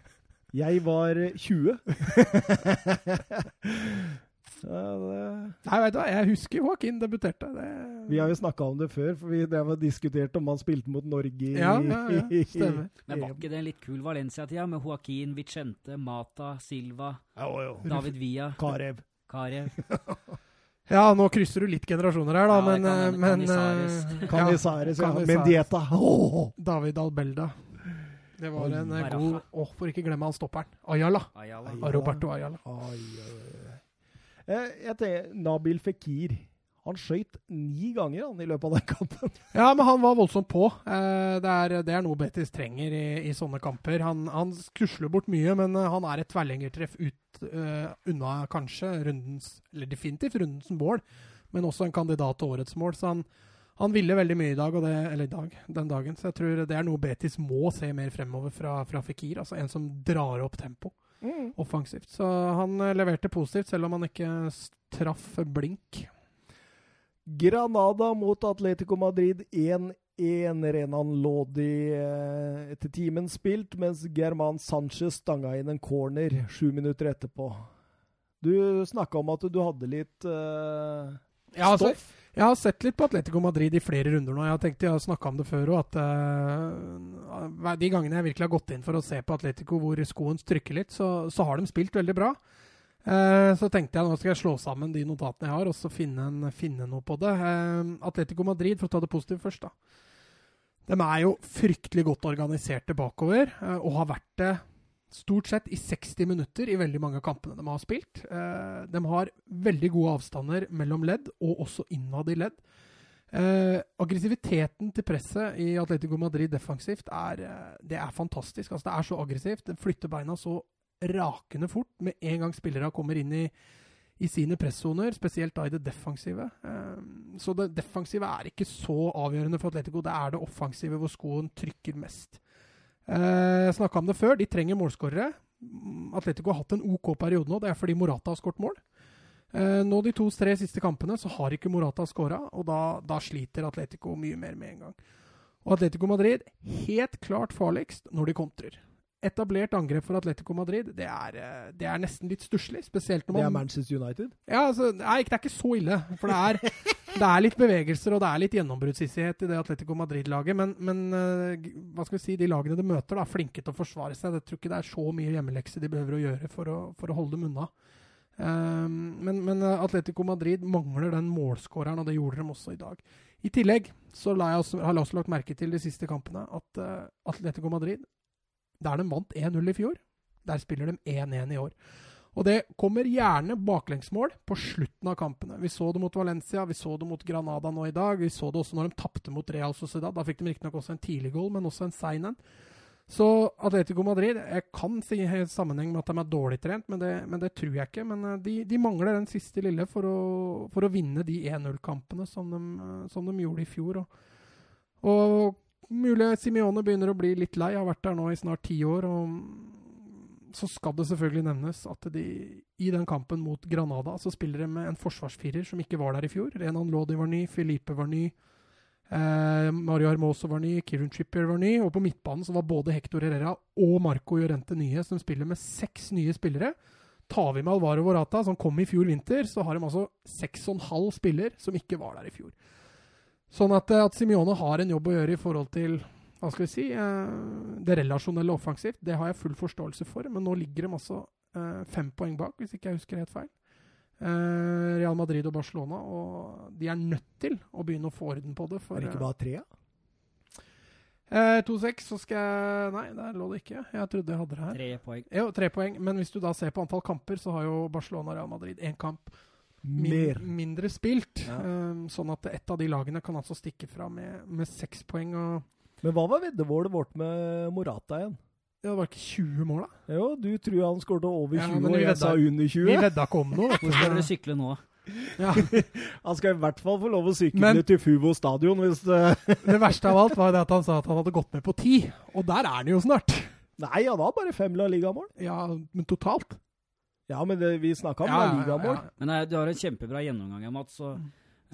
Jeg var 20. ja, det, Nei, vet du hva, jeg husker Joaquin debuterte. Det, vi har jo snakka om det før, for vi det var diskutert om han spilte mot Norge i Ja, ja, ja, stemmer. Men var ikke det en litt kul Valencia-tida, med Joaquin, Vicente, Mata, Silva, Jo, jo. David Villa, Karev. Karev? Ja, nå krysser du litt generasjoner her, da, men, eh, men Canizares. eh, ja. Mendieta. Oh! David Albelda. Det var en eh, Baraja. god Å, for ikke glemme han stopperen. Ayala. Ayala. Ayala. Roberto Ayala. Oi. Eh, Jeg tenker, Nabil Fikir. Han skøyt ni ganger han, i løpet av den kampen. Ja, men han var voldsomt på. Eh, det, er, det er noe Betis trenger i, i sånne kamper. Han, han skusler bort mye, men eh, han er et tverrlengertreff ut uh, unna kanskje rundens Eller definitivt rundens mål, men også en kandidat til årets mål. Så han, han ville veldig mye i dag, og det, eller i dag, den dagen. Så jeg tror det er noe Betis må se mer fremover fra, fra Fikir. Altså en som drar opp tempo offensivt. Så han eh, leverte positivt, selv om han ikke traff blink. Granada mot Atletico Madrid 1-1. Renan Lodi eh, etter timen spilt, mens German Sanchez stanga inn en corner sju minutter etterpå. Du snakka om at du hadde litt eh, Ja, altså, stoff. Jeg har sett litt på Atletico Madrid i flere runder nå. Jeg har tenkt, jeg har snakka om det før òg, at uh, de gangene jeg virkelig har gått inn for å se på Atletico hvor skoen trykker litt, så, så har de spilt veldig bra. Uh, så tenkte jeg nå skal jeg slå sammen de notatene jeg har, og så finne, en, finne noe på det. Uh, Atletico Madrid, for å ta det positive først, da. De er jo fryktelig godt organiserte bakover, og har vært det stort sett i 60 minutter i veldig mange av kampene de har spilt. Eh, de har veldig gode avstander mellom ledd, og også innad i ledd. Eh, aggressiviteten til presset i Atletico Madrid defensivt er, eh, det er fantastisk. Altså, det er så aggressivt. Den flytter beina så rakende fort med en gang spillere kommer inn i i sine pressoner, spesielt da i det defensive. Eh, så det defensive er ikke så avgjørende for Atletico. Det er det offensive hvor skoen trykker mest. Eh, jeg snakka om det før, de trenger målskårere. Atletico har hatt en OK periode nå. Det er fordi Morata har skåret mål. Eh, nå de to-tre siste kampene så har ikke Morata skåra, og da, da, sliter Atletico mye mer med en gang. Og Atletico Madrid helt klart farligst når de kontrer etablert angrep for Atletico Madrid, det er, eh, det er nesten litt stusslig. Spesielt når man Det er Manchester United? Ja, altså, nei, det er ikke så ille. For det er, det er litt bevegelser og det er litt gjennombruddshissighet i det Atletico Madrid-laget. Men, men, eh, hva skal vi si, de lagene de møter, er flinke til å forsvare seg. Jeg tror ikke det er så mye hjemmelekse de behøver å gjøre for å, for å holde dem unna. Um, men, men, eh, Atletico Madrid mangler den målskåreren, og det gjorde de også i dag. I tillegg så jeg også, har jeg også lagt merke til de siste kampene at uh, Atletico Madrid der de vant 1-0 i fjor, der spiller de 1-1 i år. Og det kommer gjerne baklengsmål på slutten av kampene. Vi så det mot Valencia, vi så det mot Granada nå i dag. Vi så det også når de tapte mot Real Sociedad. Da fikk de riktignok også en tidlig goal, men også en sein en. Så Atletico Madrid Jeg kan si i sammenheng med at de er dårlig trent, men det, men det tror jeg ikke. Men eh, de, de, mangler den siste lille for å, for å vinne de 1-0-kampene som, som, de gjorde i fjor. Og, og mulig Simione begynner å bli litt lei, har vært der nå i snart ti år. og Så skal det selvfølgelig nevnes at de i den kampen mot Granada så spiller de med en forsvarsfirer som ikke var der i fjor. Renan Lodi var ny, Filipe var ny, eh, Mario Hermoso var ny, Kieran Trippier var ny. Og på midtbanen så var både Hector Herrera og Marco Llorente nye, som spiller med seks nye spillere. Tar vi med Alvaro Vorata, som kom i fjor vinter, så har de altså seks og en halv spiller som ikke var der i fjor. Sånn at, eh, at Simione har en jobb å gjøre i forhold til hva skal vi si, eh, det relasjonelle offensivt. Det har jeg full forståelse for, men nå ligger de altså eh, fem poeng bak, hvis ikke jeg husker helt feil. Real Madrid og Barcelona, og de er nødt til å begynne å få orden på det. For, er det ikke bare tre? Eh, 2-6, så skal jeg Nei, der lå det ikke. Jeg trodde jeg hadde det her. Tre poeng. Jo, tre poeng. Men hvis du da ser på antall kamper, så har jo Barcelona og Real Madrid én kamp Mer. Min, mindre spilt. Ja. Um, sånn at ett av de lagene kan altså stikke fra med, med seks poeng. Og Men hva var veddemålet vårt med Morata igjen? Ja, det var ikke 20 mål, da? Jo, du tror han skåret over 20, Ja, og men vi jeg sa under 20. Vi vedda ikke om noe. Hvor skal dere sykle nå? Ja. Han skal i hvert fall få lov å sykle Men- til Fuvo stadion hvis det Det verste av alt var det at han sa at han hadde gått med på ti, og der er han jo snart. Nei, han har bare fem La Liga-mål. Ja, men totalt. Ja, men det, vi snakka om Ja, La Liga-mål. ja. Men eh, du har en kjempebra gjennomgang, Mats. Og,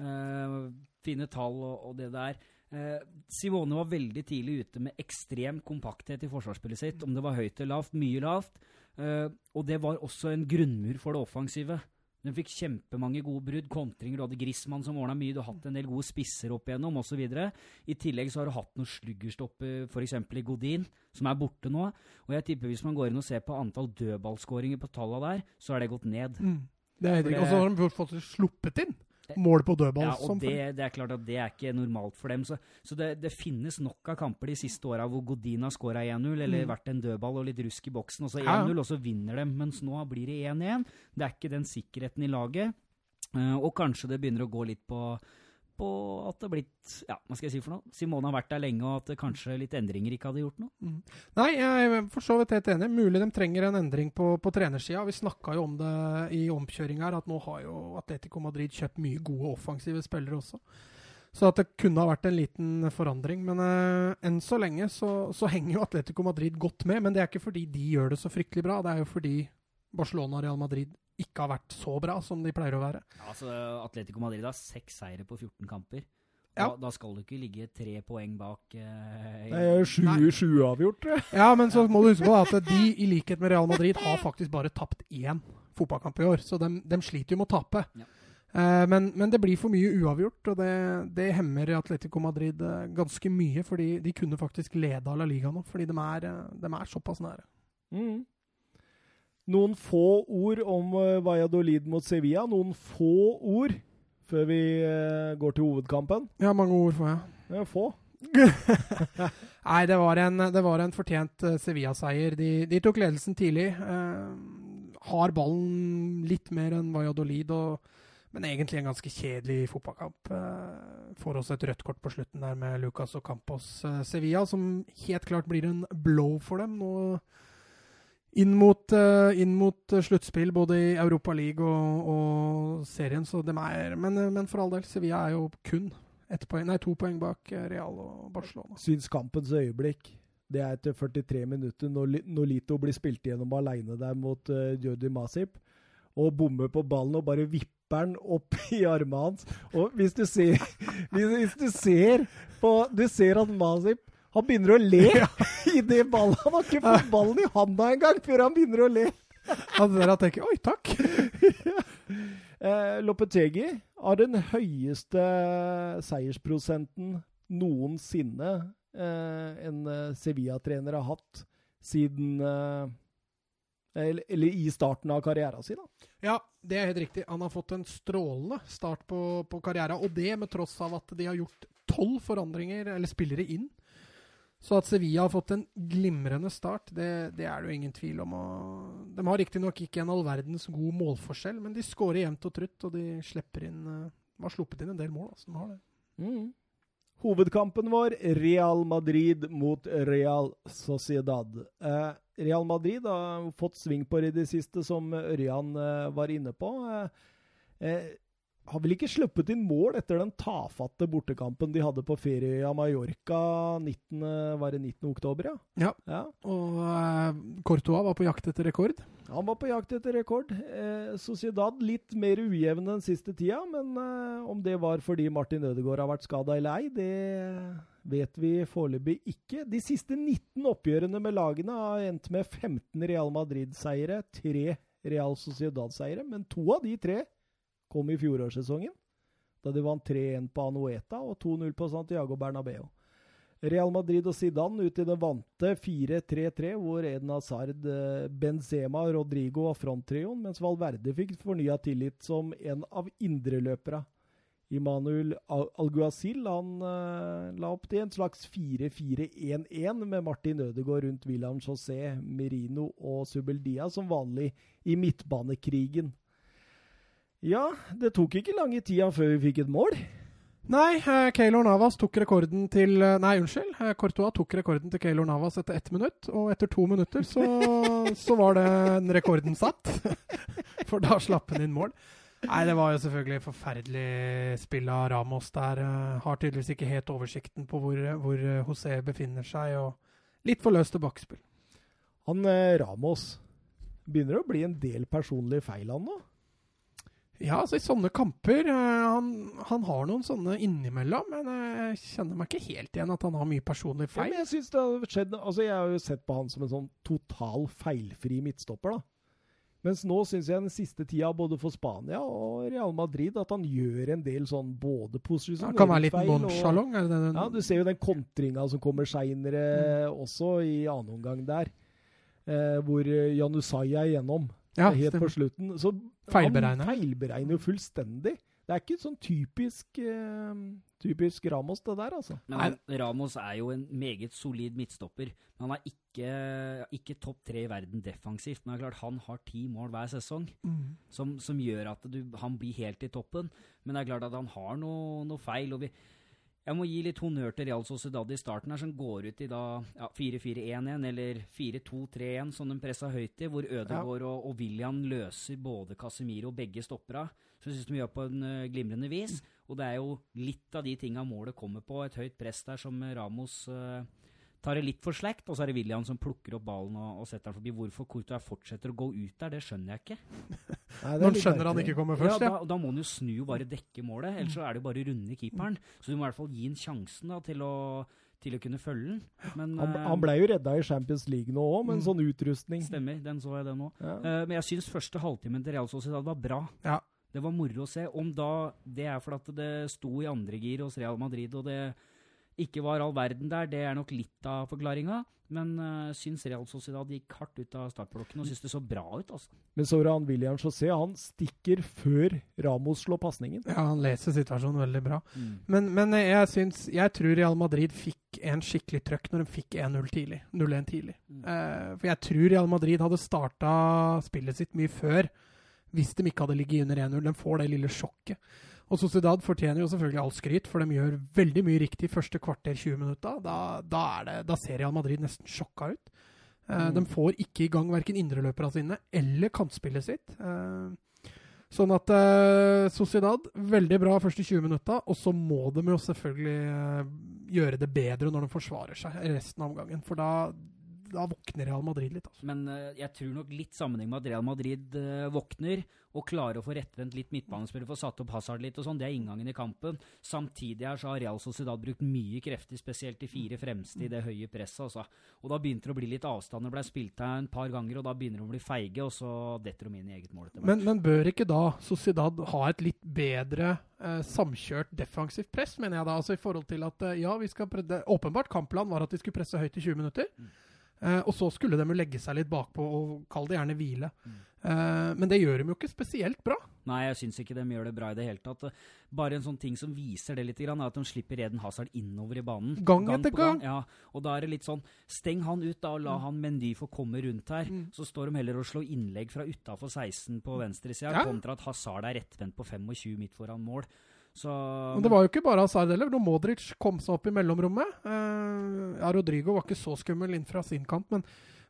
uh, fine tall og, og det der. Eh, Simone var veldig tidlig ute med ekstrem kompakthet i forsvarsspillet sitt. Om det var høyt eller lavt, mye lavt. Eh, og det var også en grunnmur for det offensive. Den fikk kjempemange gode brudd. Kontringer. Du hadde Grismann som ordna mye. Du har hatt en del gode spisser opp igjennom osv. I tillegg så har du hatt noen sluggerstopp, f.eks. i Godin, som er borte nå. Og jeg tipper hvis man går inn og ser på antall dødballskåringer på tallene der, så har det gått ned. Mm. Det er helt riktig. Og så har de fått sluppet inn mål på dødball. Ja, og det, det er klart at det er ikke normalt for dem. Så, så det, det finnes nok av kamper de siste åra hvor Godin har skåra 1-0, eller Mm. vært en dødball og litt rusk i boksen, og så Ja, ja. 1-0, og så vinner de. Mens nå blir det 1-1. Det er ikke den sikkerheten i laget. Eh, og kanskje det begynner å gå litt på, på at det har blitt Ja, hva skal jeg si for noe? Simone har vært der lenge, og at det kanskje litt endringer ikke hadde gjort noe. Mm. Nei, jeg er for så vidt helt enig. Mulig de trenger en endring på, på trenersida. Vi snakka jo om det i omkjøring her, at nå har jo Atletico Madrid kjøpt mye gode offensive spillere også. Så at det kunne ha vært en liten forandring. Men eh, enn så lenge så, så henger jo Atletico Madrid godt med. Men det er ikke fordi de gjør det så fryktelig bra, det er jo fordi Barcelona og Real Madrid ikke har vært så bra som de pleier å være. Ja, altså Atletico Madrid har seks seire på 14 kamper. Ja. Da, da skal du ikke ligge tre poeng bak eh, i- Det er sju, Nei. sju avgjort. Ja, men så må du huske på at de, i likhet med Real Madrid, har faktisk bare tapt én fotballkamp i år. Så de, de sliter jo med å tape. Ja. Eh, men, men det blir for mye uavgjort, og det, det hemmer Atletico Madrid eh, ganske mye. fordi de kunne faktisk leda La Liga nå, fordi de er, eh, de er såpass nære. Mm. Noen få ord om uh, Valladolid mot Sevilla. Noen få ord før vi eh, går til hovedkampen. Ja, mange ord får jeg. Ja, få. Nei, det var en, det var en fortjent eh, Sevilla-seier. De, de tok ledelsen tidlig. eh, har ballen litt mer enn Valladolid, og, men egentlig en ganske kjedelig fotballkamp. Eh, får også et rødt kort på slutten der med Lucas og Campos. Eh, Sevilla, som helt klart blir en blow for dem nå inn mot, uh, inn mot uh, sluttspill både i Europa League og, og serien, så de er men, men, for all del, Sevilla er jo kun poeng, nei, to poeng bak Real og Barcelona. Syns kampens øyeblikk det er etter 43 minutter, når Nolito blir spilt gjennom aleine der mot uh, Jordi Masip, og bommer på ballen og bare vipper den opp i armene hans. Og hvis du ser, hvis, hvis du ser på Du ser at Masip han begynner å le ja. det ballen Han har ikke fått ballen i handa engang før han begynner å le. Han der tenker 'oi, takk'. eh, Lopetegi har den høyeste seiersprosenten noensinne eh, en eh, Sevilla-trener har hatt siden eh, eller, eller, i starten av karrieren sin. da. Ja, det er helt riktig. Han har fått en strålende start på, på karrieren. Og det med tross av at de har gjort tolv forandringer, eller spillere, inn. Så at Sevilla har fått en glimrende start, det, det er det jo ingen tvil om. Og de har riktignok ikke en all verdens god målforskjell, men de skårer jevnt og trutt, og de slipper inn De har sluppet inn en del mål. Altså, de har det. Mm. Hovedkampen vår Real Madrid mot Real Sociedad. Eh, Real Madrid har fått sving på det i det siste, som Ørjan eh, var inne på. Eh, eh har vel ikke sluppet inn mål etter den tafatte bortekampen de hadde på ferieøya Mallorca 19, var det 19. oktober, ja. ja. ja. Og uh, Courtois var på jakt etter rekord? Han var på jakt etter rekord. Eh, Sociedad litt mer ujevn den siste tida, men eh, om det var fordi Martin Ødegaard har vært skada eller ei, det vet vi foreløpig ikke. De siste 19 oppgjørene med lagene har endt med 15 Real Madrid-seiere, tre Real Sociedad-seiere, men to av de tre kom i fjorårssesongen, da de vant 3-1 på Anueta og 2-0 på Santiago Bernabeu. Real Madrid og Zidane ut i det vante 4-3-3, hvor Eden Hazard, eh, Benzema Rodrigo var fronttrioen, mens Valverde fikk fornya tillit som en av indreløperne. Immanuel Alguazil han uh, la opp til en slags 4-4-1-1 med Martin Ødegaard rundt William José, Merino og Subeldia som vanlig i midtbanekrigen. Ja, det tok ikke lange tida før vi fikk et mål. Nei, eh, Keylor Navas tok rekorden til eh, Nei, unnskyld. Eh, Courtois tok rekorden til Keylor Navas etter ett minutt. Og etter to minutter så, så var den rekorden satt. For da slapp han inn mål. Nei, det var jo selvfølgelig forferdelig spill av Ramos der. Har tydeligvis ikke helt oversikten på hvor, hvor José befinner seg, og litt for løst tilbakespill. Han Ramos begynner å bli en del personlige feil, han nå? Ja, altså i sånne kamper uh, han, han, har noen sånne innimellom, men jeg kjenner meg ikke helt igjen at han har mye personlig feil. Ja, jeg synes det har skjedd, altså jeg har jo sett på han som en sånn total feilfri midtstopper. da. Mens nå syns jeg den siste tida, både for Spania og Real Madrid, at han gjør en del sånn både posisjoner Han Kan være litt nonchalant? Er det Ja, du ser jo den kontringa som kommer seinere mm. også, i annen omgang der. Eh, hvor Janusai er igjennom. Ja, helt stemmer. på slutten. Så Feilberegner. Han feilberegner jo fullstendig. Det er ikke sånn typisk, uh, typisk Ramos, det der, altså. Men Ramos er jo en meget solid midtstopper. Han er ikke, ikke topp tre i verden defensivt. Men det er klart han har ti mål hver sesong, mm. som, som, gjør at du, han blir helt i toppen. Men det er klart at han har noe, noe feil. og vi jeg må gi litt honnør til Real Sociedad i starten, her, som går ut i da ja, 4-4-1-1 eller 4-2-3-1, som de pressa høyt i, hvor Ødegaard ja. og, og, William løser både Casemiro og begge stoppera. Så jeg syns de gjør på en uh, glimrende vis. Og det er jo litt av de tinga målet kommer på. Et høyt press der som Ramos uh, tar det litt for slakt, og så er det William som plukker opp ballen og, og setter den forbi. Hvorfor Courtois fortsetter å gå ut der, det skjønner jeg ikke. Nei, Når han skjønner han ikke kommer først, ja. Da, da må han jo snu og bare dekke målet, ellers så er det jo bare å runde keeperen. Så du må i hvert fall gi ham sjansen da, til å til å kunne følge den. Men, han, uh, han ble jo redda i Champions League nå òg, med en mm, sånn utrustning. Stemmer, den så jeg det nå. Ja. Uh, men jeg syns første halvtimen til Real Sociedad var bra. Ja. Det var moro å se. Om da det er fordi det sto i andre gir hos Real Madrid, og det ikke var all verden der, det er nok litt av forklaringa. Men uh, syns Real Sociedad gikk hardt ut av startblokken og syns det så bra ut. altså. Men Soran William José han stikker før Ramos slår pasningen. Ja, han leser situasjonen veldig bra. Mm. Men, men, jeg syns Jeg tror Real Madrid fikk en skikkelig trøkk når de fikk 1-0 tidlig. 0-1 tidlig. Mm. Uh, for jeg tror Real Madrid hadde starta spillet sitt mye før hvis de ikke hadde ligget under 1-0. De får det lille sjokket. Og Sociedad fortjener jo selvfølgelig all skryt, for de gjør veldig mye riktig første kvarter 20 minutter. Da, da, det, da ser Real Madrid nesten sjokka ut. Eh, Mm. De får ikke i gang verken indreløperne sine eller kantspillet sitt. Eh, sånn at eh, Sociedad, veldig bra første 20 minutta, og så må de jo selvfølgelig gjøre det bedre når de forsvarer seg resten av omgangen. For da, da våkner Real Madrid litt. Altså. Men eh, jeg tror nok litt sammenheng med at Real Madrid eh, våkner og klarer å få rettvendt litt midtbanespillere, få satt opp Hazard litt og sånn. Det er inngangen i kampen. Samtidig her så har Real Sociedad brukt mye krefter, spesielt de fire fremste i det høye presset. Altså. Og da begynte det å bli litt avstand. Det ble spilt her en par ganger, og da begynner de å bli feige, og så detter de inn i eget mål. Men, men bør ikke da Sociedad ha et litt bedre eh, samkjørt defensivt press, mener jeg da? Altså i forhold til at eh, ja, vi skal prøve, Åpenbart kampplanen var at de skulle presse høyt i 20 minutter. Mm. Eh, og så skulle de jo legge seg litt bakpå og kall det gjerne hvile. Mm. Uh, men det gjør de jo ikke spesielt bra. Nei, jeg syns ikke de gjør det bra i det hele tatt. Bare en sånn ting som viser det litt, er at de slipper Eden Hazard innover i banen. Gang etter gang. gang. Ja, og da er det litt sånn Steng han ut, da, og la han Mendy få komme rundt her. Mm. Så står de heller og slår innlegg fra utafor 16 på venstresida, Ja. kontra at Hazard er rettvendt på 25 midt foran mål. Så Men det var jo ikke bare Hazard heller. Når Modric kom seg opp i mellomrommet eh, ja, Rodrigo var ikke så skummel inn fra sin kant, men,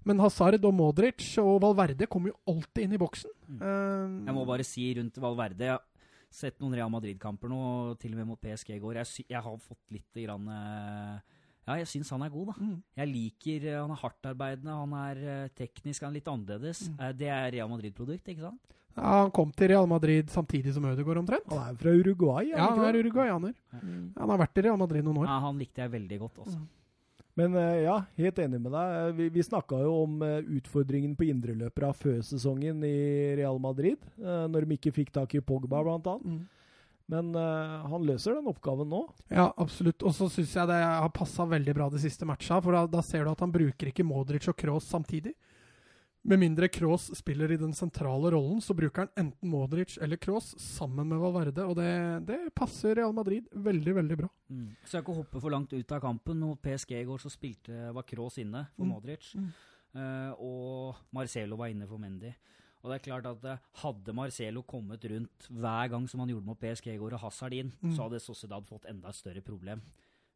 men Hazard og Modric og Valverde kom jo alltid inn i boksen. Eh, Jeg må bare si rundt Valverde Jeg har sett noen Real Madrid-kamper nå, til og med mot PSG i går. Jeg, jeg har fått litt grann, eh, Ja, jeg syns han er god, da. mm. Jeg liker eh, Han er hardtarbeidende, han er eh, teknisk, han er litt annerledes. Mm. Det er Real Madrid-produkt, ikke sant? Ja, han kom til Real Madrid samtidig som Ødegaard omtrent. Han er fra Uruguay, Ja, han er uruguayaner. Mm. Han har vært i Real Madrid noen år. Ja, han likte jeg veldig godt også. Men eh, ja, helt enig med deg. Eh, Vi, vi snakka jo om eh, utfordringen på indreløpere før sesongen i Real Madrid, når de ikke fikk tak i Pogba, blant annet. Mm. Men uh, han løser den oppgaven nå. Ja, absolutt. Og så syns jeg det har passa veldig bra de siste matcha, for da, da ser du at han bruker ikke Modric og Kroos samtidig. Med mindre Kroos spiller i den sentrale rollen, så bruker han enten Modric eller Kroos sammen med Valverde, og det, det passer Real Madrid veldig, veldig bra. Mm. Så jeg ikke hoppe for langt ut av kampen. Mot PSG i går så spilte var Kroos inne for Mm. Modric, Mm. Uh, og Marcelo var inne for Mendy. Og det er klart at eh, Hadde Marcelo kommet rundt hver gang som han gjorde mot PSG i går, og Hazard inn, Mm. så hadde Sociedad fått enda større problem.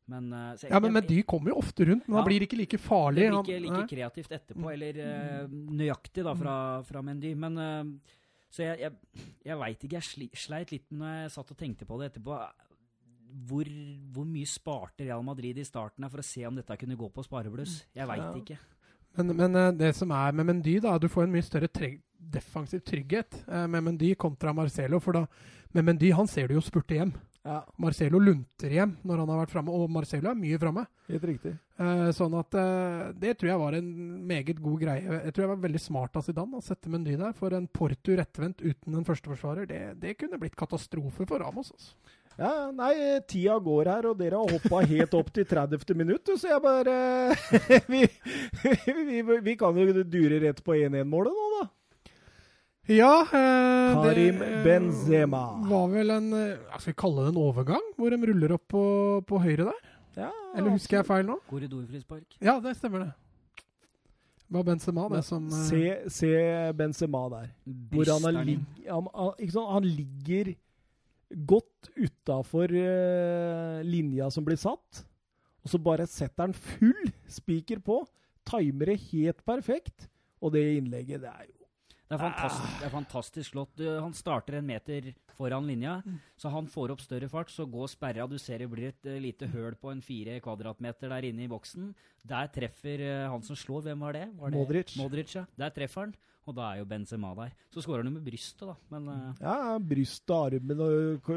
Men, eh, jeg- Ja, men men, Mendy kommer jo ofte rundt, men ja, da blir ikke like farlig. Det blir ikke like kreativt etterpå, Mm. eller uh, nøyaktig da fra, fra Mendy. Men uh, Så jeg, jeg, jeg veit ikke. Jeg sleit litt når jeg satt og tenkte på det etterpå. Hvor, hvor mye sparte Real Madrid i starten for å se om dette kunne gå på sparebluss? Jeg veit Ja. ikke. Men, men det som er med Mendy, da, du får en mye større treg defensiv trygghet med Mendy kontra Marcelo. For da, med Mendy han ser du jo spurte hjem. Ja, Marcelo lunter hjem når han har vært framme, og Marcelo er mye framme. helt riktig. Eh, sånn at eh, det tror jeg var en meget god greie. Jeg tror jeg var veldig smart av Zidane å sette Mendy der. For en Porto rettvendt uten en førsteforsvarer, det, det kunne blitt katastrofe for Ramos. Altså. Ja, nei, tida går her, og dere har hoppa helt opp til 30. minutt, så jeg bare vi, vi, vi kan jo dure rett på 1-1-målet nå, da. Ja eh, Karim det, eh, Benzema. var vel en jeg Skal vi kalle det en overgang? Hvor de ruller opp på, på høyre der? Ja, Eller husker jeg feil nå? Korridorfrispark. Ja, det stemmer, det. Det var Benzema, det som eh, Se, se Benzema der. Hvor han, er lig, han, han, ikke sant? han ligger godt utafor linja som blir satt, og så bare setter han full spiker på. Timer det helt perfekt. Og det innlegget, det er jo Det er fantastisk, det er fantastisk slått. Du, han starter en meter foran linja, Mm. så han får opp større fart. Så går sperra. Du ser det blir et eh, lite høl på en fire kvadratmeter der inne i boksen. Der treffer eh, han som slår. Hvem var det? Var det Modric. Modric, ja. Der treffer han. Og da er jo Benzema der. Så skårer han jo med brystet, da. Men eh, Ja, brystet, armen og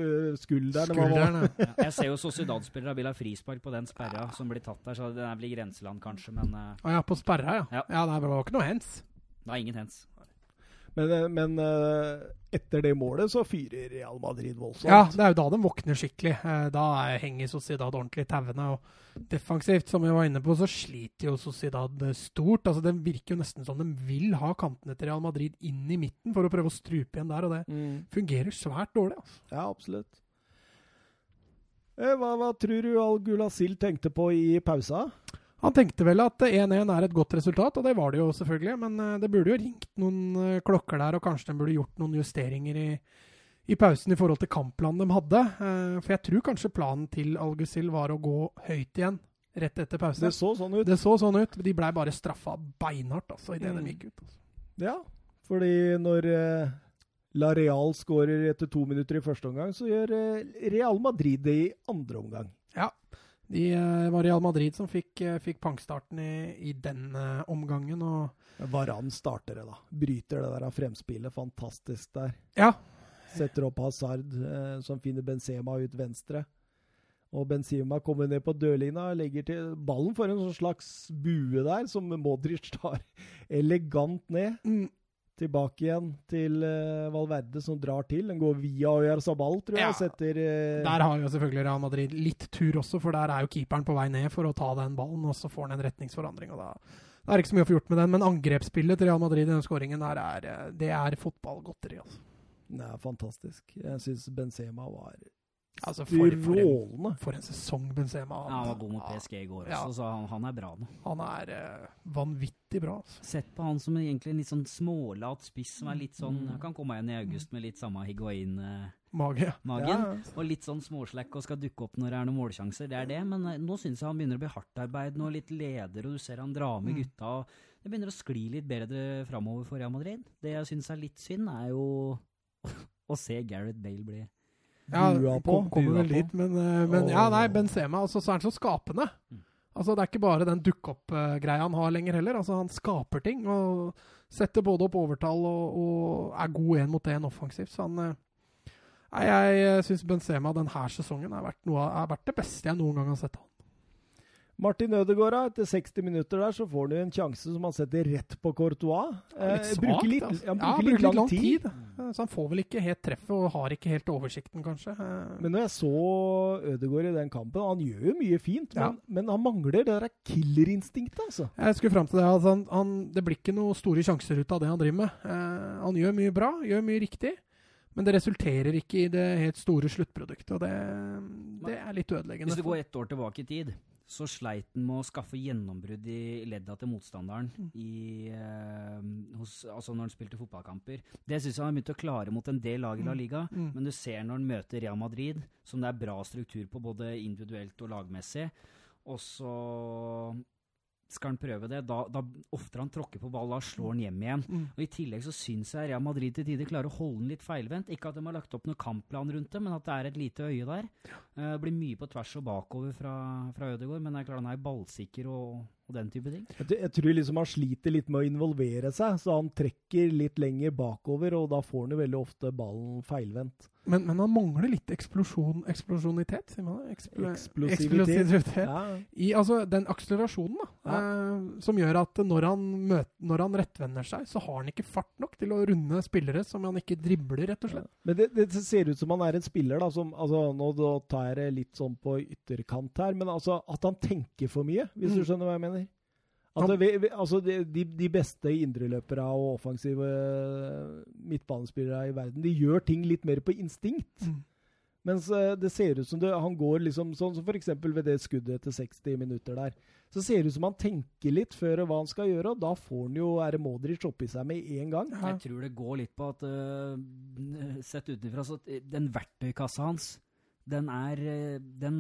skulderen. Skulderen, ja. jeg ser jo Sociedad-spillere vil ha frispark på den sperra som blir tatt der, så det blir grenseland, kanskje. Men Å ja, på sperra, ja. Ja. Ja, det var ikke noe hands. det er ingen hands. Men, eh, men eh, etter det målet så fyrer Real Madrid voldsomt. Ja, det er jo da de våkner skikkelig. Eh, Da er- henger Sociedad ordentlig i tauene. Og defensivt, som vi var inne på, så sliter jo Sociedad stort. Altså, Det virker jo nesten som de vil ha kantene til Real Madrid inn i midten for å prøve å strupe igjen der, og det Mm. fungerer svært dårlig. altså. Ja, absolutt. Eh, Hva, hva tror du Al Gulasil tenkte på i pausa? Han tenkte vel at 1-1 er et godt resultat, og det var det jo selvfølgelig. Men eh, det burde jo ringt noen eh, klokker der, og kanskje de burde gjort noen justeringer i, i pausen i forhold til kampplanen de hadde. Eh, For jeg tror kanskje planen til Algusil var å gå høyt igjen rett etter pause. Det så sånn ut. Det så sånn ut. De blei bare straffa beinhardt altså, idet Mm. de gikk ut. Altså. Ja, fordi når eh, La Real skårer etter to minutter i første omgang, så gjør eh, Real Madrid det i andre omgang. Ja. De eh, var Real Madrid som fikk, eh, fikk pangstarten i, i den eh, omgangen. Og Varan starter det, da. Bryter det der av fremspillet. Fantastisk der. ja, Setter opp Hazard, eh, som finner Benzema ut venstre. Og Benzema kommer ned på dørlinja, legger til ballen for en sånn slags bue der, som Modric tar elegant ned. mm, Tilbake igjen til uh, Valverde, som drar til. Den går via Oyarzabal, tror jeg. Ja. setter uh... Der har jo selvfølgelig Real Madrid litt tur også, for der er jo keeperen på vei ned for å ta den ballen, og så får han en retningsforandring. og da, da er det ikke så mye å få gjort med den, Men angrepsspillet til Real Madrid i den skåringen der, er, eh, det er fotballgodteri. altså. Det er fantastisk. Jeg syns Benzema var Altså, for, for, en, for en sesong Benzema Ja, han var god mot PSG i går Ja. så han, han er bra nå. Han er eh, vanvittig bra. Altså. Sett på han som egentlig en litt sånn smålat spiss, som er litt sånn Mm. Han kan komme igjen i august med litt samme higuain-magen. Mage. Ja. Og litt sånn småslekk og skal dukke opp når det er noen målsjanser. Det er det, men eh, nå syns jeg han begynner å bli hardtarbeidende og litt leder, og du ser han drar med Mm. gutta. og Det begynner å skli litt bedre framover for Real Madrid. Det jeg syns er litt synd, er jo å se Gareth Bale bli Ja, Bua på. kom, kommer vel dit, men, eh, men ja, nei, Benzema altså, så er han så skapende. Mm. Altså, Det er ikke bare den dukk-opp-greia han har lenger heller. Altså, Han skaper ting og setter både opp overtall og, og er god én mot én offensivt. Så han eh, Nei, Jeg syns Benzema denne sesongen har vært, noe, har vært det beste jeg noen gang har sett han. Martin Ødegaard, etter 60 minutter der, så får han jo en sjanse som han setter rett på Courtois. Litt Eh, svakt, bruker litt, altså. han Ja, bruker litt lang, tid. Eh, Så han får vel ikke helt treffet og har ikke helt oversikten, kanskje. Eh, Men når jeg så Ødegaard i den kampen, han gjør jo mye fint, Ja. men, men han mangler det der killerinstinktet, altså. Jeg skulle fram til det. Altså, han, han, det blir ikke noen store sjanser ut av det han driver med. Uh, han gjør mye bra, gjør mye riktig, men det resulterer ikke i det helt store sluttproduktet. Og det, det er litt ødeleggende. Hvis du går ett år tilbake i tid, så sleit han med å skaffe gjennombrudd i ledda til motstanderen Mm. i, eh, hos, altså når han spilte fotballkamper. Det syns jeg han har begynt å klare mot en del lag i La Liga. Mm. Men du ser når han møter Real Madrid, som det er bra struktur på både individuelt og lagmessig, og så skal han prøve det. Da, da oftere han tråkker på ball, da slår han hjem igjen. Mm. Og I tillegg så syns jeg Real Madrid til tider klarer å holde den litt feilvendt. Ikke at de har lagt opp noen kampplan rundt det, men at det er et lite øye der. Uh, blir mye på tvers og bakover fra, fra Ødegaard, men det er klart han er ballsikker og, og den type ting. Jeg, jeg tror liksom han sliter litt med å involvere seg, så han trekker litt lenger bakover, og da får han jo veldig ofte ballen feilvendt. Men, men han mangler litt eksplosjon, eksplosjonitet, sier man det? Ekspl Eksplosivitet. eksplosivitet. Ja. I altså, den akselerasjonen, da, eh, som gjør at når han, møter, når han rettvender seg, så har han ikke fart nok til å runde spillere som han ikke dribler, rett og slett. Men det, det ser ut som han er en spiller da, som altså, Nå tar jeg det litt sånn på ytterkant her, men altså at han tenker for mye, hvis du Mm. skjønner hva jeg mener. At vi, vi, altså de, de, beste indreløpere og offensive eh, midtbanespillere i verden, de gjør ting litt mer på instinkt. Mm. Mens eh, det ser ut som det, han går liksom sånn som f.eks. ved det skuddet etter 60 minutter der. Så ser det ut som han tenker litt før hva han skal gjøre, og da får han jo det Modric oppi seg med en gang. Ja. Jeg tror det går litt på at uh, Sett utenfra, så den verktøykassa hans, den er Den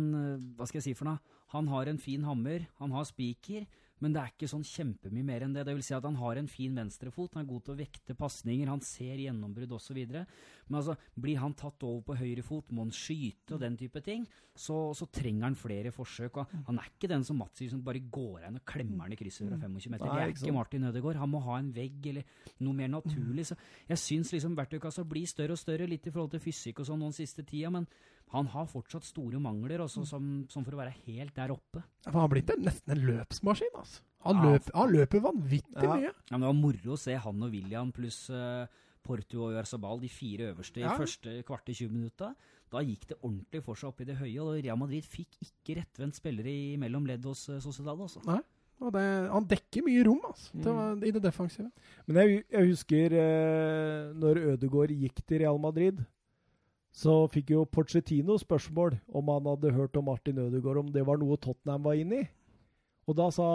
Hva skal jeg si for noe? Han har en fin hammer, han har spiker, men det er ikke sånn kjempemye mer enn det. Det vil si at han har en fin venstrefot, han er god til å vekte pasninger, han ser gjennombrudd osv. Men altså, blir han tatt over på høyre fot, må han skyte og den type ting, så, så trenger han flere forsøk. Han er ikke den som Mats sier, som bare går inn og klemmer den i krysset fra 25 meter. Det er ikke. Martin Ødegaard. Han må ha en vegg eller noe mer naturlig. Så jeg syns liksom verktøykassa blir større og større, litt i forhold til fysikk og sånn noen den siste tida, men han har fortsatt store mangler, også som, som for å være helt der oppe. Ja, for han har blitt en, nesten en løpsmaskin. Altså. Han, Ja. løper, han løper vanvittig Ja. mye. Ja, men Det var moro å se han og William pluss uh, Porto og Jarzabal, de fire øverste, Ja. i første kvarte 20 minutta. Da gikk det ordentlig for seg opp i det høye, og Real Madrid fikk ikke rettvendt spillere i mellom ledd hos uh, Sociedad. Altså. Og det, han dekker mye rom altså, til, Mm. i det defensive. Men jeg, jeg husker eh, når Ødegaard gikk til Real Madrid, så fikk jo Porcetino spørsmål om han hadde hørt om Martin Ødegaard, om det var noe Tottenham var inne i. Og da sa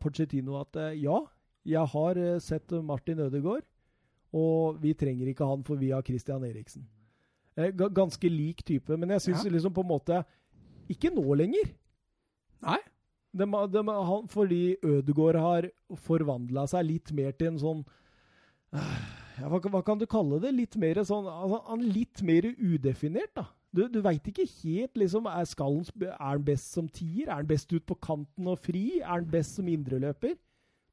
Porcetino at eh, ja, jeg har eh, sett Martin Ødegaard, og vi trenger ikke han, for vi har Christian Eriksen. Eh, ganske lik type, men jeg syns Ja. liksom på en måte Ikke nå lenger. Nei. De, de, han, fordi Ødegaard har forvandla seg litt mer til en sånn ja, hva, hva, kan du kalle det? Litt mer sånn altså, litt mer udefinert, da. Du, du veit ikke helt, liksom. Er, skallen, er han best som tier? Er han best ut på kanten og fri? Er han best som indreløper?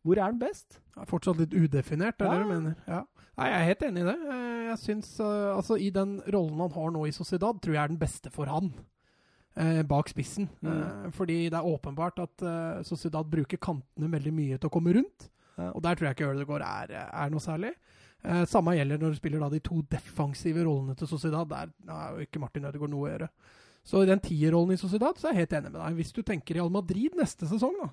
Hvor er han best? Ja, fortsatt litt udefinert, er det ja. du mener? Ja. Nei, jeg er helt enig i det. Jeg syns uh, Altså, i den rollen han har nå i Sociedad, tror jeg er den beste for han. Eh, bak spissen. Mm. Eh, fordi det er åpenbart at Sociedad bruker kantene veldig mye til å komme rundt. Og der tror jeg ikke Ødegaard er, er noe særlig. Eh, samme gjelder når du spiller da de to defensive rollene til Sociedad. Der er jo ikke Martin Ødegaard noe å gjøre. Så i den tierrollen i Sociedad så er jeg helt enig med deg. Hvis du tenker Real Madrid neste sesong, da,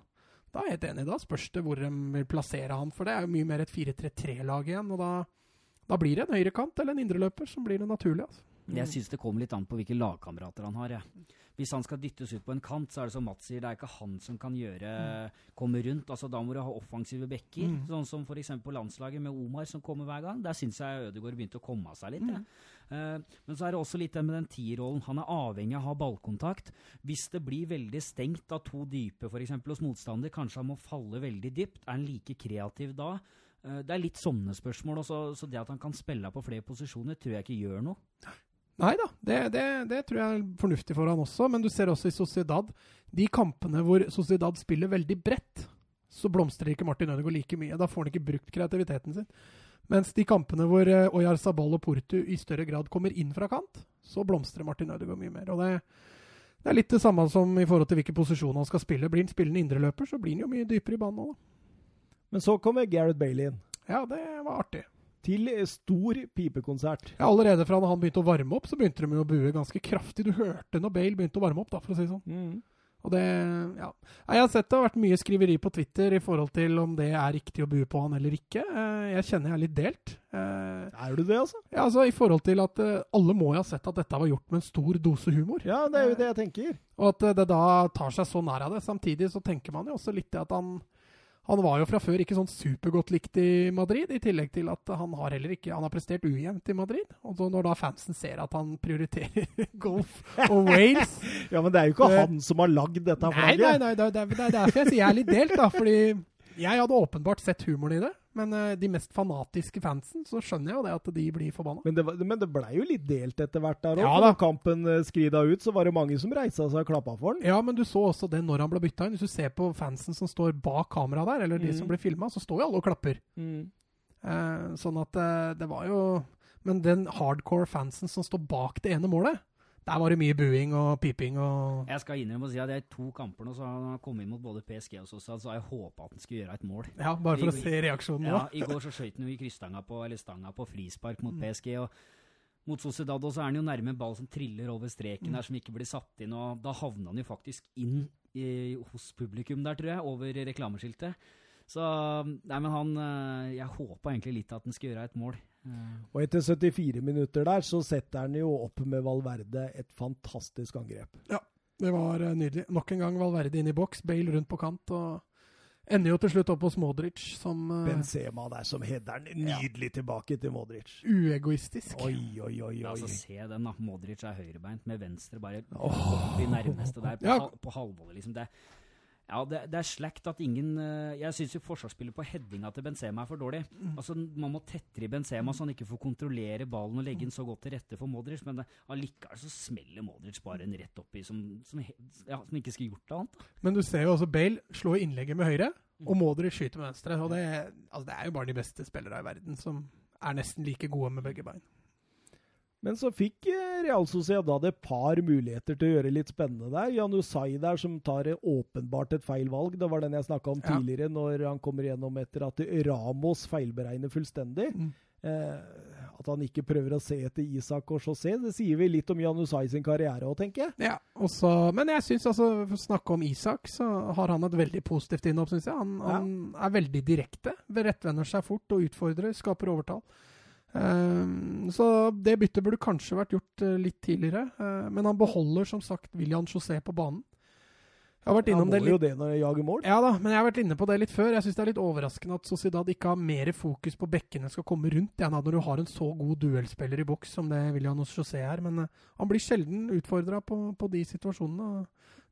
da er jeg helt enig. Da spørs det hvor de vil plassere han. For det er jo mye mer et 4-3-3-lag igjen. Og da, da, blir det en høyrekant eller en indreløper som blir det naturlige. Altså. Jeg syns det kommer litt an på hvilke lagkamerater han har. Ja hvis han skal dyttes ut på en kant, så er det som Mats sier, det er ikke han som kan gjøre mm. komme rundt. altså Da må du ha offensive backer, mm. sånn som f.eks. på landslaget med Omar som kommer hver gang. Der syns jeg Ødegaard begynte å komme av seg litt. Mm. Uh, men så er det også litt det med den tierrollen. Han er avhengig av å ha ballkontakt. Hvis det blir veldig stengt av to dype f.eks. hos motstander, kanskje han må falle veldig dypt. Er han like kreativ da? Uh, det er litt sånne spørsmål. Også, så det at han kan spille på flere posisjoner, tror jeg ikke gjør noe. Nei da, det, det, det, tror jeg er fornuftig for han også. Men du ser også i Sociedad De kampene hvor Sociedad spiller veldig bredt, så blomstrer ikke Martin Ødegaard like mye. Da får han ikke brukt kreativiteten sin. Mens de kampene hvor uh, Oyar Sabal og Portu i større grad kommer inn fra kant, så blomstrer Martin Ødegaard mye mer. Og det, det, er litt det samme som i forhold til hvilken posisjon han skal spille. Blir han spillende indreløper, så blir han jo mye dypere i banen òg, da. Men så kommer Gareth Bailey inn. Ja, det var artig til stor pipekonsert. Ja, Allerede fra da han begynte å varme opp, så begynte de å bue ganske kraftig. Du hørte når Bale begynte å varme opp, da, for å si det sånn. Mm. Og det, ja. Jeg har sett det har vært mye skriveri på Twitter i forhold til om det er riktig å bue på han eller ikke. Eh, jeg kjenner jeg er litt delt. Eh, er du det, altså? Ja, altså I forhold til at eh, alle må jo ha sett at dette var gjort med en stor dose humor. Ja, det er jo det jeg tenker. Og at det da tar seg så nær av det. Samtidig så tenker man jo også litt at han han var jo fra før ikke sånn supergodt likt i Madrid, i tillegg til at han har heller ikke Han har prestert ujevnt i Madrid. Og så når da fansen ser at han prioriterer golf og Wales Ja, men det er jo ikke han som har lagd dette flagget. Nei, nei, nei, det, er, det er derfor jeg sier jeg er litt delt, da. Fordi jeg hadde åpenbart sett humoren i det. Men uh, de mest fanatiske fansen, så skjønner jeg jo det at de blir forbanna. Men det, men det blei jo litt delt etter hvert der òg. Ja, da kampen uh, skrida ut, så var det mange som reisa seg og klappa for den. Ja, men du så også det når han ble bytta inn. Hvis du ser på fansen som står bak kameraet der, eller de mm. som blir filma, så står jo alle og klapper. Mm. Uh, sånn at det var jo Men den hardcore fansen som står bak det ene målet, der var det mye buing og piping og Jeg skal innrømme å si at jeg i to kamper nå, så han kommet inn mot både PSG og Sossad, så har jeg håpa at han skulle gjøre et mål. Ja, bare for I, å se reaksjonen nå. Ja, I går så skøyt han jo i krysstanga på, eller stanga på frispark mot mm. PSG. og mot Sociedad, så er han jo nærme en ball som triller over streken mm. der, som ikke blir satt inn. og Da havna han jo faktisk inn i, hos publikum der, tror jeg, over reklameskiltet. Så Nei, men han eh, Jeg håpa egentlig litt at han skulle gjøre et mål. Og etter 74 minutter der, så setter han jo opp med Valverde et fantastisk angrep. Ja, det var uh, nydelig. Nok en gang Valverde inn i boks, Bale rundt på kant. og Ender jo til slutt opp hos Modric, som uh, Benzema der som header den nydelig ja. tilbake til Modric. Uegoistisk. Oi, oi, oi. oi. Altså, se den, da. Modric er høyrebeint med venstre bare oh. opp i nærmeste der, på, ja. på halvvollet, liksom. Det, ja, det, det, er slakt at ingen uh, Jeg syns jo forsvarsspillet på headinga til Benzema er for dårlig. Mm. Altså, Man må tettere i Benzema så han ikke får kontrollere ballen og legge den så godt til rette for Modric, men allikevel så smeller Modric bare en rett oppi som, som, ja, som ikke skulle gjort det annet. Men du ser jo også Bale slå innlegget med høyre, mm. og Modric skyter med venstre. og det, altså, det er jo bare de beste spillere i verden som er nesten like gode med begge bein. Men så fikk eh, Real Sociedad et par muligheter til å gjøre litt spennende der. Janusai der som tar åpenbart et feil valg. Det var den jeg snakka om ja. tidligere, når han kommer gjennom etter at Ramos feilberegner fullstendig. Mm. Eh, at han ikke prøver å se etter Isak og José. Det sier vi litt om Janusai sin karriere òg, tenker jeg. Ja, også, Men jeg syns altså, for å snakke om Isak, så har han et veldig positivt innhopp, syns jeg. Han, ja. han, er veldig direkte. Rettvender seg fort og utfordrer, skaper overtall. Um, så det byttet burde kanskje vært gjort uh, litt tidligere. Uh, men han beholder som sagt William José på banen. Jeg har vært innom ja, det jo det når jeg jager mål. Ja da, men jeg har vært inne på det litt før. Jeg syns det er litt overraskende at Sociedad ikke har mer fokus på bekkene skal komme rundt igjen når du har en så god duellspiller i boks som det William José er. Men uh, han blir sjelden utfordra på, på, de situasjonene.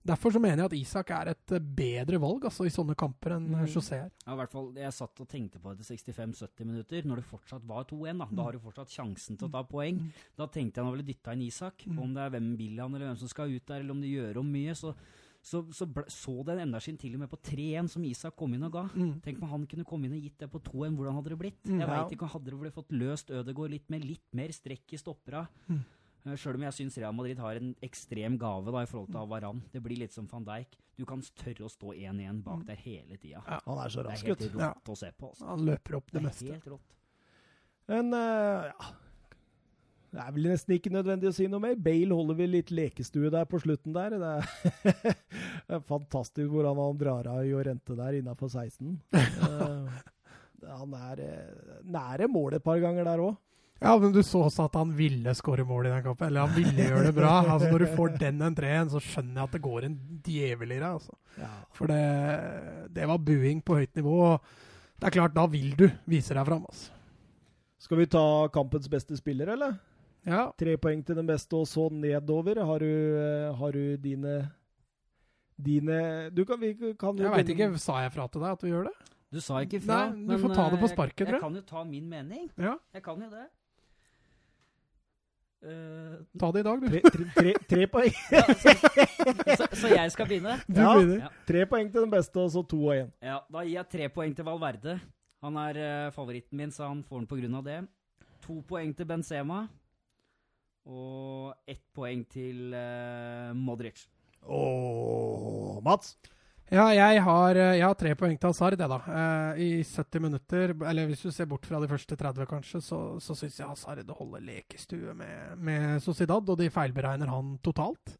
Derfor så mener jeg at Isak er et eh, bedre valg altså, i sånne kamper enn Mm. mm. José er. Ja, i hvert fall, Jeg satt og tenkte på det 65-70 minutter, når det fortsatt var 2-1. Da Da har du fortsatt sjansen til å ta poeng. Mm. Da tenkte jeg nå ville dytta inn Isak. Mm. Om det er hvem Billian eller hvem som skal ut der, eller om de gjør om mye. Så så, så, så den energien til og med på 3-1 som Isak kom inn og ga. Mm. Tenk om han kunne komme inn og gitt det på 2-1, hvordan hadde det blitt? Mm, jeg ja. vet ikke, Hadde det blitt fått løst Ødegaard litt med litt mer strekk i stoppera? Mm. Uh, Sjøl om jeg syns Real Madrid har en ekstrem gave da i forhold til Avaran. Det blir litt som van Dijk. Du kan tørre å stå 1-1 bak der hele tida. Ja. Han er så rask, Det er helt rått Ja. å se på. Altså. Han løper opp det, Det meste. helt rått. Men uh, ja Det er vel nesten ikke nødvendig å si noe mer. Bale holder vi litt lekestue der på slutten der. Det er, det er fantastisk hvordan han drar av Jorente der innafor 16. Eh, han er eh, nære målet et par ganger der òg. Ja, men du så også at han ville skåre mål i den kampen. Eller han ville gjøre det bra. Altså, når du får den entreen, så skjønner jeg at det går en djevel i deg. Altså. For det, det var buing på høyt nivå. og Det er klart, da vil du vise deg fram. Altså. Skal vi ta kampens beste spiller, eller? Ja. Tre poeng til den beste, og så nedover. Har du, eh, har du dine Dine Du kan, vi kan Jeg veit ikke, sa jeg fra til deg at du gjør det? Du sa ikke fra. Nei, du men, får ta det på eh, sparket, tror jeg. jeg kan jo ta min mening. Ja, Jeg kan jo det. Eh, ta det i dag, du. Tre, tre, tre, tre poeng. ja, så, så, så jeg skal begynne? Du Ja. begynner. Ja. Tre poeng til den beste, og så to og én. Ja, Da gir jeg tre poeng til Valverde. Han er uh, favoritten min, så han får den av det. To poeng til Benzema. Og ett poeng til uh, Modric. Og Mats? Ja, jeg har, eh, jeg har tre poeng til Hazard, jeg, da. Eh, I 70 minutter, eller hvis du ser bort fra de første 30, kanskje, så, så syns jeg Hazard holder lekestue med, med Sociedad, og de feilberegner han totalt.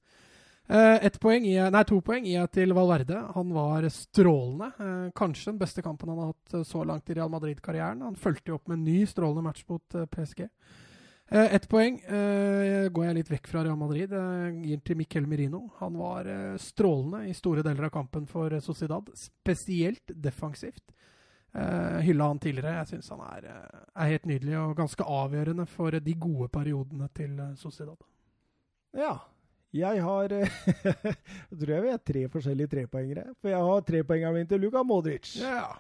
Eh, poeng i, nei, to poeng gir jeg til Valverde. Han var strålende. Eh, kanskje den beste kampen han har hatt så langt i Real Madrid-karrieren. Han fulgte jo opp med en ny strålende match mot eh, PSG. Eh, Ett poeng eh, går jeg litt vekk fra Real Madrid. Eh, gir til Miquel Merino. Han var strålende i store deler av kampen for Sociedad, spesielt defensivt. Eh, hylla han tidligere. Jeg syns han er, er helt nydelig og ganske avgjørende for de gode periodene til Sociedad. Ja. Jeg har Jeg tror jeg vi er tre forskjellige trepoengere. For jeg har trepoengeren min til Luka Modric. Ja.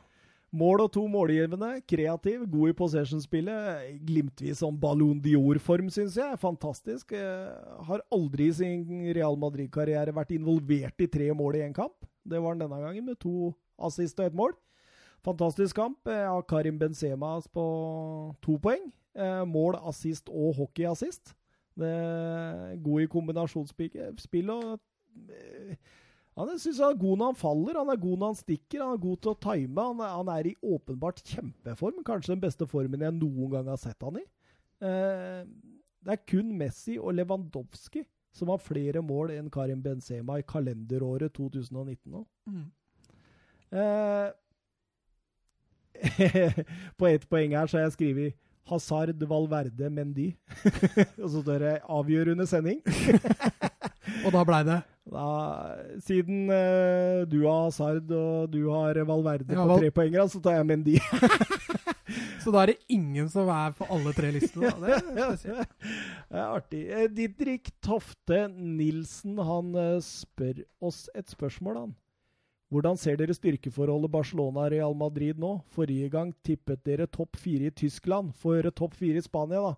Mål og to målgivende, kreativ, god i possession-spillet. Glimtvis sånn Ballon Dior-form, syns jeg. Fantastisk. Eh, har aldri i sin Real Madrid-karriere vært involvert i tre mål i én kamp. Det var han denne gangen, med to assist og ett mål. Fantastisk kamp. av har Karim Benzema på to poeng. Eh, Mål, assist og hockeyassist. God i kombinasjonsspill og eh, han jeg synes han er god når han faller, han er god når han stikker, han er god til å time. Han er, han er i åpenbart kjempeform, kanskje den beste formen jeg noen gang har sett han i. Eh, det er kun Messi og Lewandowski som har flere mål enn Karim Benzema i kalenderåret 2019 nå. Mm. Eh, på ett poeng her så har jeg skrevet Hazard, Valverde, Mendy. og så står det 'avgjørende sending'. Og da blei det Da, siden uh, du har Hazard og du har Valverde Ja, på tre poenger, så tar jeg Mendy. Så da er det ingen som er på alle tre listene. Det er. Det er artig. Eh, Didrik Tofte Nilsen han eh, spør oss et spørsmål, han. Hvordan ser dere styrkeforholdet Barcelona-Real Madrid nå? Forrige gang tippet dere topp fire i Tyskland, for topp fire i Spania, da.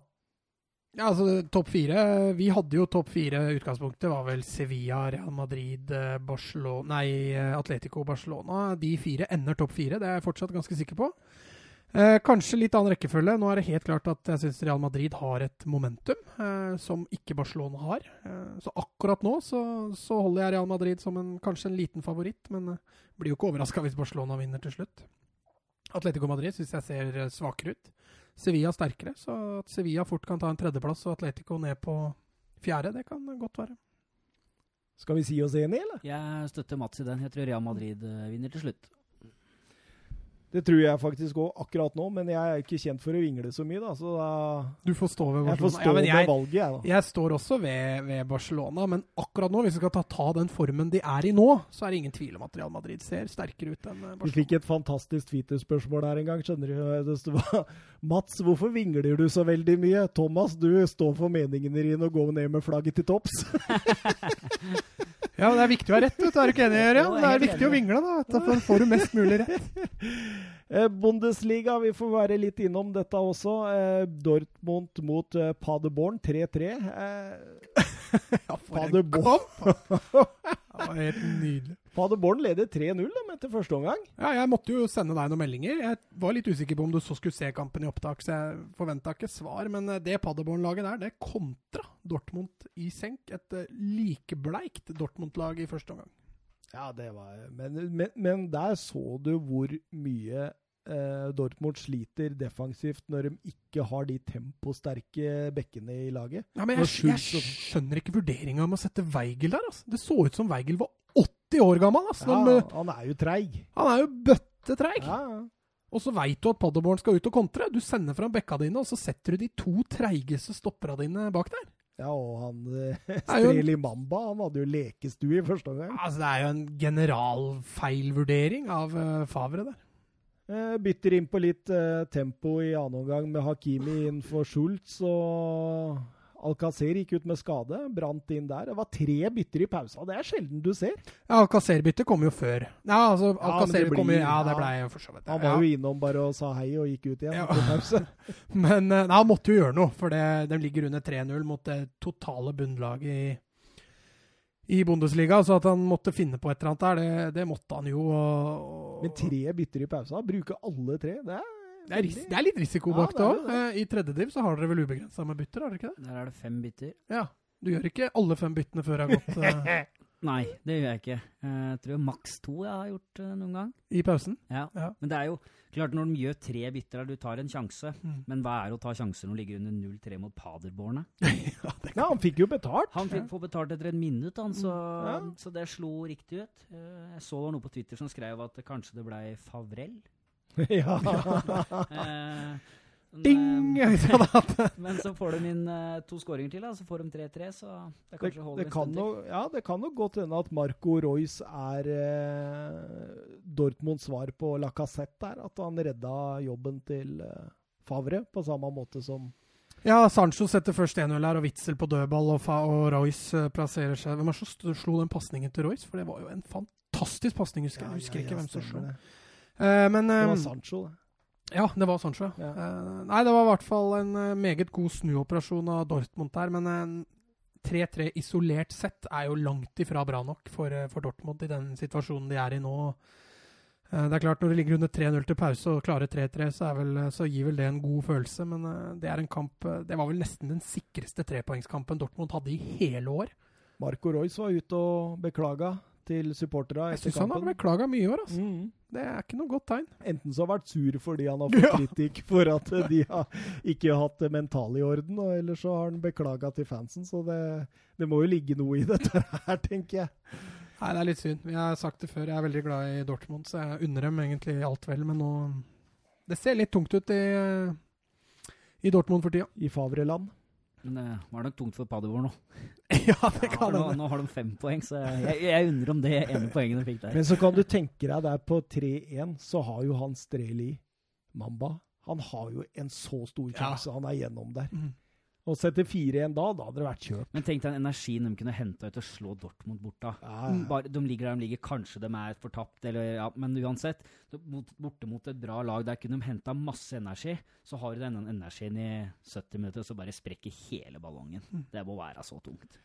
Ja, altså topp fire Vi hadde jo topp fire utgangspunktet. var vel Sevilla, Real Madrid, eh, Barcelona Nei, eh, Atletico Barcelona. De fire ender topp fire, det er jeg fortsatt ganske sikker på. Eh, kanskje litt annen rekkefølge. Nå er det helt klart at jeg syns Real Madrid har et momentum eh, som ikke Barcelona har. Eh, så akkurat nå så, så holder jeg Real Madrid som en, kanskje en liten favoritt, men eh, blir jo ikke overraska hvis Barcelona vinner til slutt. Atletico Madrid syns jeg ser svakere ut. Sevilla sterkere, så at Sevilla fort kan ta en tredjeplass og Atletico ned på fjerde, det kan godt være. Skal vi si oss enig, eller? Jeg støtter Mats i den. Jeg tror Real Madrid eh, vinner til slutt. Det tror jeg faktisk òg akkurat nå, men jeg er ikke kjent for å vingle så mye, da. Så da Du får stå ved Jeg får Barcelona. stå Ja, men med jeg, valget, jeg, da. jeg står også ved, ved Barcelona, men akkurat nå, hvis vi skal ta, ta den formen de er i nå, så er det ingen tvil om at Real Madrid ser sterkere ut enn Barcelona. Vi fikk et fantastisk Twitter-spørsmål her en gang. skjønner du? Det sto, Mats, hvorfor vingler du så veldig mye? Thomas, du står for meningene dine og går ned med flagget til topps. Ja, men det er viktig å ha rett, vet du. Er du ikke enig, er Det er viktig å vingle, da. Da får du mest mulig rett. Eh, Bundesliga, vi får være litt innom dette også. Eh, Dortmund mot eh, Paderborn 3-3. Eh, Ja, Paderborn. Det var helt nydelig. Paderborn leder 3-0 etter første omgang. Ja, jeg måtte jo sende deg noen meldinger. Jeg var litt usikker på om du så skulle se kampen i opptak, så jeg forventa ikke svar. Men det Paderborn-laget der, det kontra Dortmund i senk. Et likebleikt Dortmund-lag i første omgang. Ja, det var Men, men, men der så du hvor mye eh, Dortmund sliter defensivt når de ikke har de temposterke bekkene i laget. Ja, men jeg, jeg skjønner ikke vurderinga med å sette Weigel der. Altså. Det så ut som Weigel var 80 år gammel. Altså. Ja, De, han er jo treig. han er jo bøttetreig. Ja, ja. Og så veit du at Paderborn skal ut og kontre. Du sender fram bekka dine, og så setter du de to treigeste stoppera dine bak der. Ja, og han eh, Streli Mamba, han hadde jo lekestue i første omgang. Altså, det er jo en generalfeilvurdering av uh, Favre der. Uh, bytter inn på litt uh, tempo i annen omgang med Hakimi inn for Schultz, og Alcacer gikk ut med skade. Brant inn der. Det var tre bytter i pausa. Det er sjelden du ser. Ja, Alcacer-byttet kom jo før. Ja, altså, Alcacer ja, kom jo Ja, det blei jo for så vidt Han var jo innom bare og sa hei og gikk ut igjen. Ja. på pause. Men eh, nei, han måtte jo gjøre noe, for det, de ligger under 3-0 mot det totale bunnlaget i, i Bundesliga. Så at han måtte finne på et eller annet der, det, det måtte han jo. Og, og, Men tre bytter i pausa, bruke alle tre, det er det, er ris det er litt risiko bak ja, det òg. jo I tredje div så har dere vel ubegrensa med bytter, har dere ikke det? Der er det fem bytter. Ja. Du gjør ikke alle fem byttene før jeg har gått eh, Nei, det gjør jeg ikke. Eh, Jeg tror maks to jeg har gjort eh, noen gang. i pausen. Ja. Ja. Men det er jo klart, når de gjør tre bytter der, du tar en sjanse. Mm. Men hva er å ta sjanser når du ligger under 0-3 mot Paderborn? ja, Ja, han fikk jo betalt. Han fikk få betalt etter en minutt, han, så, Ja. så det slo riktig ut. Eh, Jeg så det var noe på Twitter som skrev at kanskje det blei Favrell. ja. Eh, Ding! Ja. Men så får de inn eh, to skåringer til, da, så får de 3-3, så det Det, det, kan til. ja, det kan nok godt hende at Marco Royce er eh, Dortmunds svar på Lacassette der. At han redda jobben til eh, Favre på samme måte som Ja, Sancho setter først 1-0 her, og Witzel på dødball, og, Fa og Royce plasserer seg Hvem er det som slo den pasningen til Royce? For det var jo en fantastisk pasning, husker jeg. Ja, husker ikke hvem som slo. Eh, men Det eh, var Sancho, det. Ja, det var Sancho. Ja. Eh, nei, det var i hvert fall en eh, meget god snuoperasjon av Dortmund der, men en 3-3 isolert sett er jo langt ifra bra nok for, eh, for Dortmund i den situasjonen de er i nå. Eh, det er klart, når det ligger under 3-0 til pause og klarer 3-3, så, så gir vel det en god følelse, men eh, det er en kamp eh, Det var vel nesten den sikreste trepoengskampen Dortmund hadde i hele år. Marco Royce var ute og beklaga til supportera Jeg syns han har beklaga mye i år, altså. Mm. Det er ikke noe godt tegn. Enten så har han vært sur fordi han har fått Ja. kritikk for at de har ikke hatt det mentale i orden, eller så har han beklaga til fansen. Så det, det må jo ligge noe i dette her, tenker jeg. Nei, det er litt synd. Jeg har sagt det før, jeg er veldig glad i Dortmund, så jeg unner dem egentlig alt vel, men nå Det ser litt tungt ut i, i Dortmund for tida. I Favreland. Men det var nok tungt for Paderborn nå. ja, det Ja, kan nå, hende. nå har de fem poeng, så jeg, jeg undrer om det ene poenget de fikk der. Men så kan du tenke deg der på 3-1, så har jo han Streli Mamba Han har jo en så stor Ja. Han er gjennom der. Mm. Og setter 4-1 da, da hadde det vært kjørt. Men tenk deg den energien de kunne henta ut og slå Dortmund bort da. Ja, Bare, de ligger der de ligger, kanskje de er fortapt, eller, ja, men uansett. borte mot et bra lag, der kunne de henta masse energi. Så har du den energien i 70 minutter, og så bare sprekker hele ballongen. Mm. Det må være så tungt.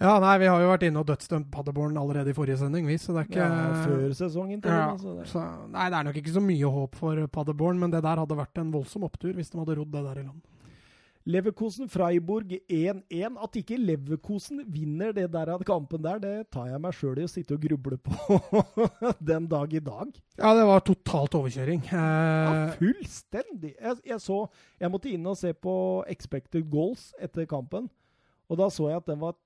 Ja, nei, vi har jo vært inne og dødsdømt Paderborn allerede i forrige sending, vi, så det er ikke ja, før sesongen til Ja, og med, så det- så, nei, det er nok ikke så mye håp for Paderborn, men det der hadde vært en voldsom opptur hvis de hadde rodd det der i land. Leverkosen-Freiburg 1-1. At ikke Leverkosen vinner det der av kampen der, det tar jeg meg sjøl i å sitte og gruble på den dag i dag. Ja, det var totalt overkjøring. Ja, Eh, fullstendig. Jeg, jeg så Jeg måtte inn og se på expected goals etter kampen. Og da så jeg at den var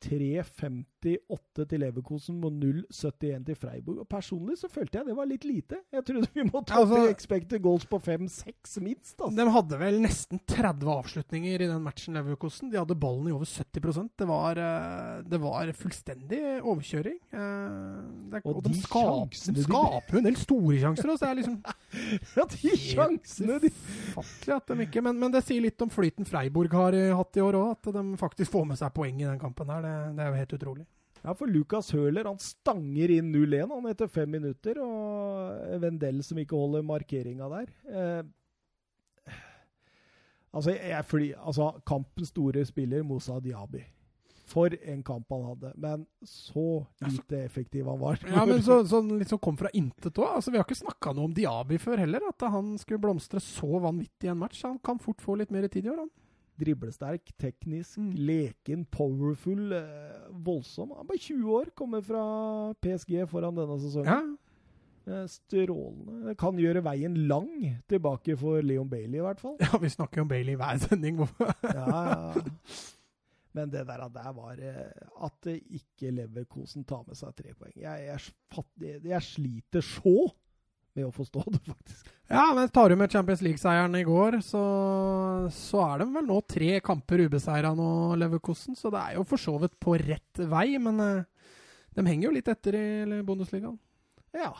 3,58 til Leverkosen og 0,71 til Freiburg. Og personlig så følte jeg det var litt lite. Jeg trodde vi måtte opp Altså- i expected goals på 5-6 minst. Altså. De hadde vel nesten 30 avslutninger i den matchen, Leverkosen. De hadde ballen i over 70% Det var, eh, det var fullstendig overkjøring. Eh, det, Og og, de, de skaper, de skaper jo en del store sjanser. Og Det er liksom Ja, de sjansene de Fattelig at de ikke men, men det sier litt om flyten Freiburg har hatt i år òg, at de faktisk får med seg poeng i den kampen her. Det, det er jo helt utrolig. Ja, for Lucas Høler han stanger inn 0-1 han etter fem minutter. Og Vendel som ikke holder markeringa der. Eh, altså, fordi, altså, kampens store spiller, Moussa Diaby. For en kamp han hadde. Men så lite effektiv han var. Ja, men så, så liksom kom fra intet òg. Altså, vi har ikke snakka noe om Diaby før heller. At han skulle blomstre så vanvittig i en match. Han kan fort få litt mer tid i år, han. Driblesterk, teknisk, Mm. leken, powerful, eh, voldsom. Han er bare 20 år, kommer fra PSG foran denne sesongen. Ja. Eh, Strålende. Kan gjøre veien lang tilbake for Leon Bailey, i hvert fall. ja, vi snakker om Bailey i hver sending. Ja, ja. Men det der, der var eh, At det ikke Leverkosen tar med seg tre poeng. Jeg, jeg, jeg sliter så med å forstå det, faktisk. Ja, men tar du med Champions League-seieren i går, så, så er de vel nå tre kamper ubeseira nå, Leverkosen. Så det er jo for så vidt på rett vei, men eh, de henger jo litt etter i Bundesligaen. Ja.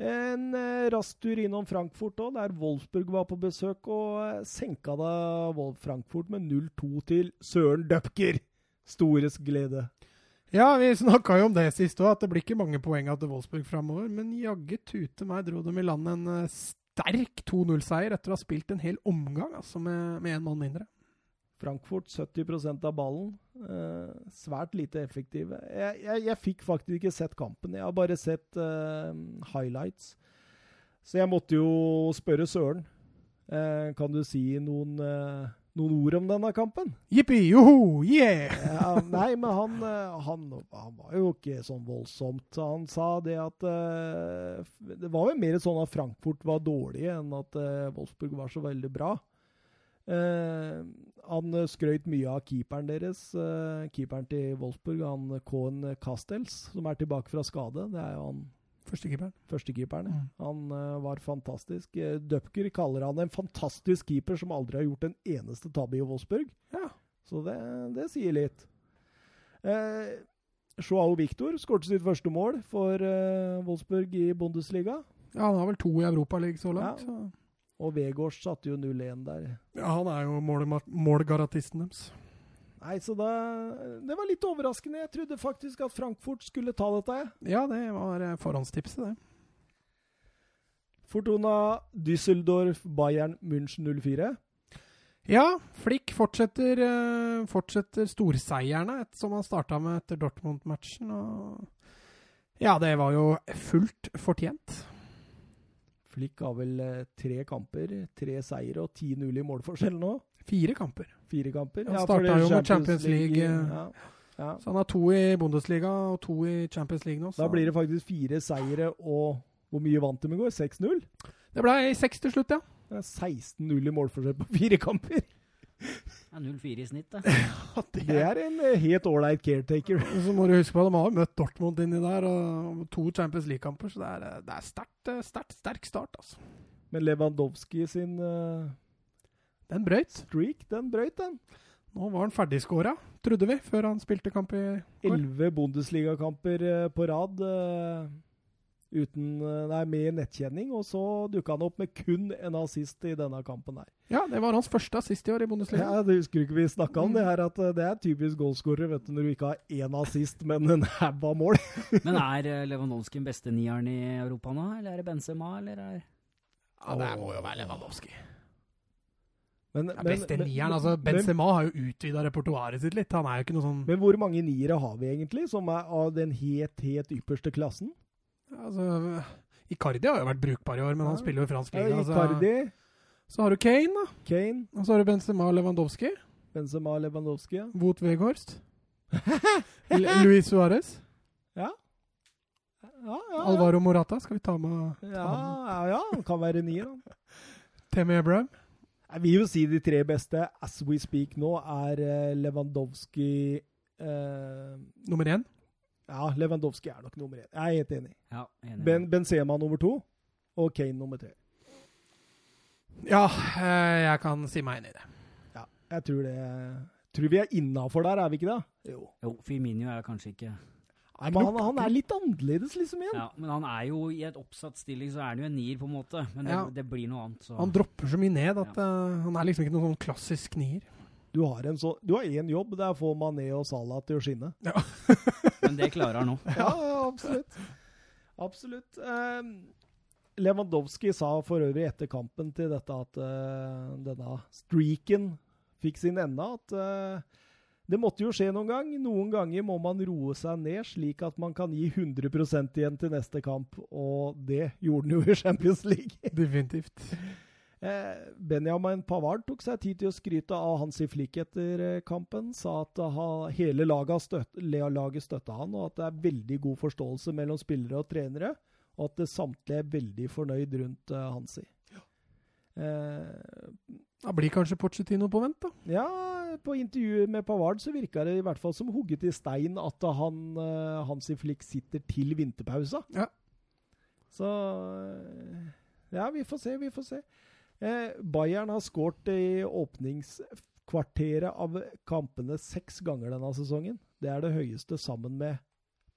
En eh, rask tur innom Frankfurt òg, der Wolfsburg var på besøk, og eh, senka da Wolf Frankfurt med 0-2 til Søren Døpker. Stores glede. Ja, vi snakka jo om det sist òg, at det blir ikke mange poeng til Wolfsburg framover. Men jaggu tute meg dro dem i land en eh, sterk 2-0-seier etter å ha spilt en hel omgang altså med én mann mindre. Frankfurt 70% av ballen. Eh, svært lite effektive. Jeg, jeg, jeg fikk faktisk ikke sett kampen. Jeg har bare sett eh, highlights. Så jeg måtte jo spørre Søren. Eh, kan du si noen, eh, noen ord om denne kampen? Jippi, joho, yeah! Ja, nei, men han, eh, han, han var jo ikke sånn voldsomt. Han sa det at eh, Det var jo mer sånn at Frankfurt var dårlige enn at eh, Wolfsburg var så veldig bra. Uh, han skrøyt skrøt mye av keeperen deres. keeperen til Wolfsburg, han Kohn Castells, som er tilbake fra skade. Det er jo han Førstekeeperen. førstekeeperen. Mm. Han uh, var fantastisk. Uh, Dupker kaller han en fantastisk keeper som aldri har gjort en eneste tabbe i Wolfsburg. Ja. Så det, det sier litt. Uh, Joao Victor skåret sitt første mål for uh, Wolfsburg i Bundesliga. ja, han har vel to i Europaligaen så langt. Ja. Og Vegårs satte jo 0-1 der. Ja, han er jo målgarantisten deres. Nei, så da, Det var litt overraskende. Jeg trodde faktisk at Frankfurt skulle ta dette. Ja, det var eh, forhåndstipset, det. Fortuna Düsseldorf Bayern München 04. Ja, Flick fortsetter, eh, fortsetter storseierne et- som han starta med etter Dortmund-matchen. Ja, det var jo fullt fortjent. Flick har vel eh, tre kamper, tre seire og 10-0 i målforskjell nå. Fire kamper. Fire kamper. Han ja, starta jo med Champions League, League. Ja. Ja. Så han har to i Bundesliga og to i Champions League nå. Så Da blir det faktisk fire seire og Hvor mye vant de i går? 6-0? det ble seks til slutt, ja. Det er 16-0 i målforskjell på fire kamper. Er 0-4 i snitt, da. Det er en eh, helt ålreit caretaker. Så må du huske på at de har møtt Dortmund inni der, og to Champions League-kamper, så det er, eh, det er sterkt, eh, sterkt, sterk start, altså. Men Lewandowski sin eh, Den brøyt. streak, den brøyt, den. Nå var han ferdigskåra, trodde vi, før han spilte kamp i går. Elleve Bundesligakamper eh, på rad eh, uten, eh, nei, med nettkjenning, og så dukka han opp med kun en assist i denne kampen her. Ja, det var hans første assist i år i Bundesliga. Ja, det husker du ikke vi snakka om det her, at det er typisk goalscorer vet du, når du ikke har én assist, men en haug av mål. Men er Lewandowski den beste nieren i Europa nå, eller er det Benzema, eller er Ja, det må jo være Lewandowski. Men, Ja, beste men- nieren, altså men- Benzema har jo utvida repertoaret sitt litt. Han er jo ikke noe sånn Men hvor mange niere har vi egentlig, som er av den helt, helt ypperste klassen? altså, Icardi har jo vært brukbar i år, men han spiller jo i fransk Ja, liga. Altså. Icardi, Så har du Kane, da. Kane, Og så har du Benzema Lewandowski. Benzema, Lewandowski. ja. Wout Weghorst. Luis Suárez. Ja. Ja, ja, ja. Alvaro Morata skal vi ta med. Ja, ja, ja, han kan være nier. han. Temi Abraham. Jeg vil jo si de tre beste as we speak nå er eh, Lewandowski eh, Nummer én. Ja, Lewandowski er nok nummer én. Jeg er helt enig. Ja, enig. Ben, Benzema nummer to og Kane nummer tre. Ja, eh, jeg kan si meg enig i det. Ja, jeg tror det Tror vi er innafor der, er vi ikke det? Jo. Jo, Firmino er kanskje ikke Nei, men han, han er litt annerledes, liksom, igjen. Ja, Men han er jo i et oppsatt stilling, så er han jo en nier, på en måte. Men det, Ja. det blir noe annet. Så. Han dropper så mye ned at eh, han er liksom ikke noen sånn klassisk nier. Du har en så, du har én jobb, det er å få Mané og Salah til å skinne. Ja. Men det klarer han nå. Ja, absolutt. Absolutt. Eh, Lewandowski sa for øvrig etter kampen til dette at uh, denne streaken fikk sin ende, at eh, det måtte jo skje noen gang. Noen ganger må man roe seg ned, slik at man kan gi 100% igjen til neste kamp. Og det gjorde han jo i Champions League. Definitivt. Eh, Benjamin Pavard tok seg tid til å skryte av Hansi Flick etter eh, kampen. Sa at hele laget, støt, laget støtta han, og at det er veldig god forståelse mellom spillere og trenere. Og at det samtlige er veldig fornøyd rundt Hansi. Hansi. Eh, Da blir kanskje Pochettino på vent, da. ja, på intervjuet med Pavard så virka det i hvert fall som hugget i stein at han, uh, Hansi Flick sitter til vinterpausa. Ja. Så eh, Ja, vi får se, vi får se. Eh, Bayern har skåret i åpningskvarteret av kampene seks ganger denne sesongen. Det er det høyeste sammen med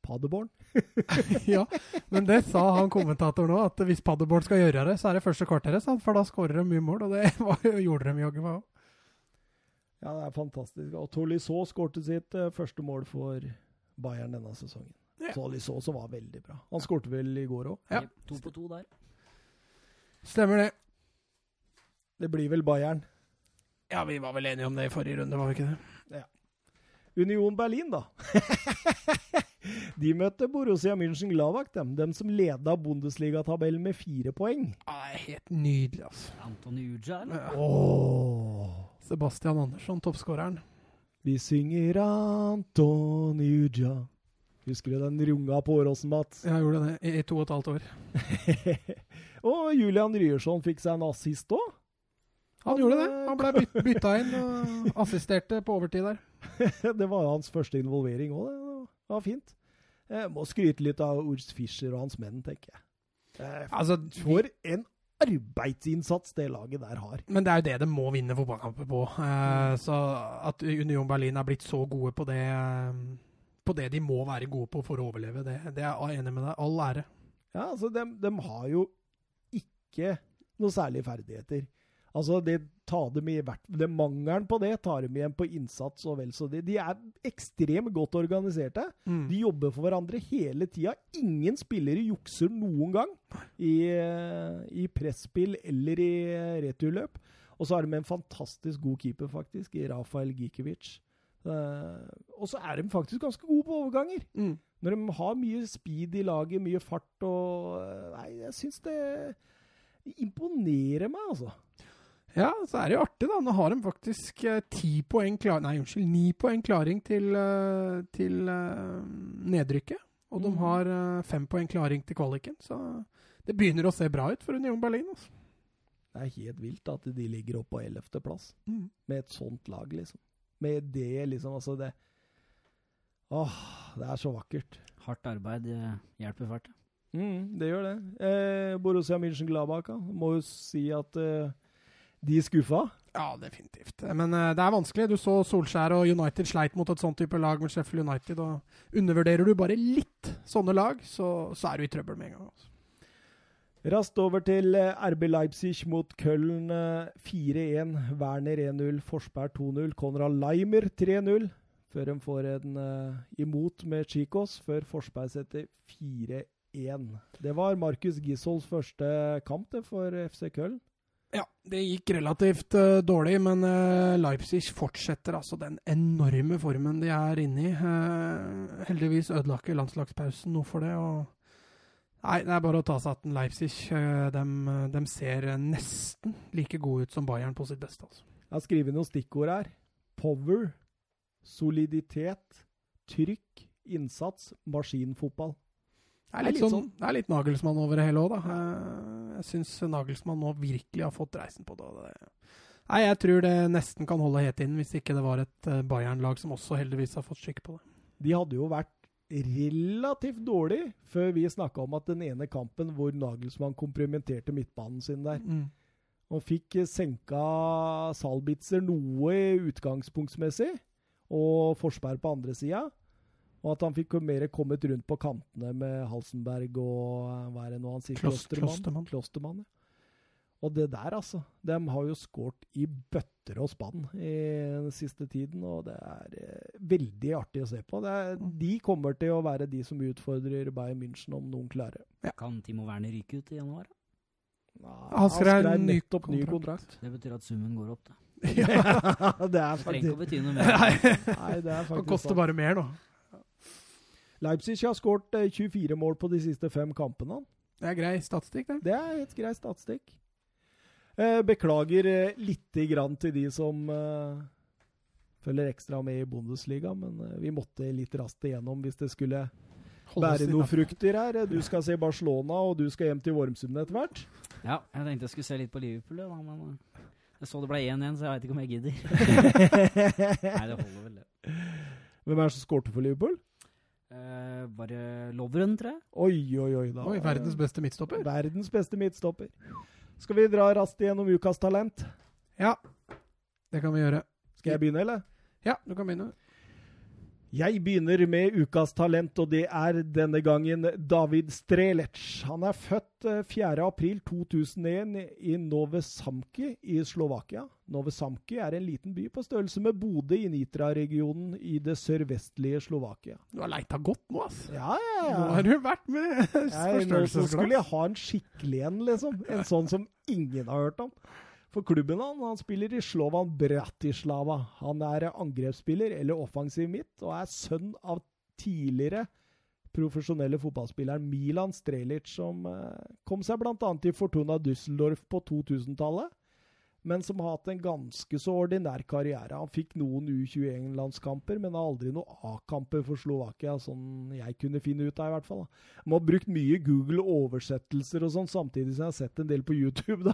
Paderborn. ja, men det sa han kommentatoren òg, at hvis Paderborn skal gjøre det, så er det første kvarteret, sa han, for da skårer de mye mål. Og det var, gjorde de jaggu meg òg. Ja, det er fantastisk. Og Tolisso skårte sitt uh, første mål for Bayern denne sesongen. Ja. Tolisso som var veldig bra. Han skårte vel i går òg. Ja. To på to der. Stemmer det. Det blir vel Bayern. Ja, vi var vel enige om det i forrige runde, var vi ikke det? Union Berlin, da. de møtte Borussia München-Glavak, dem. dem som leda Bundesliga-tabellen med fire poeng. Ah, helt nydelig, altså. Antony Uja, eller? Ja. Åh. Sebastian Andersson, toppskåreren. Vi synger Antoni Uja. Husker du den runga på Åråsen, Mats? Jeg gjorde det i, i to og et halvt år. og Julian Ryerson fikk seg en assist òg. Han gjorde det. Han ble byt, bytta inn og assisterte på overtid der. det var hans første involvering òg. Det var fint. Jeg må skryte litt av Urs Fischer og hans menn, tenker jeg. Eh, Altså, For en arbeidsinnsats det laget der har. Men det er jo det de må vinne fotballkamper på. Eh, så at Union Berlin er blitt så gode på det eh, På det de må være gode på for å overleve, det, det er jeg enig med deg. All ære. Ja, altså, de, de har jo ikke noe særlige ferdigheter. Altså, det, tar dem i hvert, det Mangelen på det tar dem igjen på innsats og vel så det. De er ekstremt godt organiserte. Mm. De jobber for hverandre hele tida. Ingen spillere jukser noen gang i, eh, i presspill eller i eh, returløp. Og så har de en fantastisk god keeper, faktisk, i Rafael Gikiewicz. Uh, og så er de faktisk ganske gode på overganger. Mm. Når de har mye speed i laget, mye fart og Nei, jeg syns det imponerer meg, altså. Ja, så er det jo artig, da. Nå har de faktisk eh, ti poeng klar... Nei, unnskyld, ni poeng klaring til, eh, til eh, nedrykket. Og de Mhm. har fem poeng klaring til kvaliken. Så det begynner å se bra ut for Union Berlin. Altså. Det er helt vilt at de ligger oppe på 11.-plass Mm. med et sånt lag, liksom. Med det, liksom. Altså, det Åh, det er så vakkert. Hardt arbeid hjelper fælt. Mm, det gjør det. Eh, Borussia München-Gladbach må jo si at eh, de skuffa. Ja, definitivt. Men uh, det er vanskelig. Du så Solskjær og United sleit mot et sånt type lag med Sheffield United. og Undervurderer du bare litt sånne lag, så, så er du i trøbbel med en gang. Altså. Raskt over til eh, RB Leipzig mot Köln eh, 4-1. Werner 1-0, Forsberg 2-0, Konrad Leimer 3-0. Før de får en uh, imot med Chicos, før Forsberg setter 4-1. Det var Markus Gisholds første kamp det, for FC Köln. Ja, det gikk relativt uh, dårlig, men uh, Leipzig fortsetter altså den enorme formen de er inne i. Uh, heldigvis ødela ikke landslagspausen noe for det. og Nei, det er bare å ta seg at Leipzig uh, de, ser nesten like gode ut som Bayern på sitt beste. altså. Jeg har skrevet noen stikkord her. Power, soliditet, trykk, innsats, maskinfotball. Det er litt, sånn, det er litt Nagelsmann over det hele òg, da. Eh, jeg syns Nagelsmann nå virkelig har fått reisen på det. Nei, jeg tror det nesten kan holde helt inn, hvis ikke det var et eh, Bayern-lag som også heldigvis har fått skikk på det. De hadde jo vært relativt dårlig før vi snakka om at den ene kampen hvor Nagelsmann komprimenterte midtbanen sin der, Mm. og fikk senka Salbitzer noe utgangspunktsmessig, og Forsberg på andre sida. Og at han fikk mer kommet rundt på kantene med Halsenberg og eh, hva er det nå han sier? Klos- Klostermann. Klostermann. Klostermann ja. Og det der, altså. De har jo skåret i bøtter og spann i den siste tiden, og det er eh, veldig artig å se på. Det er, de kommer til å være de som utfordrer Bayern München, om noen klarer. Kan Timo Werner ryke ut i januar? Nei, Han skrev nettopp ny kontrakt. Det betyr at summen går opp. da. ja, det er Det trenger ikke faktisk å bety noe mer. Nei, det er Det faktisk koster bare mer nå. Leipzig har skåret eh, 24 mål på de siste fem kampene. Det er grei statistikk, det. Det er et grei statistikk. Eh, beklager eh, lite grann til de som eh, følger ekstra med i Bundesliga, men eh, vi måtte litt raskt igjennom hvis det skulle bære noen frukter her. Du skal se Barcelona, og du skal hjem til Vormsund etter hvert. Ja, jeg tenkte jeg skulle se litt på Liverpool, da, men eh, jeg så det ble 1-1, så jeg veit ikke om jeg gidder. Nei, det holder vel, det. Hvem er det som skårte for Liverpool? Eh, bare Lovren, tror jeg. Oi, oi, oi. Da. Oi, verdens beste midtstopper. Verdens beste midtstopper. Skal vi dra raskt gjennom ukas talent? Ja, det kan vi gjøre. Skal jeg begynne, eller? Ja, du kan begynne. Jeg begynner med ukas talent, og det er denne gangen David Strelec. Han er født eh, 4.4.2001 i Nove Samki i Slovakia. Nove Samki er en liten by på størrelse med Bodø i Nitra-regionen i det sørvestlige Slovakia. Du har leita godt nå, ass. Ja, ja, ja. Nå har du vært med forstørrelsesglass. nå skulle jeg ha en skikkelig en, liksom. En sånn som ingen har hørt om. For klubben han, han spiller i Slovan Bratislava. Han er angrepsspiller eller offensiv midt, og er sønn av tidligere profesjonelle fotballspilleren Milan Strelic, som eh, kom seg bl.a. til Fortuna Düsseldorf på 2000-tallet, men som har hatt en ganske så ordinær karriere. Han fikk noen U21-landskamper, men har aldri noen A-kamper for Slovakia, sånn jeg kunne finne ut av, i hvert fall. da. Man har brukt mye Google-oversettelser og sånn, samtidig som jeg har sett en del på YouTube. da.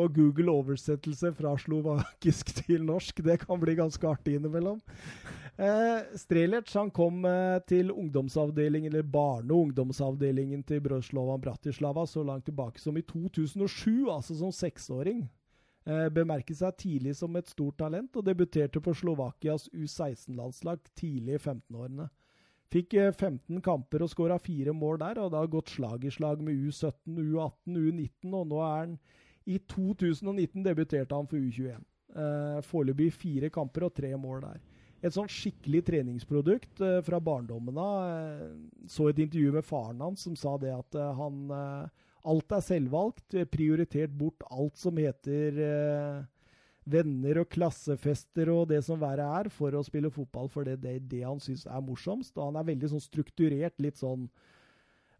Og Google-oversettelse fra slovakisk til norsk, det kan bli ganske artig innimellom. Eh, Strelec kom eh, til ungdomsavdelingen, eller barne- og ungdomsavdelingen til Brøslovan Bratislava så langt tilbake som i 2007, altså som seksåring. Eh, bemerket seg tidlig som et stort talent, og debuterte på Slovakias U16-landslag tidlig i 15-årene. Fikk eh, 15 kamper og skåra fire mål der, og det har gått slag i slag med U17, U18, U19, og nå er han I 2019 debuterte han for U21. Eh, Foreløpig fire kamper og tre mål der. Et sånn skikkelig treningsprodukt eh, fra barndommen av. Eh, så et intervju med faren hans som sa det at eh, han eh, Alt er selvvalgt. Prioritert bort alt som heter eh, venner og klassefester og det som verre er, for å spille fotball, for det er det han syns er morsomst. Og han er veldig sånn strukturert, litt sånn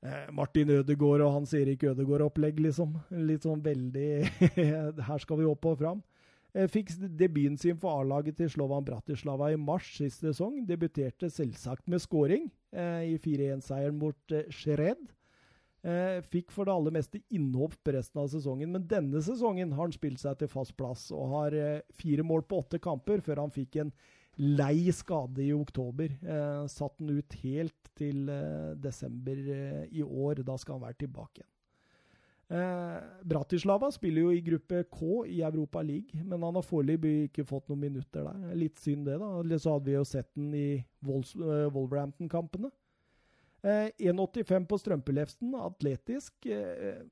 eh, Martin Ødegaard og Hans Erik Ødegaard-opplegg, liksom. Litt sånn veldig Her skal vi opp og fram. Eh, Fikk debuten sin for A-laget til Slovan Bratislava i mars sist sesong. Debuterte selvsagt med scoring eh, i 4-1-seieren mot eh, Shred. Eh, fikk for det aller meste innhopp resten av sesongen, men denne sesongen har han spilt seg til fast plass og har eh, fire mål på åtte kamper før han fikk en lei skade i oktober. Eh, satt den ut helt til eh, desember eh, i år. Da skal han være tilbake igjen. Eh, Bratislava spiller jo i gruppe K i Europa League, men han har foreløpig ikke fått noen minutter der. Litt synd det, da. Eller så hadde vi jo sett den i Wolverhampton-kampene. Eh, 1,85 på strømpeleften, atletisk. Eh,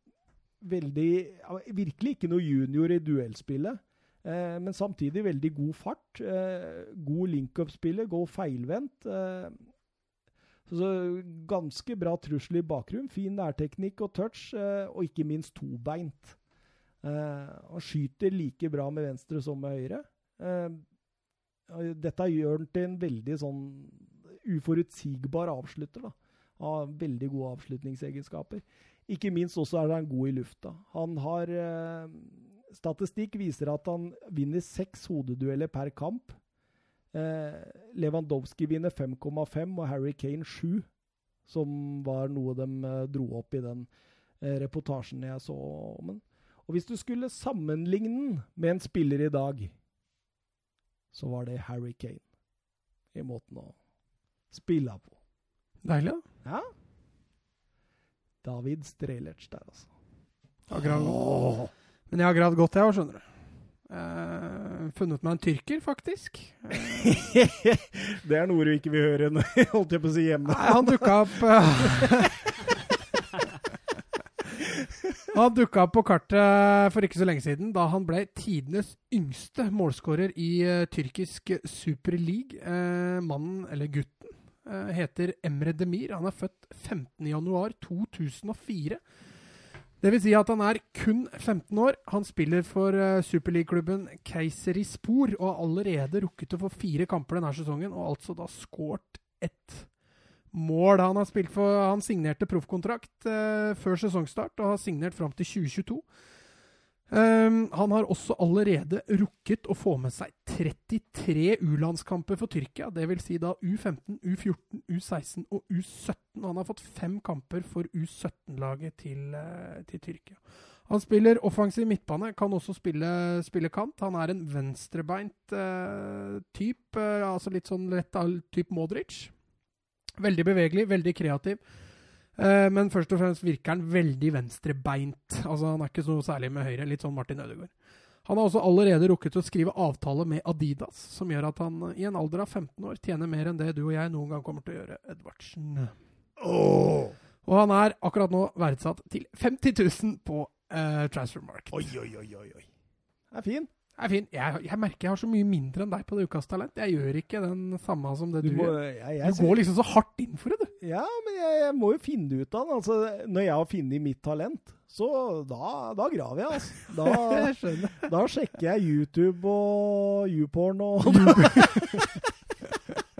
veldig Virkelig ikke noe junior i duellspillet, eh, men samtidig veldig god fart. Eh, god link-up-spiller, god feilvendt. Eh, så ganske bra trussel i bakgrunn. Fin nærteknikk og touch, eh, og ikke minst tobeint. Eh, han skyter like bra med venstre som med høyre. Eh, dette gjør han til en veldig sånn uforutsigbar avslutter. da. Har veldig gode avslutningsegenskaper. Ikke minst også er han god i lufta. Han har eh, Statistikk viser at han vinner seks hodedueller per kamp. Eh, Lewandowski vinner 5,5 og Harry Kane 7, som var noe de eh, dro opp i den eh, reportasjen jeg så om den. Og hvis du skulle sammenligne den med en spiller i dag, så var det Harry Kane. I måten å spille på. Deilig, da. Ja. David Strelec der, altså. Jeg har gravd- Men jeg har gravd godt, jeg òg, skjønner du. Uh, funnet meg en tyrker, faktisk. det er noe du ikke vil høre, når- holdt jeg på å si, hjemme. Nei, han dukka opp eh, Han dukka opp på kartet for ikke så lenge siden, da han ble tidenes yngste målskårer i uh, tyrkisk superleague. Uh, mannen, eller gutten, heter Emre Demir. Han er født 15.1.2004. Det vil si at han er kun 15 år. Han spiller for uh, superligaklubben Keiserispor og har allerede rukket å få fire kamper denne sesongen, og altså da skåret ett mål. Han har spilt for, han signerte proffkontrakt uh, før sesongstart og har signert fram til 2022. Um, han har også allerede rukket å få med seg 33 U-landskamper for Tyrkia. Dvs. Si da U15, U14, U16 og U17. Han har fått fem kamper for U17-laget til, uh, til, Tyrkia. Han spiller offensiv midtbane, kan også spille, spille kant. Han er en venstrebeint uh, type, uh, altså litt sånn lett type Modric. Veldig bevegelig, veldig kreativ. Uh, men først og fremst virker han veldig venstrebeint. Altså, han er ikke så særlig med høyre. Litt sånn Martin Ødegaard. Han har også allerede rukket å skrive avtale med Adidas, som gjør at han i en alder av 15 år tjener mer enn det du og jeg noen gang kommer til å gjøre, Edvardsen. Oh. Og han er akkurat nå verdsatt til 50 000 på uh, Transfermarkt. Oi, oi, oi, oi, oi. Det er fin. Det er fint. Jeg, jeg, merker jeg har så mye mindre enn deg på det Ukas Talent. Jeg gjør ikke den samme som det du, du må, gjør. Jeg, jeg, du går liksom så hardt inn for det, du. Ja, men jeg, må jo finne det ut av det. Altså, når jeg har funnet mitt talent, så da, da graver jeg, altså. Da, da sjekker jeg YouTube og YouPorn og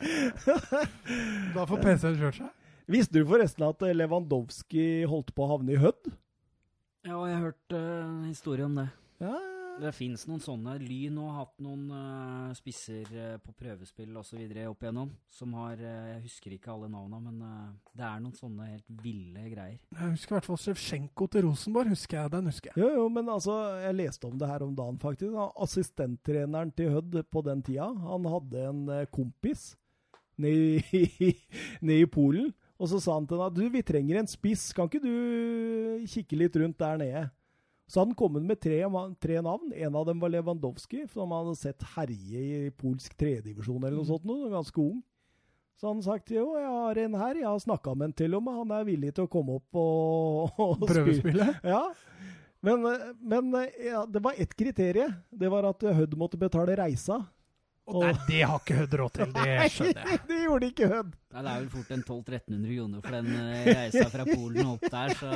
Da får PC-en kjørt seg. Visste du forresten at Lewandowski holdt på å havne i Hødd? Ja, jeg har hørt uh, historie om det. Ja, det fins noen sånne. Lyn har hatt noen uh, spisser uh, på prøvespill osv. opp igjennom. Som har uh, Jeg husker ikke alle navna, men det er noen sånne helt ville greier. Jeg husker i hvert fall Sjevsjenko til Rosenborg. husker jeg Den husker jeg. Jo, jo, men altså, jeg leste om det her om dagen, faktisk. Assistenttreneren til Hødd på den tida, han hadde en kompis nede i, ned i Polen. Og så sa han til henne at du, vi trenger en spiss, kan ikke du kikke litt rundt der nede? Så hadde han kommet med tre, tre, navn. En av dem var Lewandowski, som han hadde sett herje i polsk tredjedivisjon eller noe mm. sånt. Noe, ganske ung. Så han sagt jo, jeg har en her, jeg har snakka med en til og med, han er villig til å komme opp og, og Prøvespille? Ja. Men, men ja, det var ett kriterium. Det var at Hødd måtte betale reisa. Og Nei, det har ikke Hødd råd til, det skjønner jeg. det gjorde ikke Hødd. Det er vel fort en 1200-1300 kroner for den eh, reisa fra Polen opp der, så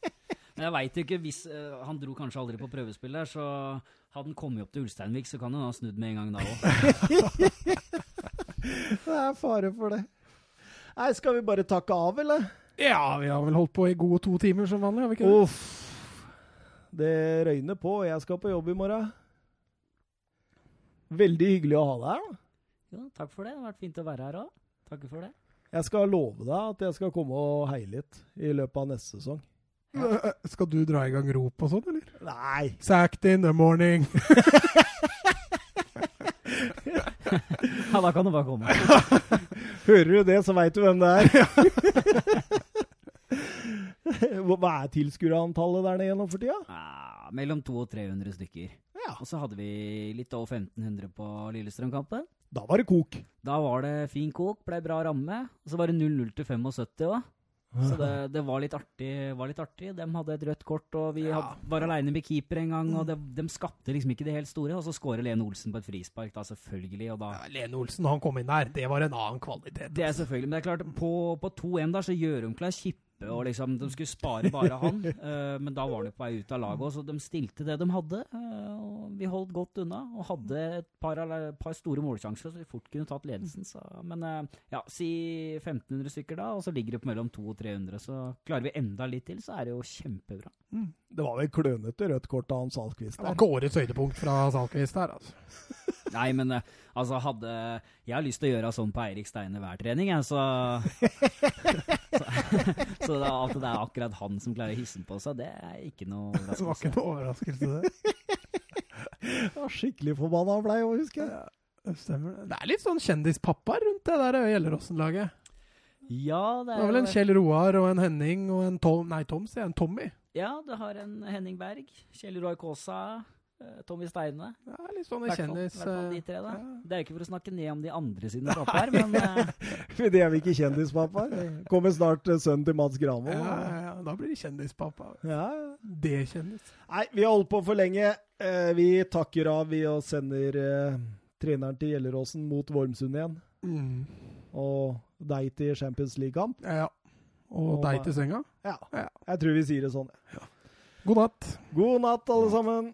men jeg veit ikke, hvis uh, Han dro kanskje aldri på prøvespill der, så hadde han kommet opp til Ulsteinvik, så kan han ha snudd med en gang da òg. det er fare for det. Nei, skal vi bare takke av, eller? Ja, vi har vel holdt på i gode to timer som vanlig, har vi ikke det? Uff. Det røyner på. og Jeg skal på jobb i morgen. Veldig hyggelig å ha deg her. Jo, takk for det. Det har vært fint å være her òg. Takk for det. Jeg skal love deg at jeg skal komme og heie litt i løpet av neste sesong. Ja. Skal du dra i gang rop og sånn, eller? Nei. Sacked in the morning. ja, da kan du bare komme. Hører du det, så veit du hvem det er. Hva er tilskuerantallet der nede nå for tida? Ja, mellom 200 og 300 stykker. Ja. Og så hadde vi litt over 1500 på Lillestrøm-kampen. Da var det kok. Da var det fin kok, ble bra ramme. Og så var det 0-0 til 75 òg. Så det, det, var, litt artig, var litt artig. De hadde et rødt kort, og vi ja. var aleine med keeper en gang. og de, de, skapte liksom ikke det helt store. Og så skårer Lene Olsen på et frispark, da selvfølgelig. Da, ja, Lene Olsen, han kom inn der, det var en annen kvalitet. Det er selvfølgelig, Men det er klart, på, på 2-1 der så gjør de klar Kippe og liksom, De skulle spare bare han, uh, men da var han jo på vei ut av laget. Så de stilte det de hadde. Uh, og Vi holdt godt unna og hadde et par, par store målsjanser så vi fort kunne tatt ledelsen. Så, men uh, ja, si 1500 stykker da, og så ligger det på mellom 200 og 300. Så klarer vi enda litt til, så er det jo kjempebra. Mm. Det var vel klønete rødt kort av Hans Salquist der. Det var ikke årets høydepunkt fra Salquist der, altså. Nei, men altså hadde Jeg har lyst til å gjøre sånn på Eirik Steine hver trening, jeg, så Så, så det, at det er akkurat han som klarer å hisse på seg, det er ikke noe overraskelse. Det var ikke noe overraskelse, det. ja, skikkelig forbanna blei òg, husker jeg. Ja, stemmer det. Det er litt sånn kjendispappa rundt det der Gjelleråsen-laget. Ja, det er, det er vel en Kjell Roar og en Henning og en Tom Nei, Tom, sier jeg. En Tommy. Ja, du har en Henning Berg. Kjell Roar Kaasa. Eh, Tommy Steine. Ja, litt sånn kjendis... de eh, tre, da. ja. Det er jo ikke for å snakke ned om de andre sine pappaer, men eh, For det er vi ikke kjendispappaer. Kommer snart eh, sønnen til Mads Granvold. Ja, ja, ja, da blir det kjendispappa. Ja. Det kjendis. Nei, vi har holdt på for lenge. Eh, vi takker av, vi, og sender eh, treneren til Gjelleråsen mot Vormsund igjen. Mm. Og deg til Champions League-kamp. Ja, ja. Og Og deg til senga. Ja, Ja. jeg tror vi sier det sånn. God natt. God natt, alle sammen.